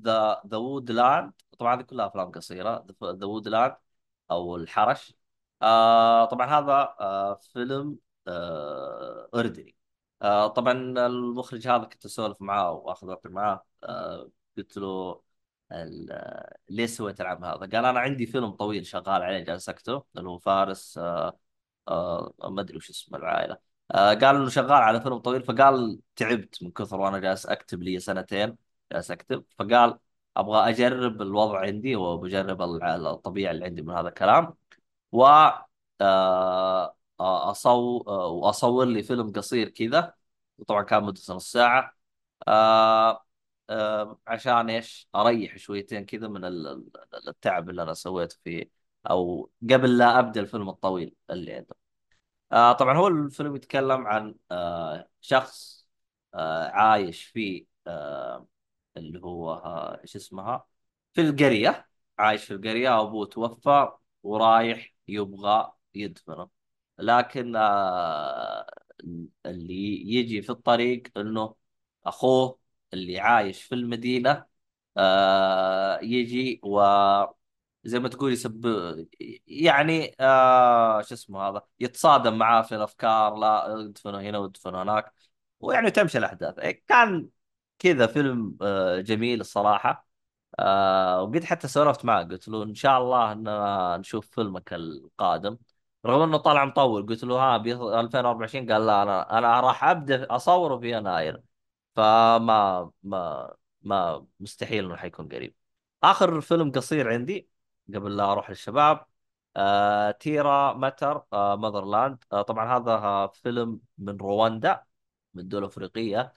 Speaker 1: The The Woodland طبعا هذه كلها أفلام قصيرة. The Woodland أو الحرش. طبعا هذا فيلم أردني. طبعا المخرج هذا كنت أسولف معاه وأخذ وقت معاه قلت له ليش سويت العمل هذا؟ قال أنا عندي فيلم طويل شغال عليه جالس أكتبه اللي هو فارس آه، آه ما أدري وش اسم العائلة. آه قال إنه شغال على فيلم طويل فقال تعبت من كثر وأنا جالس أكتب لي سنتين جالس أكتب. فقال أبغى أجرب الوضع عندي وبجرب الطبيعة اللي عندي من هذا الكلام. و آه آه، آه، وأصور لي فيلم قصير كذا. وطبعا كان مدته نص ساعة. آه عشان إيش؟ أريح شويتين كذا من ال- ال- التعب اللي أنا سويته فيه أو قبل لا أبدأ الفيلم الطويل اللي عنده آه طبعا هو الفيلم يتكلم عن آه شخص آه عايش في آه اللي هو آه إيش اسمها؟ في القرية عايش في القرية أبوه توفى ورايح يبغى يدفنه. لكن آه اللي يجي في الطريق إنه أخوه اللي عايش في المدينة آه يجي و زي ما تقول يسب يعني آه شو اسمه هذا يتصادم معاه في الأفكار لا ادفنوا هنا وادفنوا هناك ويعني تمشي الأحداث. إيه، كان كذا فيلم آه جميل الصراحة. آه وقد حتى سولفت معه قلت له إن شاء الله اننا نشوف فيلمك القادم. رغم إنه طالع مطول قلت له ها بي 2024 قال لا أنا أنا راح أبدأ أصوره في يناير. فما ما ما مستحيل إنه حيكون قريب. آخر فيلم قصير عندي قبل لا أروح للشباب آه Terra Mater آه Motherland. آه طبعا هذا آه فيلم من رواندا من دولة افريقية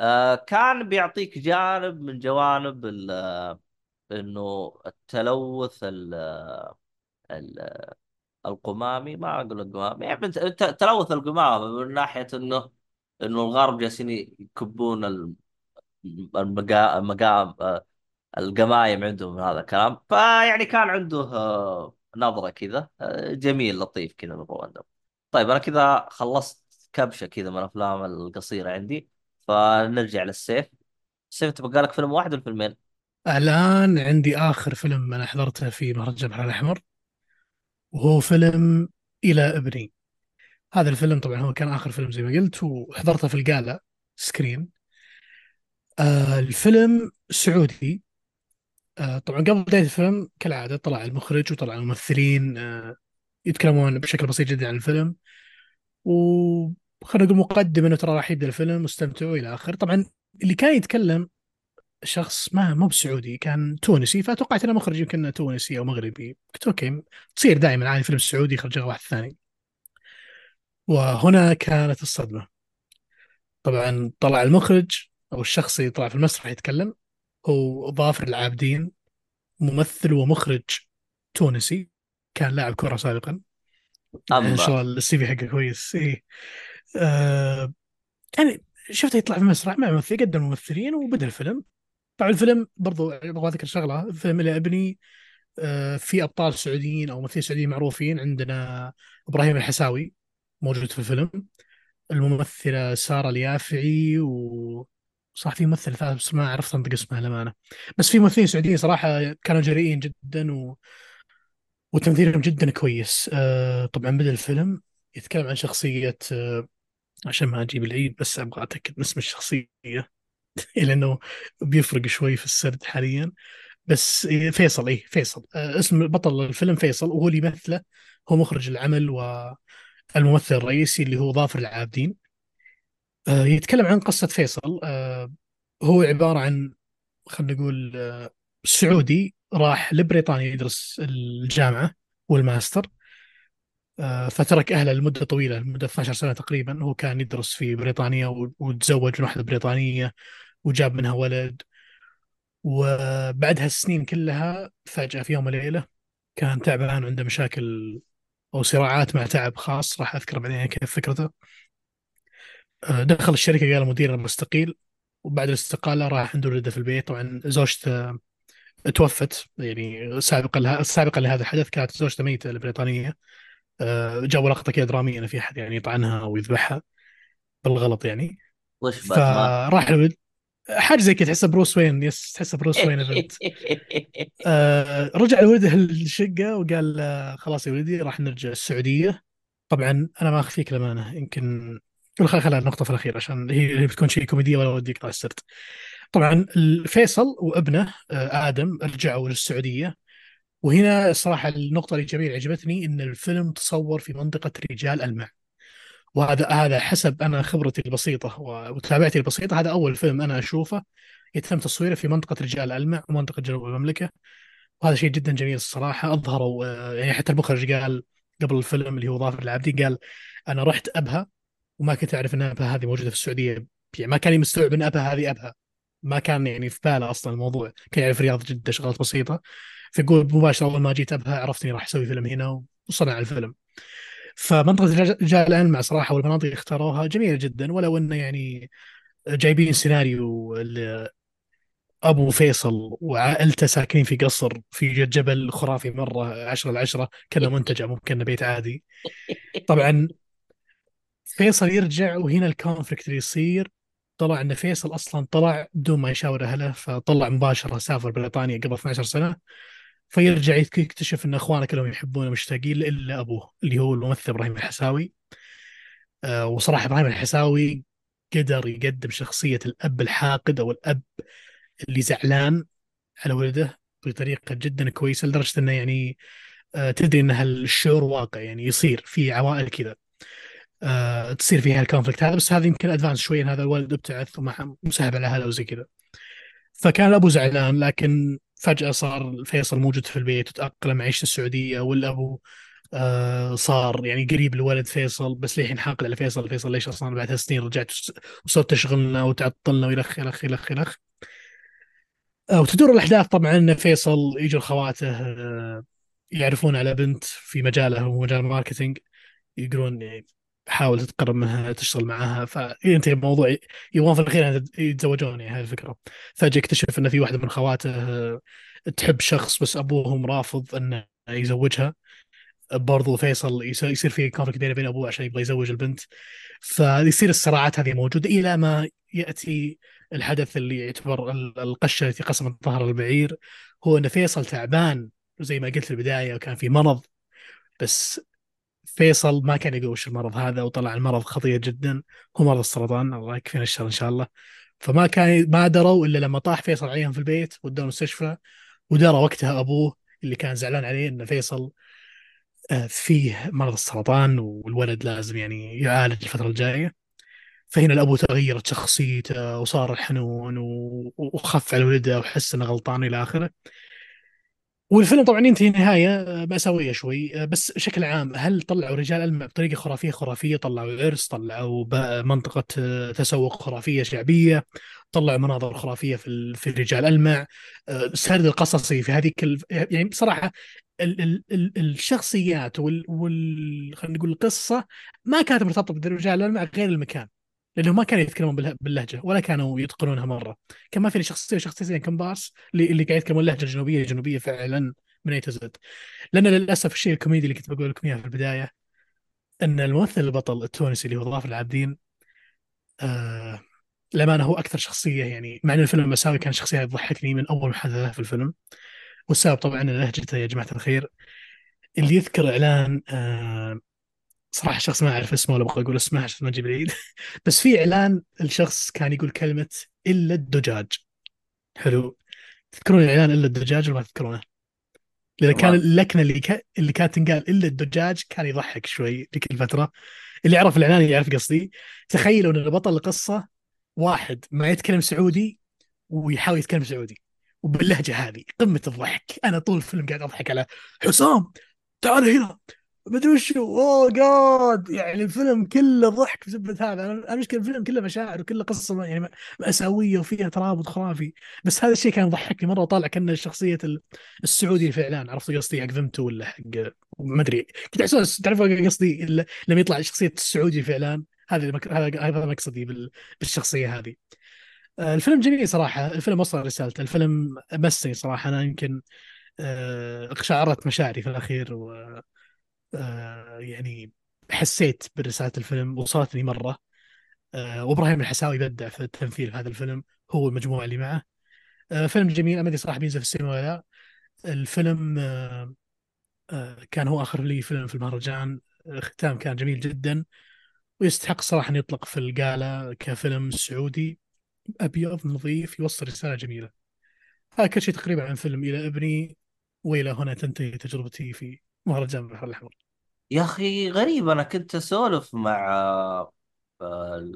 Speaker 1: آه كان بيعطيك جانب من جوانب إنه التلوث ال- آه، ال- القمامي ما أقول القمامي يعني بنت- ت- تلوث القمامة من ناحية إنه إنه الغرب جالسين يكبون المقا... القمايم عندهم من هذا الكلام. فيعني كان عنده نظرة كذا جميل لطيف كذا من طيب أنا كذا خلصت كبشة كذا من الأفلام القصيرة عندي. فنرجع للسيف. سيف تبقى لك فيلم واحد ولا فيلمين؟
Speaker 2: الآن عندي آخر فيلم أنا حضرته في مهرجان البحر الأحمر وهو فيلم إلى ابني. هذا الفيلم طبعا هو كان آخر فيلم زي ما قلت وحضرته في ال Gala Screen. آه الفيلم سعودي. آه طبعا قبل بداية الفيلم كالعادة طلع المخرج وطلع الممثلين آه يتكلمون بشكل بسيط جدا عن الفيلم. وخلينا نقول مقدمة انه ترى راح يبدأ الفيلم واستمتعوا إلى آخره. طبعا اللي كان يتكلم شخص ما مو بسعودي كان تونسي فتوقعت انه مخرج يمكن تونسي أو مغربي. قلت أوكي تصير دائما عادي فيلم سعودي يخرج واحد ثاني. وهنا كانت الصدمة. طبعا طلع المخرج أو الشخص اللي طلع في المسرح يتكلم هو ظافر العابدين ممثل ومخرج تونسي كان لاعب كرة سابقا. ان شاء الله السي في حقه كويس إيه. آه يعني شفته يطلع في المسرح مع ممثل قدم ممثلين وبدأ الفيلم. طبعا الفيلم برضو أبغى أذكر شغلة الفيلم اللي أبني آه في أبطال سعوديين أو ممثلين سعوديين معروفين عندنا إبراهيم الحساوي. موجود في الفيلم. الممثلة سارة اليافعي و صح في ممثل ثالث بس ما عرفت أنطق اسمها للأمانة. بس في ممثلين سعوديين صراحة كانوا جريئين جدا و... وتمثيلهم جدا كويس. آه طبعا بدأ الفيلم يتكلم عن شخصية آه عشان ما أجيب العيد بس أبغى أتأكد من اسم الشخصية لأنه بيفرق شوي في السرد حاليا. بس إيه، فيصل إيه فيصل. آه اسم بطل الفيلم فيصل وهو اللي يمثله هو مخرج العمل والممثل الرئيسي اللي هو ظافر العابدين. آه يتكلم عن قصة فيصل. آه هو عبارة عن خلينا نقول آه سعودي راح لبريطانيا يدرس الجامعة والماستر. فترك أهله لمدة طويلة لمدة 12 سنة تقريبا. هو كان يدرس في بريطانيا وتزوج من واحدة بريطانية وجاب منها ولد. وبعد هالسنين كلها فجأة في يوم وليلة كان تعبان وعنده مشاكل أو صراعات مع تعب خاص راح أذكر بعدين كيف فكرته. آه، دخل الشركة قال المدير أنا بستقيل وبعد الاستقالة راح عند ولده في البيت. طبعا زوجته توفت يعني سابقا لها سابقا لهذا الحدث كانت زوجته ميتة البريطانية آه، جابوا لقطة كذا درامية أن في أحد يعني يطعنها أو يذبحها بالغلط يعني؟ فراح الولد حاجة زي كذا تحسه Bruce Wayne yes تحسه Bruce Wayne آه رجع ولده الشقة وقال آه خلاص يا ولدي راح نرجع السعودية. طبعا أنا ما أخفيك الأمانة يمكن خل خلها النقطة في الأخير عشان هي بتكون شيء كوميدية ولا ودي يقطع السرد. طبعا فيصل وابنه آه آدم رجعوا للسعودية. وهنا الصراحة النقطة الإيجابية اللي عجبتني إن الفيلم تصور في منطقة رجال المع. وهذا هذا حسب أنا خبرتي البسيطة ومتابعتي البسيطة. هذا أول فيلم أنا أشوفه. يتم تصويره في منطقة رجال المع ومنطقة جنوب المملكة. وهذا شيء جدا جميل الصراحة. أظهروا آه، يعني حتى المخرج قال قبل الفيلم اللي هو ظافر العابدي قال أنا رحت أبها وما كنت أعرف أن أبها هذه موجودة في السعودية. يعني ما كان مستوعب أن أبها هذه أبها. ما كان يعني في باله أصلا الموضوع. كان يعرف رياض جدة شغلات بسيطة. فيقول مباشرة أول ما جيت أبها عرفت إني راح أسوي فيلم هنا وصنع الفيلم. فمنطقة رجال الألمع صراحة والمناطق اللي اختاروها جميلة جدا ولو أنه يعني جايبين سيناريو أبو فيصل وعائلته ساكنين في قصر في جبل خرافي مرة عشرة العشرة كأنه منتجع مو كأنه بيت عادي. طبعا فيصل يرجع وهنا ال conflict اللي يصير طلع إن فيصل أصلا طلع بدون ما يشاور أهله فطلع مباشرة سافر بريطانيا قبل 12 سنة. فيرجع يكتشف إن أخوانه كلهم يحبونه مشتاقين إلا أبوه اللي هو الممثل إبراهيم الحساوي. آه وصراحة إبراهيم الحساوي قدر يقدم شخصية الأب الحاقد أو الأب اللي زعلان على ولده بطريقة جدا كويسة لدرجة إنه يعني آه تدري إن هالشعور واقع يعني يصير في عوائل كذا. آه تصير فيها ال conflict هذا بس هذا يمكن advanced شوي إن هذا الولد ابتعث وما مسحب على أهله وزي كذا. فكان الابو زعلان لكن فجأة صار فيصل موجود في البيت وتأقلم عيشه السعودية والأبو آه صار يعني قريب لولد فيصل بس للحين حاقد على فيصل. فيصل ليش أصلا بعد سنين رجعت وصرت تشغلنا وتعطلنا ويلخ يلخ يلخ يلخ. آه وتدور الأحداث طبعا إن فيصل يجوا خواته آه يعرفون على بنت في مجاله هو مجال الماركتينج يقولون حاول تتقرب منها تشتغل معها فينتهي الموضوع يبغون في الأخير يتزوجون يعني هذه الفكرة. فجاه يكتشف ان في واحدة من خواته تحب شخص بس أبوهم رافض أنه يزوجها. برضو فيصل يصير في كونفليكت بينه وبين أبوه عشان يبغى يزوج البنت. فيصير الصراعات هذه موجودة إلى ما يأتي الحدث اللي يعتبر ال- القشة التي قسمت ظهر البعير هو أن فيصل تعبان زي ما قلت في البداية وكان في مرض. بس فيصل ما كان يقول وش المرض هذا وطلع المرض خطير جدا. هو مرض السرطان الله يكفينا الشر إن شاء الله. فما كان ما دروا إلا لما طاح فيصل عليهم في البيت ودوه المستشفى ودرى وقتها أبوه اللي كان زعلان عليه إن فيصل آه، فيه مرض السرطان والولد لازم يعني يعالج الفترة الجاية. فهنا الابو تغيرت شخصيته وصار حنون و- وخف على ولده وحس إنه غلطان إلى آخره. والفيلم طبعا ينتهي نهاية آه، مأساوية شوي. آه، بس بشكل عام هل طلعوا رجال المع بطريقة خرافية خرافية؟ طلعوا عرس طلعوا منطقة آه، تسوق خرافية شعبية طلعوا مناظر خرافية في في رجال ألمع. آه، السرد القصصي في هذيك ال... يعني بصراحة ال... ال... ال... الشخصيات وال, وال... خلينا نقول القصة ما كانت مرتبطة برجال ألمع غير المكان. لأنهم ما كانوا يتكلمون بالله- باللهجة ولا كانوا يتقنونها مرة. كان ما في شخصية شخصيتين كمبارس اللي اللي قاعد يتكلمون اللهجه الجنوبيه جنوبية فعلا من A to Z لأن للأسف الشيء الكوميدي اللي كنت بقول لكم إياه في البداية إن الممثل البطل التونسي اللي هو ظافر العابدين آه للأمانة هو أكثر شخصية يعني مع إن الفيلم مساوي كان شخصية تضحكني من أول محادثة في الفيلم والسبب طبعا لهجته يا جماعة الخير اللي يذكر إعلان آه صراحة شخص ما أعرف اسمه ولا أبغى أقول اسمه عشان ما نجيب العيد. بس في إعلان الشخص كان يقول كلمة إلا الدجاج. حلو. تذكرون الاعلان إلا الدجاج ولا ما تذكرونه؟ لأن كان اللكنة اللي كا... اللي كانت تنقال إلا الدجاج كان يضحك شوي ذيك الفترة. اللي يعرف الإعلان يعرف قصدي. تخيلوا إن بطل القصة واحد ما يتكلم سعودي ويحاول يتكلم سعودي وباللهجة هذه قمة الضحك. أنا طول الفيلم قاعد أضحك على حسام تعال هنا. مدري وشو اوه جاد يعني الفيلم كله ضحك بسبب هذا. أنا المشكلة الفيلم كله مشاعر وكله قصة يعني مأساوية وفيها ترابط خرافي بس هذا الشيء كان يضحكني مرة طالع كأنه شخصيه ال- السعودي في الاعلان عرفت قصدي؟ حق فهمته ولا حق ما أدري. كنت احساس تعرف قصدي لما يطلع شخصيه السعودي في اعلان هذا هذا هذا مقصدي بال- بالشخصية هذه. آه، الفيلم جميل صراحة. الفيلم وصل رسالته. الفيلم مسني صراحة. أنا يمكن آه، اقشعرت مشاعري في الأخير و يعني حسيت برسالة الفيلم وصلتني مرة. آه، وإبراهيم الحساوي يبدع في التمثيل في هذا الفيلم هو والمجموعه اللي معه. آه، فيلم جميل ما أدري صراحة بينزل في السينما ولا لا. الفيلم آه، آه، كان هو آخر لي فيلم في المهرجان. الختام كان جميل جدا. ويستحق صراحة أن يطلق في القالة كفيلم سعودي. أبيض نظيف يوصل رسالة جميلة. هذا كل شيء تقريبا عن فيلم إلى ابني. وإلى هنا تنتهي تجربتي في مهرجان البحر الاحمر
Speaker 1: يا أخي غريب أنا كنت أسولف مع آه،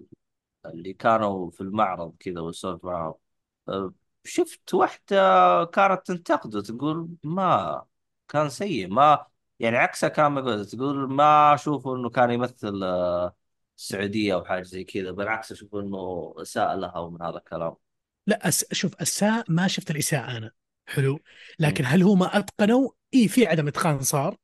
Speaker 1: اللي كانوا في المعرض كذا وأسولف معهم. آه، شفت واحدة كانت تنتقده تقول ما كان سيء ما يعني عكسها كان تقول ما أشوفه إنه كان يمثل آه، السعودية أو حاجة زي كذا بالعكس أشوف إنه أساء لها ومن هذا الكلام.
Speaker 2: لا أس... شوف أساء ما شفت الإساءة أنا حلو. لكن هل هو ما اتقنوا؟ إي في عدم إتقان صار.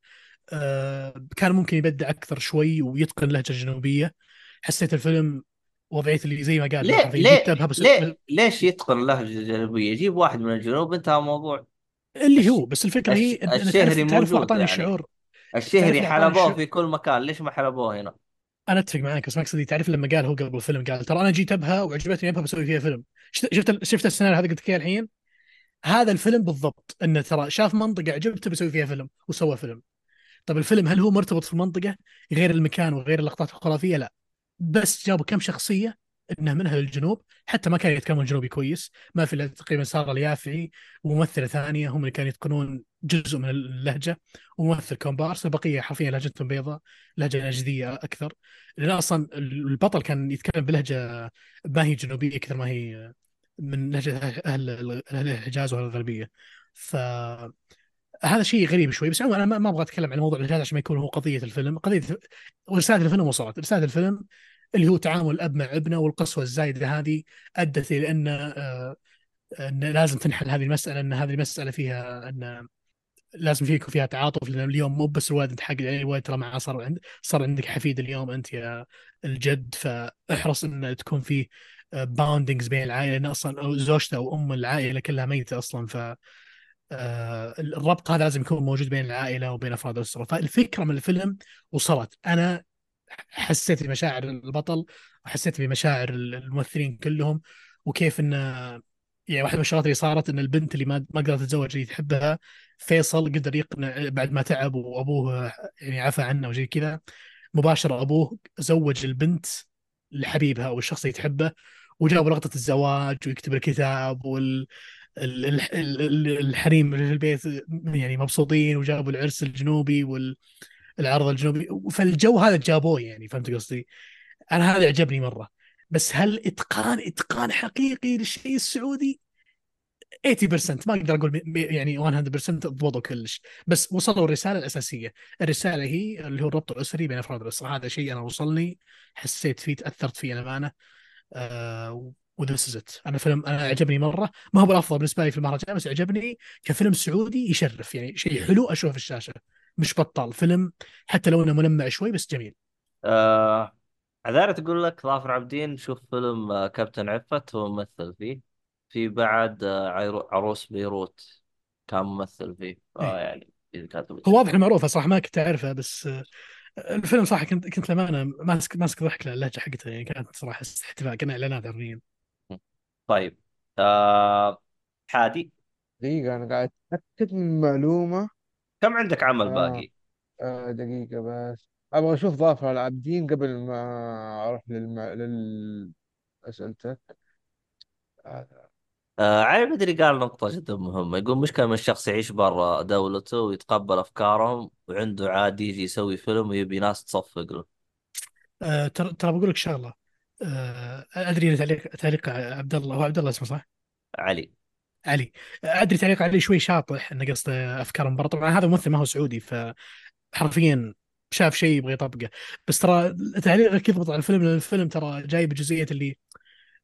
Speaker 2: آه كان ممكن يبدع أكثر شوي ويتقن اللهجه الجنوبيه حسيت الفيلم وضعيه اللي زي ما قال
Speaker 1: ليه ليه
Speaker 2: بس
Speaker 1: ليه ليش يتقن اللهجة الجنوبية يجيب واحد من الجنوب انتهى الموضوع.
Speaker 2: اللي هو بس الفكرة هي
Speaker 1: الش- الشهري
Speaker 2: تعرف اعطاني
Speaker 1: يعني.
Speaker 2: شعور.
Speaker 1: الشهري حلبوه في كل مكان. ليش ما حلبوه هنا؟
Speaker 2: أنا أتفق معاك بس مقصدي تعرف لما قال هو قبل الفيلم قال ترى أنا جيت أبها وعجبتني أبها بسوي فيها فيلم. شفت شفت, السيناريو هذا قلت لك الحين؟ هذا الفيلم بالضبط انه ترى شاف منطقة عجبته بيسوي فيها فيلم وسوى فيلم. طب الفيلم هل هو مرتبط في المنطقة؟ غير المكان وغير اللقطات الخرافية؟ لا. بس جابوا كم شخصية إنها من أهل الجنوب حتى ما كانوا يتكلمون جنوبي كويس ما في الا تقريبا سارة اليافعي وممثلة ثانية هم اللي كانوا يتقنون جزء من اللهجة وممثل كومبارس البقيه حرفيا لهجتهم بيضاء لهجة نجدية أكثر. لأن أصلا البطل كان يتكلم بلهجة ما هي جنوبية كثر ما هي من لهجه أهل أهل الحجاز وأهل الغربية. ف هذا شيء غريب شوي بس أنا ما- أبغى أتكلم عن موضوع الحجاز عشان ما يكون هو قضية الفيلم. قضية ورساله الفيلم وصلت. رسالة الفيلم اللي هو تعامل الأب مع ابنه والقسوة الزايدة هذه أدت إلى أن آه، أن لازم تنحل هذه المسألة أن هذه المسألة فيها أن لازم في يكون فيها تعاطف لأن اليوم مو بس الوالد انت حق يعني الوالد ترى معاه صار عند صار عندك حفيد اليوم أنت يا الجد. فاحرص إن تكون في باوندنجز بين العائلة لأن أصلا زوجته أو أم العائلة كلها ميتة أصلا ف آه، الربط هذا لازم يكون موجود بين العائلة وبين أفراد الاسره فالفكرة من الفيلم وصلت. أنا حسيت بمشاعر البطل وحسيت بمشاعر الممثلين كلهم وكيف انه يعني واحدة من الشغلات اللي صارت إن البنت اللي ما ما قدرت تتزوج اللي تحبها فيصل قدر يقنع بعد ما تعب وأبوه يعني عفى عنه وزي كذا مباشرة أبوه زوج البنت لحبيبها أو الشخص اللي تحبه وجابوا لقطه الزواج ويكتب الكتاب وال ال- ال- ال- الحريم اللي في البيت يعني مبسوطين وجابوا العرس الجنوبي والعرض الجنوبي. فالجو هذا جابوه يعني فهمت قصدي؟ أنا هذا عجبني مرة. بس هل إتقان إتقان حقيقي للشيء السعودي؟ 80% ما أقدر أقول يعني 100% ضبطوا كلش. بس وصلوا الرسالة الأساسية. الرسالة هي اللي هو الربط الاسري بين أفراد الأسرة. هذا شيء أنا وصلني حسيت فيه تأثرت فيه الامانه وذس ات أنا فيلم أنا عجبني مرة. ما هو بالأفضل بالنسبة لي في المهرجان بس عجبني كفيلم سعودي يشرف. يعني شيء حلو أشوفه في الشاشة. مش بطال. فيلم حتى لو إنه ملمع شوي بس جميل.
Speaker 1: آه عذاري تقول لك ظافر عابدين شوف فيلم آه، كابتن عفت هو ممثل فيه. في بعد آه، عروس بيروت كان ممثل فيه.
Speaker 2: إيه.
Speaker 1: آه يعني إذا كانت
Speaker 2: هو. واضح معروفة صراحة ما كنت اعرفه بس آه، الفيلم صراحة كنت كنت للأمانة ماسك ماسك ضحك اللهجه حقته يعني كانت صراحة احتفاء كان اعلانات حرفيا
Speaker 1: طيب آه حادي.
Speaker 3: دقيقة أنا قاعد أتأكد من معلومة.
Speaker 1: كم عندك عمل
Speaker 3: آه
Speaker 1: باقي؟
Speaker 3: آه دقيقة بس. أبغى أشوف ظافر العابدين قبل ما أروح للم... لل أسئلتك آه
Speaker 1: آه علي بدري قال نقطة جدا مهمة. يقول مشكلة من الشخص يعيش برا دولته ويتقبل أفكارهم وعنده عادي يجي يسوي فيلم ويبي ناس تصفق له.
Speaker 2: آه، ترى ترى بقول لك شغلة. آه، أدري إن تعليق تعليق عبد الله هو عبد الله اسمه صح؟
Speaker 1: علي.
Speaker 2: علي. أدري تعليق علي شوي شاطح إنه قصده افكار مبرر طبعا هذا ممثل ما هو سعودي فحرفيا شاف شيء يبغى يطبقه. بس ترى تعليقك يضبط على الفيلم؟ لأن الفيلم ترى جاي بجزئيه اللي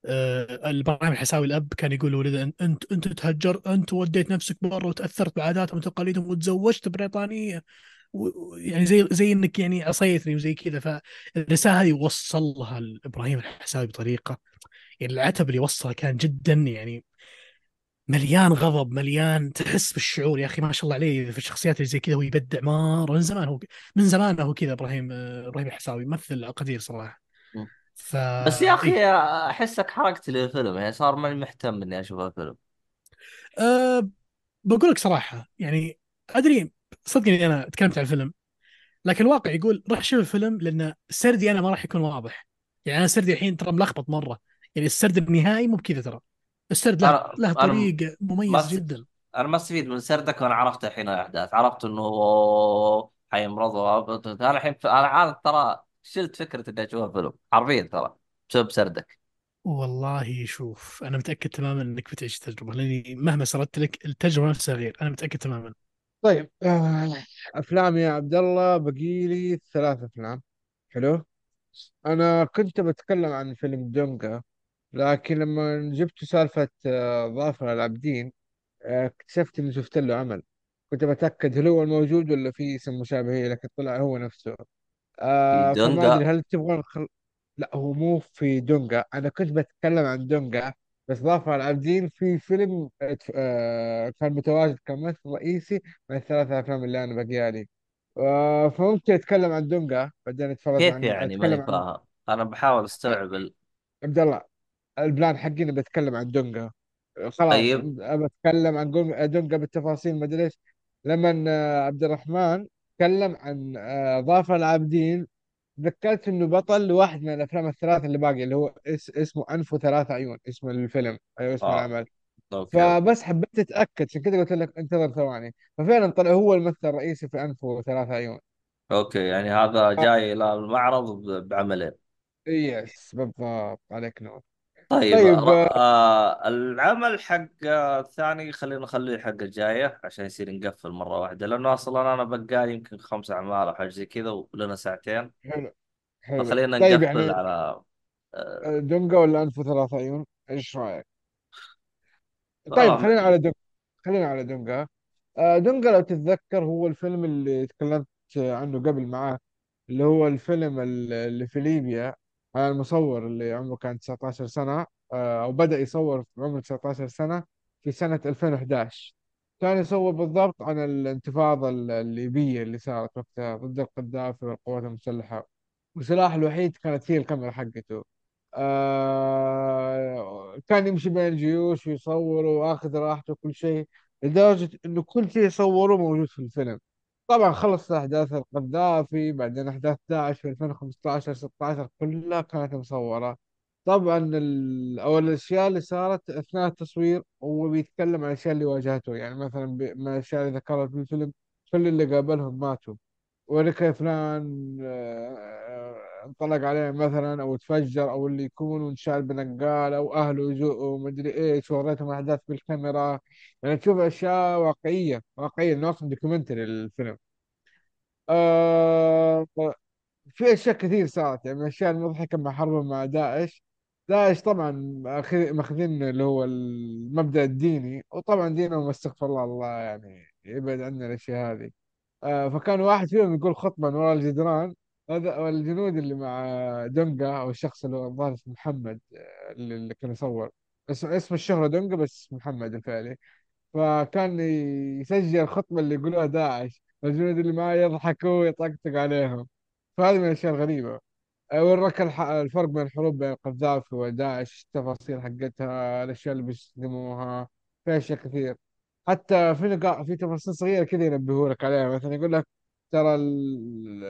Speaker 2: آه البراهيم الحساوي الأب كان يقول لولده انت إنت تهجر إنت وديت نفسك برا وتأثرت بعاداتهم وتقاليدهم وتزوجت بريطانية. يعني زي زي إنك يعني عصيتني وزي كذا. فالرسالة هذه وصلها إبراهيم الحساوي بطريقة يعني العتب اللي وصله كان جدا يعني مليان غضب مليان تحس بالشعور يا أخي ما شاء الله عليه في الشخصيات اللي زي كذا هو يبدع من زمان هو من زمان هو كذا إبراهيم آه، إبراهيم الحساوي ممثل قدير
Speaker 1: صراحة.
Speaker 2: ف
Speaker 1: بس يا
Speaker 2: إيه.
Speaker 1: أخي أحسك حرقت لي الفيلم يعني صار ماني مهتم إني أشوف الفيلم
Speaker 2: أه بقول لك صراحة يعني أدري صدقني أنا تكلمت عن الفيلم لكن الواقع يقول روح شوف الفيلم لأن سردي أنا ما راح يكون واضح يعني أنا سردي الحين ترى ملخبط مرة يعني السرد النهائي مو بكذا ترى السرد له له طريق مميز. جدا
Speaker 1: أنا ما استفيد من سردك وأنا عرفت الحين الأحداث عرفت هو حيمرض أنا الحين ف... أنا عارف ترى شلت فكرة إني أشوف فيلم؟ حرفيا ترى بسبب سردك.
Speaker 2: والله شوف أنا متأكد تماما إنك بتعيش التجربه لأني مهما سردت لك التجربة نفسها غير أنا متأكد تماما.
Speaker 3: طيب آه أفلام يا عبد الله بقي لي ثلاث أفلام. حلو؟ أنا كنت بتكلم عن فيلم دونجا لكن لما جبت سالفة آه ظافر العابدين آه، اكتشفت إني شفت له عمل. كنت بتأكد هل هو الموجود ولا في اسم مشابه لكن طلع هو نفسه. آه فما أدري
Speaker 1: دونجا
Speaker 3: هل تبغى نخل... لا هو مو في دونجا. أنا كنت بتكلم عن دونجا بس ظافر العابدين في فيلم آه كان متواجد كممثل رئيسي من الثلاثة أفلام اللي أنا بقيها آه فممكن أتكلم عن دونجا بعدين أتفرج
Speaker 1: كيف
Speaker 3: عن
Speaker 1: يعني؟ ماني
Speaker 3: أتكلم عن
Speaker 1: فاهم. أنا بحاول أستوعب ال...
Speaker 3: عبد الله ال plan حقي إني بتكلم عن دونجا. خلاص
Speaker 1: طيب.
Speaker 3: بتكلم عن دونجا بالتفاصيل ما أدري إيش. لما آه، عبد الرحمن تكلم عن آه، ظافر العابدين. ذكرت إنه بطل لواحد من الأفلام الثلاثه اللي باقي اللي هو اس اسمه أنف وثلاث عيون اسم الفيلم أيوه اسم
Speaker 1: آه.
Speaker 3: العمل.
Speaker 1: okay
Speaker 3: فبس حبيت أتأكد عشان كذا قلت لك انتظر ثواني. ففعلا طلع هو الممثل الرئيسي في أنف وثلاث عيون.
Speaker 1: okay يعني هذا جاي إلى المعرض بعملين.
Speaker 3: yes بالضبط عليك نور.
Speaker 1: طيب
Speaker 3: طيب آه،
Speaker 1: آه العمل حق آه، الثاني خلينا نخليه حق الجاية عشان يصير نقفل مرة واحدة لأنه أصلا أنا بقالي يمكن خمس أعمال أو حاجة زي كذا ولنا ساعتين.
Speaker 3: حلو حلو.
Speaker 1: فخلينا
Speaker 3: طيب
Speaker 1: نقفل
Speaker 3: يعني
Speaker 1: على آه
Speaker 3: دونجا ولا أنف وثلاث عيون إيش رأيك؟ طيب
Speaker 1: ما
Speaker 3: خلينا على دونجا خلينا على دونجا. آه، دونجا لو تتذكر هو الفيلم اللي تكلمت عنه قبل معاه اللي هو الفيلم ال- اللي في ليبيا. المصور اللي عمره كان 19 سنة آه، أو بدأ يصور في عمره 19 سنة في سنة 2011 كان يصور بالضبط عن الانتفاضة ال- الليبية اللي صارت وقتها ضد القذافي والقوات المسلحة. وسلاحه الوحيد كانت هي الكاميرا حقته. آه كان يمشي بين الجيوش ويصور واخذ راحته وكل شيء لدرجة إنه كل شيء يصوره موجود في الفيلم. طبعا خلصت أحداث القذافي بعدين أحداث داعش في 2015 16 كلها كانت مصورة طبعا. أو الأشياء اللي صارت أثناء التصوير هو بيتكلم عن الأشياء اللي واجهته يعني مثلا. من الأشياء اللي في الفيلم كل اللي قابلهم ماتوا وركى فلان آه، انطلق عليه مثلا أو تفجر أو اللي يكون وانشال بنقال أو أهله يجوا مدري إيش وريتهم أحداث بالكاميرا. يعني تشوف أشياء واقعية واقعية أصلا دوكيومنتري الفيلم. آه في أشياء كثير صارت. يعني من الأشياء المضحكة مع حرب مع داعش. داعش طبعا ماخذ- ماخذين اللي هو المبدأ الديني. وطبعا دينهم استغفر الله الله يعني يبعد عنا الأشياء هذه. فكان واحد فيهم يقول خطبة من وراء الجدران هذا الجنود اللي مع دونجا أو الشخص اللي الظاهر اسمه محمد آه، اللي كان يصور. اسم الشهرة دونجا بس محمد الفعلي. فكان يسجل الخطبة اللي يقولوها داعش. الجنود اللي معاه يضحكوا ويطقطق عليهم. فهذه من الأشياء الغريبة. آه، وراك الفرق بين الحروب بين القذافي وداعش التفاصيل حقتها الأشياء اللي بيستخدموها في أشياء كثير. حتى في نقاط في تفاصيل صغيرة كذا ينبهوا لك عليها. مثلا يقول لك ترى ال-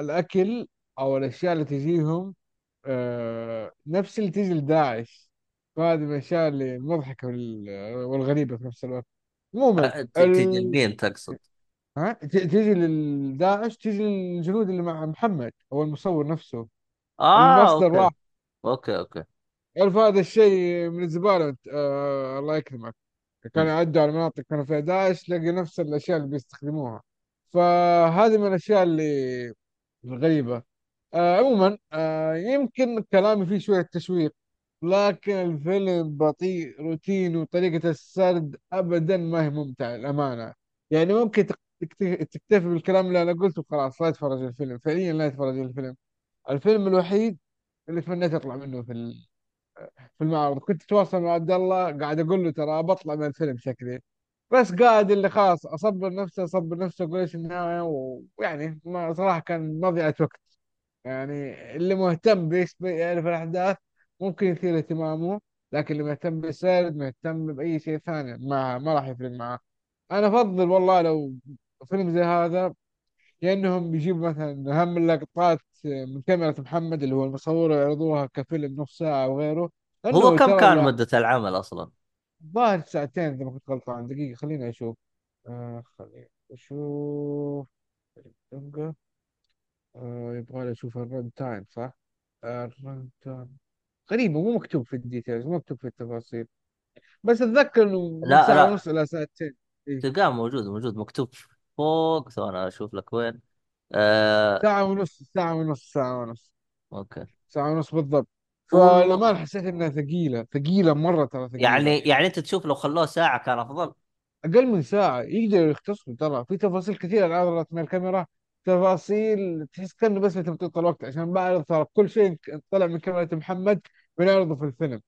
Speaker 3: الأكل أو الأشياء اللي تجيهم آه، نفس اللي تجي لداعش. فهذه من الأشياء اللي المضحكة وال- والغريبة في نفس الوقت. عموما
Speaker 1: آه، ت- تجي
Speaker 3: ال...
Speaker 1: تقصد؟
Speaker 3: ها؟ ت- تجي للداعش تجي للجنود اللي مع محمد هو المصور نفسه.
Speaker 1: آه
Speaker 3: المصدر
Speaker 1: okay.
Speaker 3: واحد.
Speaker 1: okay okay.
Speaker 3: عرف هذا الشيء من الزبالة أنت. آه الله يكرمك. كانوا يعدوا على مناطق كانوا فيها داعش تلاقي نفس الأشياء اللي بيستخدموها. فهذه من الأشياء اللي الغريبة. آه عموما آه يمكن كلامي فيه شوية تشويق لكن الفيلم بطيء روتين وطريقة السرد أبدا ما هي ممتعة الأمانة يعني ممكن تك- تكت- تكتفي بالكلام اللي أنا قلته خلاص لا تتفرج الفيلم. فعليا لا تتفرج الفيلم. الفيلم الوحيد اللي تمنيت أطلع منه في في المعرض كنت أتواصل مع عبد الله قاعد أقول له ترى بطلع من الفيلم شكلي. بس قاعد اللي خلاص أصبر نفسي أصبر نفسي أقول إيش النهاية ويعني ما صراحة كان مضيعه وقت. يعني اللي مهتم بيش يعرف الأحداث ممكن يثير اهتمامه لكن اللي مهتم بالسرد مهتم بأي شيء ثاني ما ما راح يفرق معاه. أنا أفضل والله لو فيلم زي هذا يا انهم يجيبوا مثلا اهم اللقطات من كاميرا محمد اللي هو المصور ويعرضوها كفيلم نص ساعة وغيره
Speaker 1: هو كم كان مدة العمل أصلا؟
Speaker 3: الظاهر ساعتين إذا ما كنت غلطان. دقيقة خليني أشوف. آه خليني أشوف. آه يبغى لي أشوف ال runtime صح؟ آه ال runtime. غريبة مو مكتوب في ال details مو مكتوب في التفاصيل. بس أتذكر إنه
Speaker 1: لا
Speaker 3: ساعة
Speaker 1: لا.
Speaker 3: ونص إلى ساعتين. إيه.
Speaker 1: تلقاه موجود موجود مكتوب فوق. ثواني أشوف لك وين. آه
Speaker 3: ساعة ونص ساعة ونص ساعة ونص.
Speaker 1: okay.
Speaker 3: ساعة ونص بالضبط.
Speaker 1: و...
Speaker 3: فالأمانة حسيت إنها ثقيلة ثقيلة مرة ترى ثقيلة.
Speaker 1: يعني يعني أنت تشوف لو خلوه ساعة كان أفضل؟
Speaker 3: أقل من ساعة يقدروا يختصروا ترى. في تفاصيل كثيرة انعرضت من الكاميرا. تفاصيل تحس كأنه بس بتمطيط الوقت. عشان بعرض ترى كل شيء طلع من كاميرا محمد بنعرضه في الفيلم.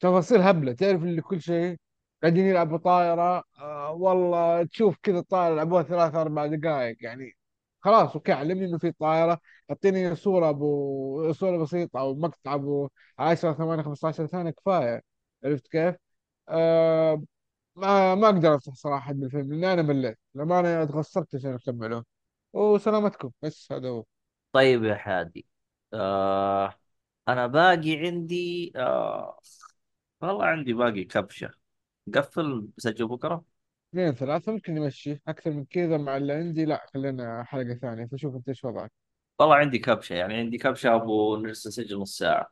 Speaker 3: تفاصيل هبلة. تعرف اللي كل شيء قاعدين يلعبوا طائرة؟ آه والله تشوف كذا الطائرة يلعبوها ثلاث أربع دقائق يعني خلاص أوكي علمني إنه في طائرة. أعطيني صورة أبو صورة بسيطة أو مقطع أبو 10 8 15 ثانية كفاية. عرفت كيف؟ آه ما ما أقدر افتح صراحة حد الفيلم لأني أنا مليت. لما أنا اتغصبت عشان اكمله وسلامتكم. بس هذا هو.
Speaker 1: طيب يا حادي. آه أنا باقي عندي آه والله عندي باقي كبشة. قفل بسجل بكرة.
Speaker 3: اثنين ثلاثة ممكن نمشي. أكثر من كذا مع اللي عندي لا خلينا حلقة ثانية. فشوف أنت إيش وضعك.
Speaker 1: والله عندي كبشة يعني عندي كبشة أبو نجلس نسجل نص ساعة.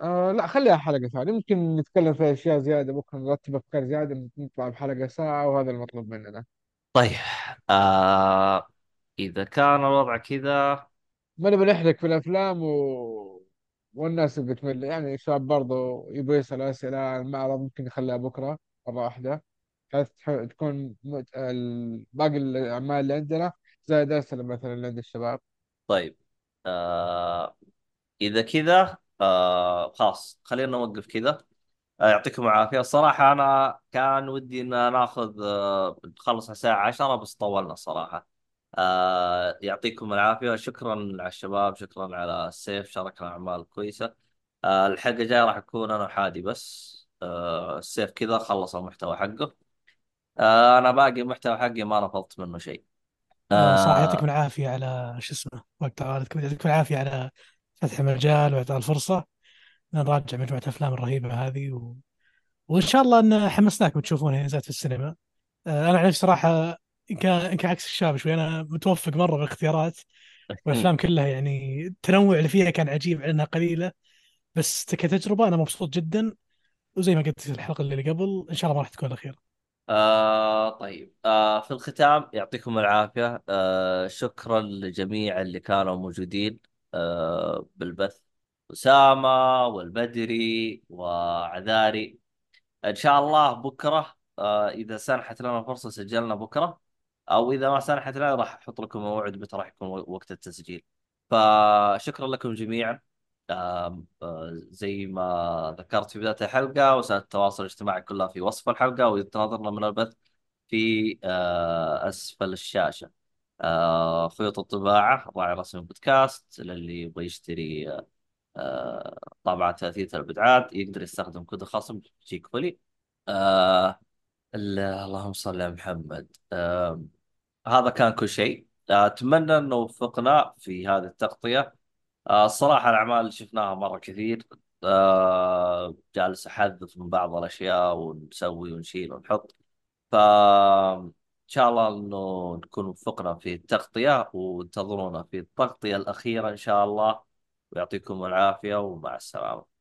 Speaker 3: آه لا خليها حلقة ثانية. ممكن نتكلم في أشياء زيادة. بكرة نرتب أفكار زيادة نطلع بحلقة ساعة وهذا المطلوب مننا.
Speaker 1: طيب آه إذا كان الوضع كذا.
Speaker 3: ما نبي نحرق في الأفلام و... والناس اللي بتمل. يعني الشباب برضو يبغوا يسألوا أسئلة عن المعرض ممكن نخليها بكرة مرة واحدة. بحيث تكون باقي الأعمال اللي عندنا زائد أسئلة مثلا عند الشباب.
Speaker 1: طيب آه إذا كذا آه خلاص خلينا نوقف كذا. آه يعطيكم العافية. الصراحه أنا كان ودي إن ناخذ آه نخلص على الساعة 10 بس طولنا الصراحه آه يعطيكم العافية. شكرا على الشباب شكرا على السيف شاركنا أعمال كويسة. آه، الحلقة الجاية راح أكون أنا وحادي بس. آه، السيف كذا خلص المحتوى حقه. آه، أنا باقي المحتوى حقي ما نفضت منه شيء.
Speaker 2: آه صراحة يعطيكم العافية على شو اسمه وقت طوالتكم يعطيكم العافية على فتح المجال وإعطاء الفرصة. إن نراجع مجموعة الأفلام الرهيبة هذه و... وإن شاء الله إن حمسناكم تشوفونها نزلت في السينما. آه أنا عن نفسي صراحة إن كان إن كان عكس الشباب شوي أنا متوفق مرة بالاختيارات والأفلام كلها يعني التنوع اللي فيها كان عجيب على إنها قليلة بس كتجربة أنا مبسوط جدا. وزي ما قلت في الحلقة اللي قبل إن شاء الله ما راح تكون الأخيرة.
Speaker 1: آه طيب. آه في الختام يعطيكم العافية. آه شكرا لجميع اللي كانوا موجودين آه بالبث. أسامة والبدري وعذاري. إن شاء الله بكرة آه إذا سنحت لنا فرصة سجلنا بكرة أو إذا ما سنحت لنا راح أحط لكم موعد متى راح يكون وقت التسجيل. فشكرا لكم جميعا. زي ما ذكرت في بداية الحلقة وسائل التواصل الاجتماعي كلها في وصف الحلقة وإذا تناظرنا من البث في آه، أسفل الشاشة. آه، خيوط الطباعة راعي رسمي بودكاست للي يبغى يشتري آه، طابعة ثلاثية الأبعاد يقدر يستخدم كود الخصم جيك فولي. آه، ال- اللهم صل على محمد. آه، هذا كان كل شيء. آه، أتمنى أنه وفقنا في هذه التغطية. آه، الصراحة الأعمال اللي شفناها مرة كثير. آه، جالس أحذف من بعض الأشياء ونسوي ونشيل ونحط. ف إن شاء الله إنه نكون وفقنا في التغطية وانتظرونا في التغطية الأخيرة إن شاء الله. ويعطيكم العافية ومع السلامة.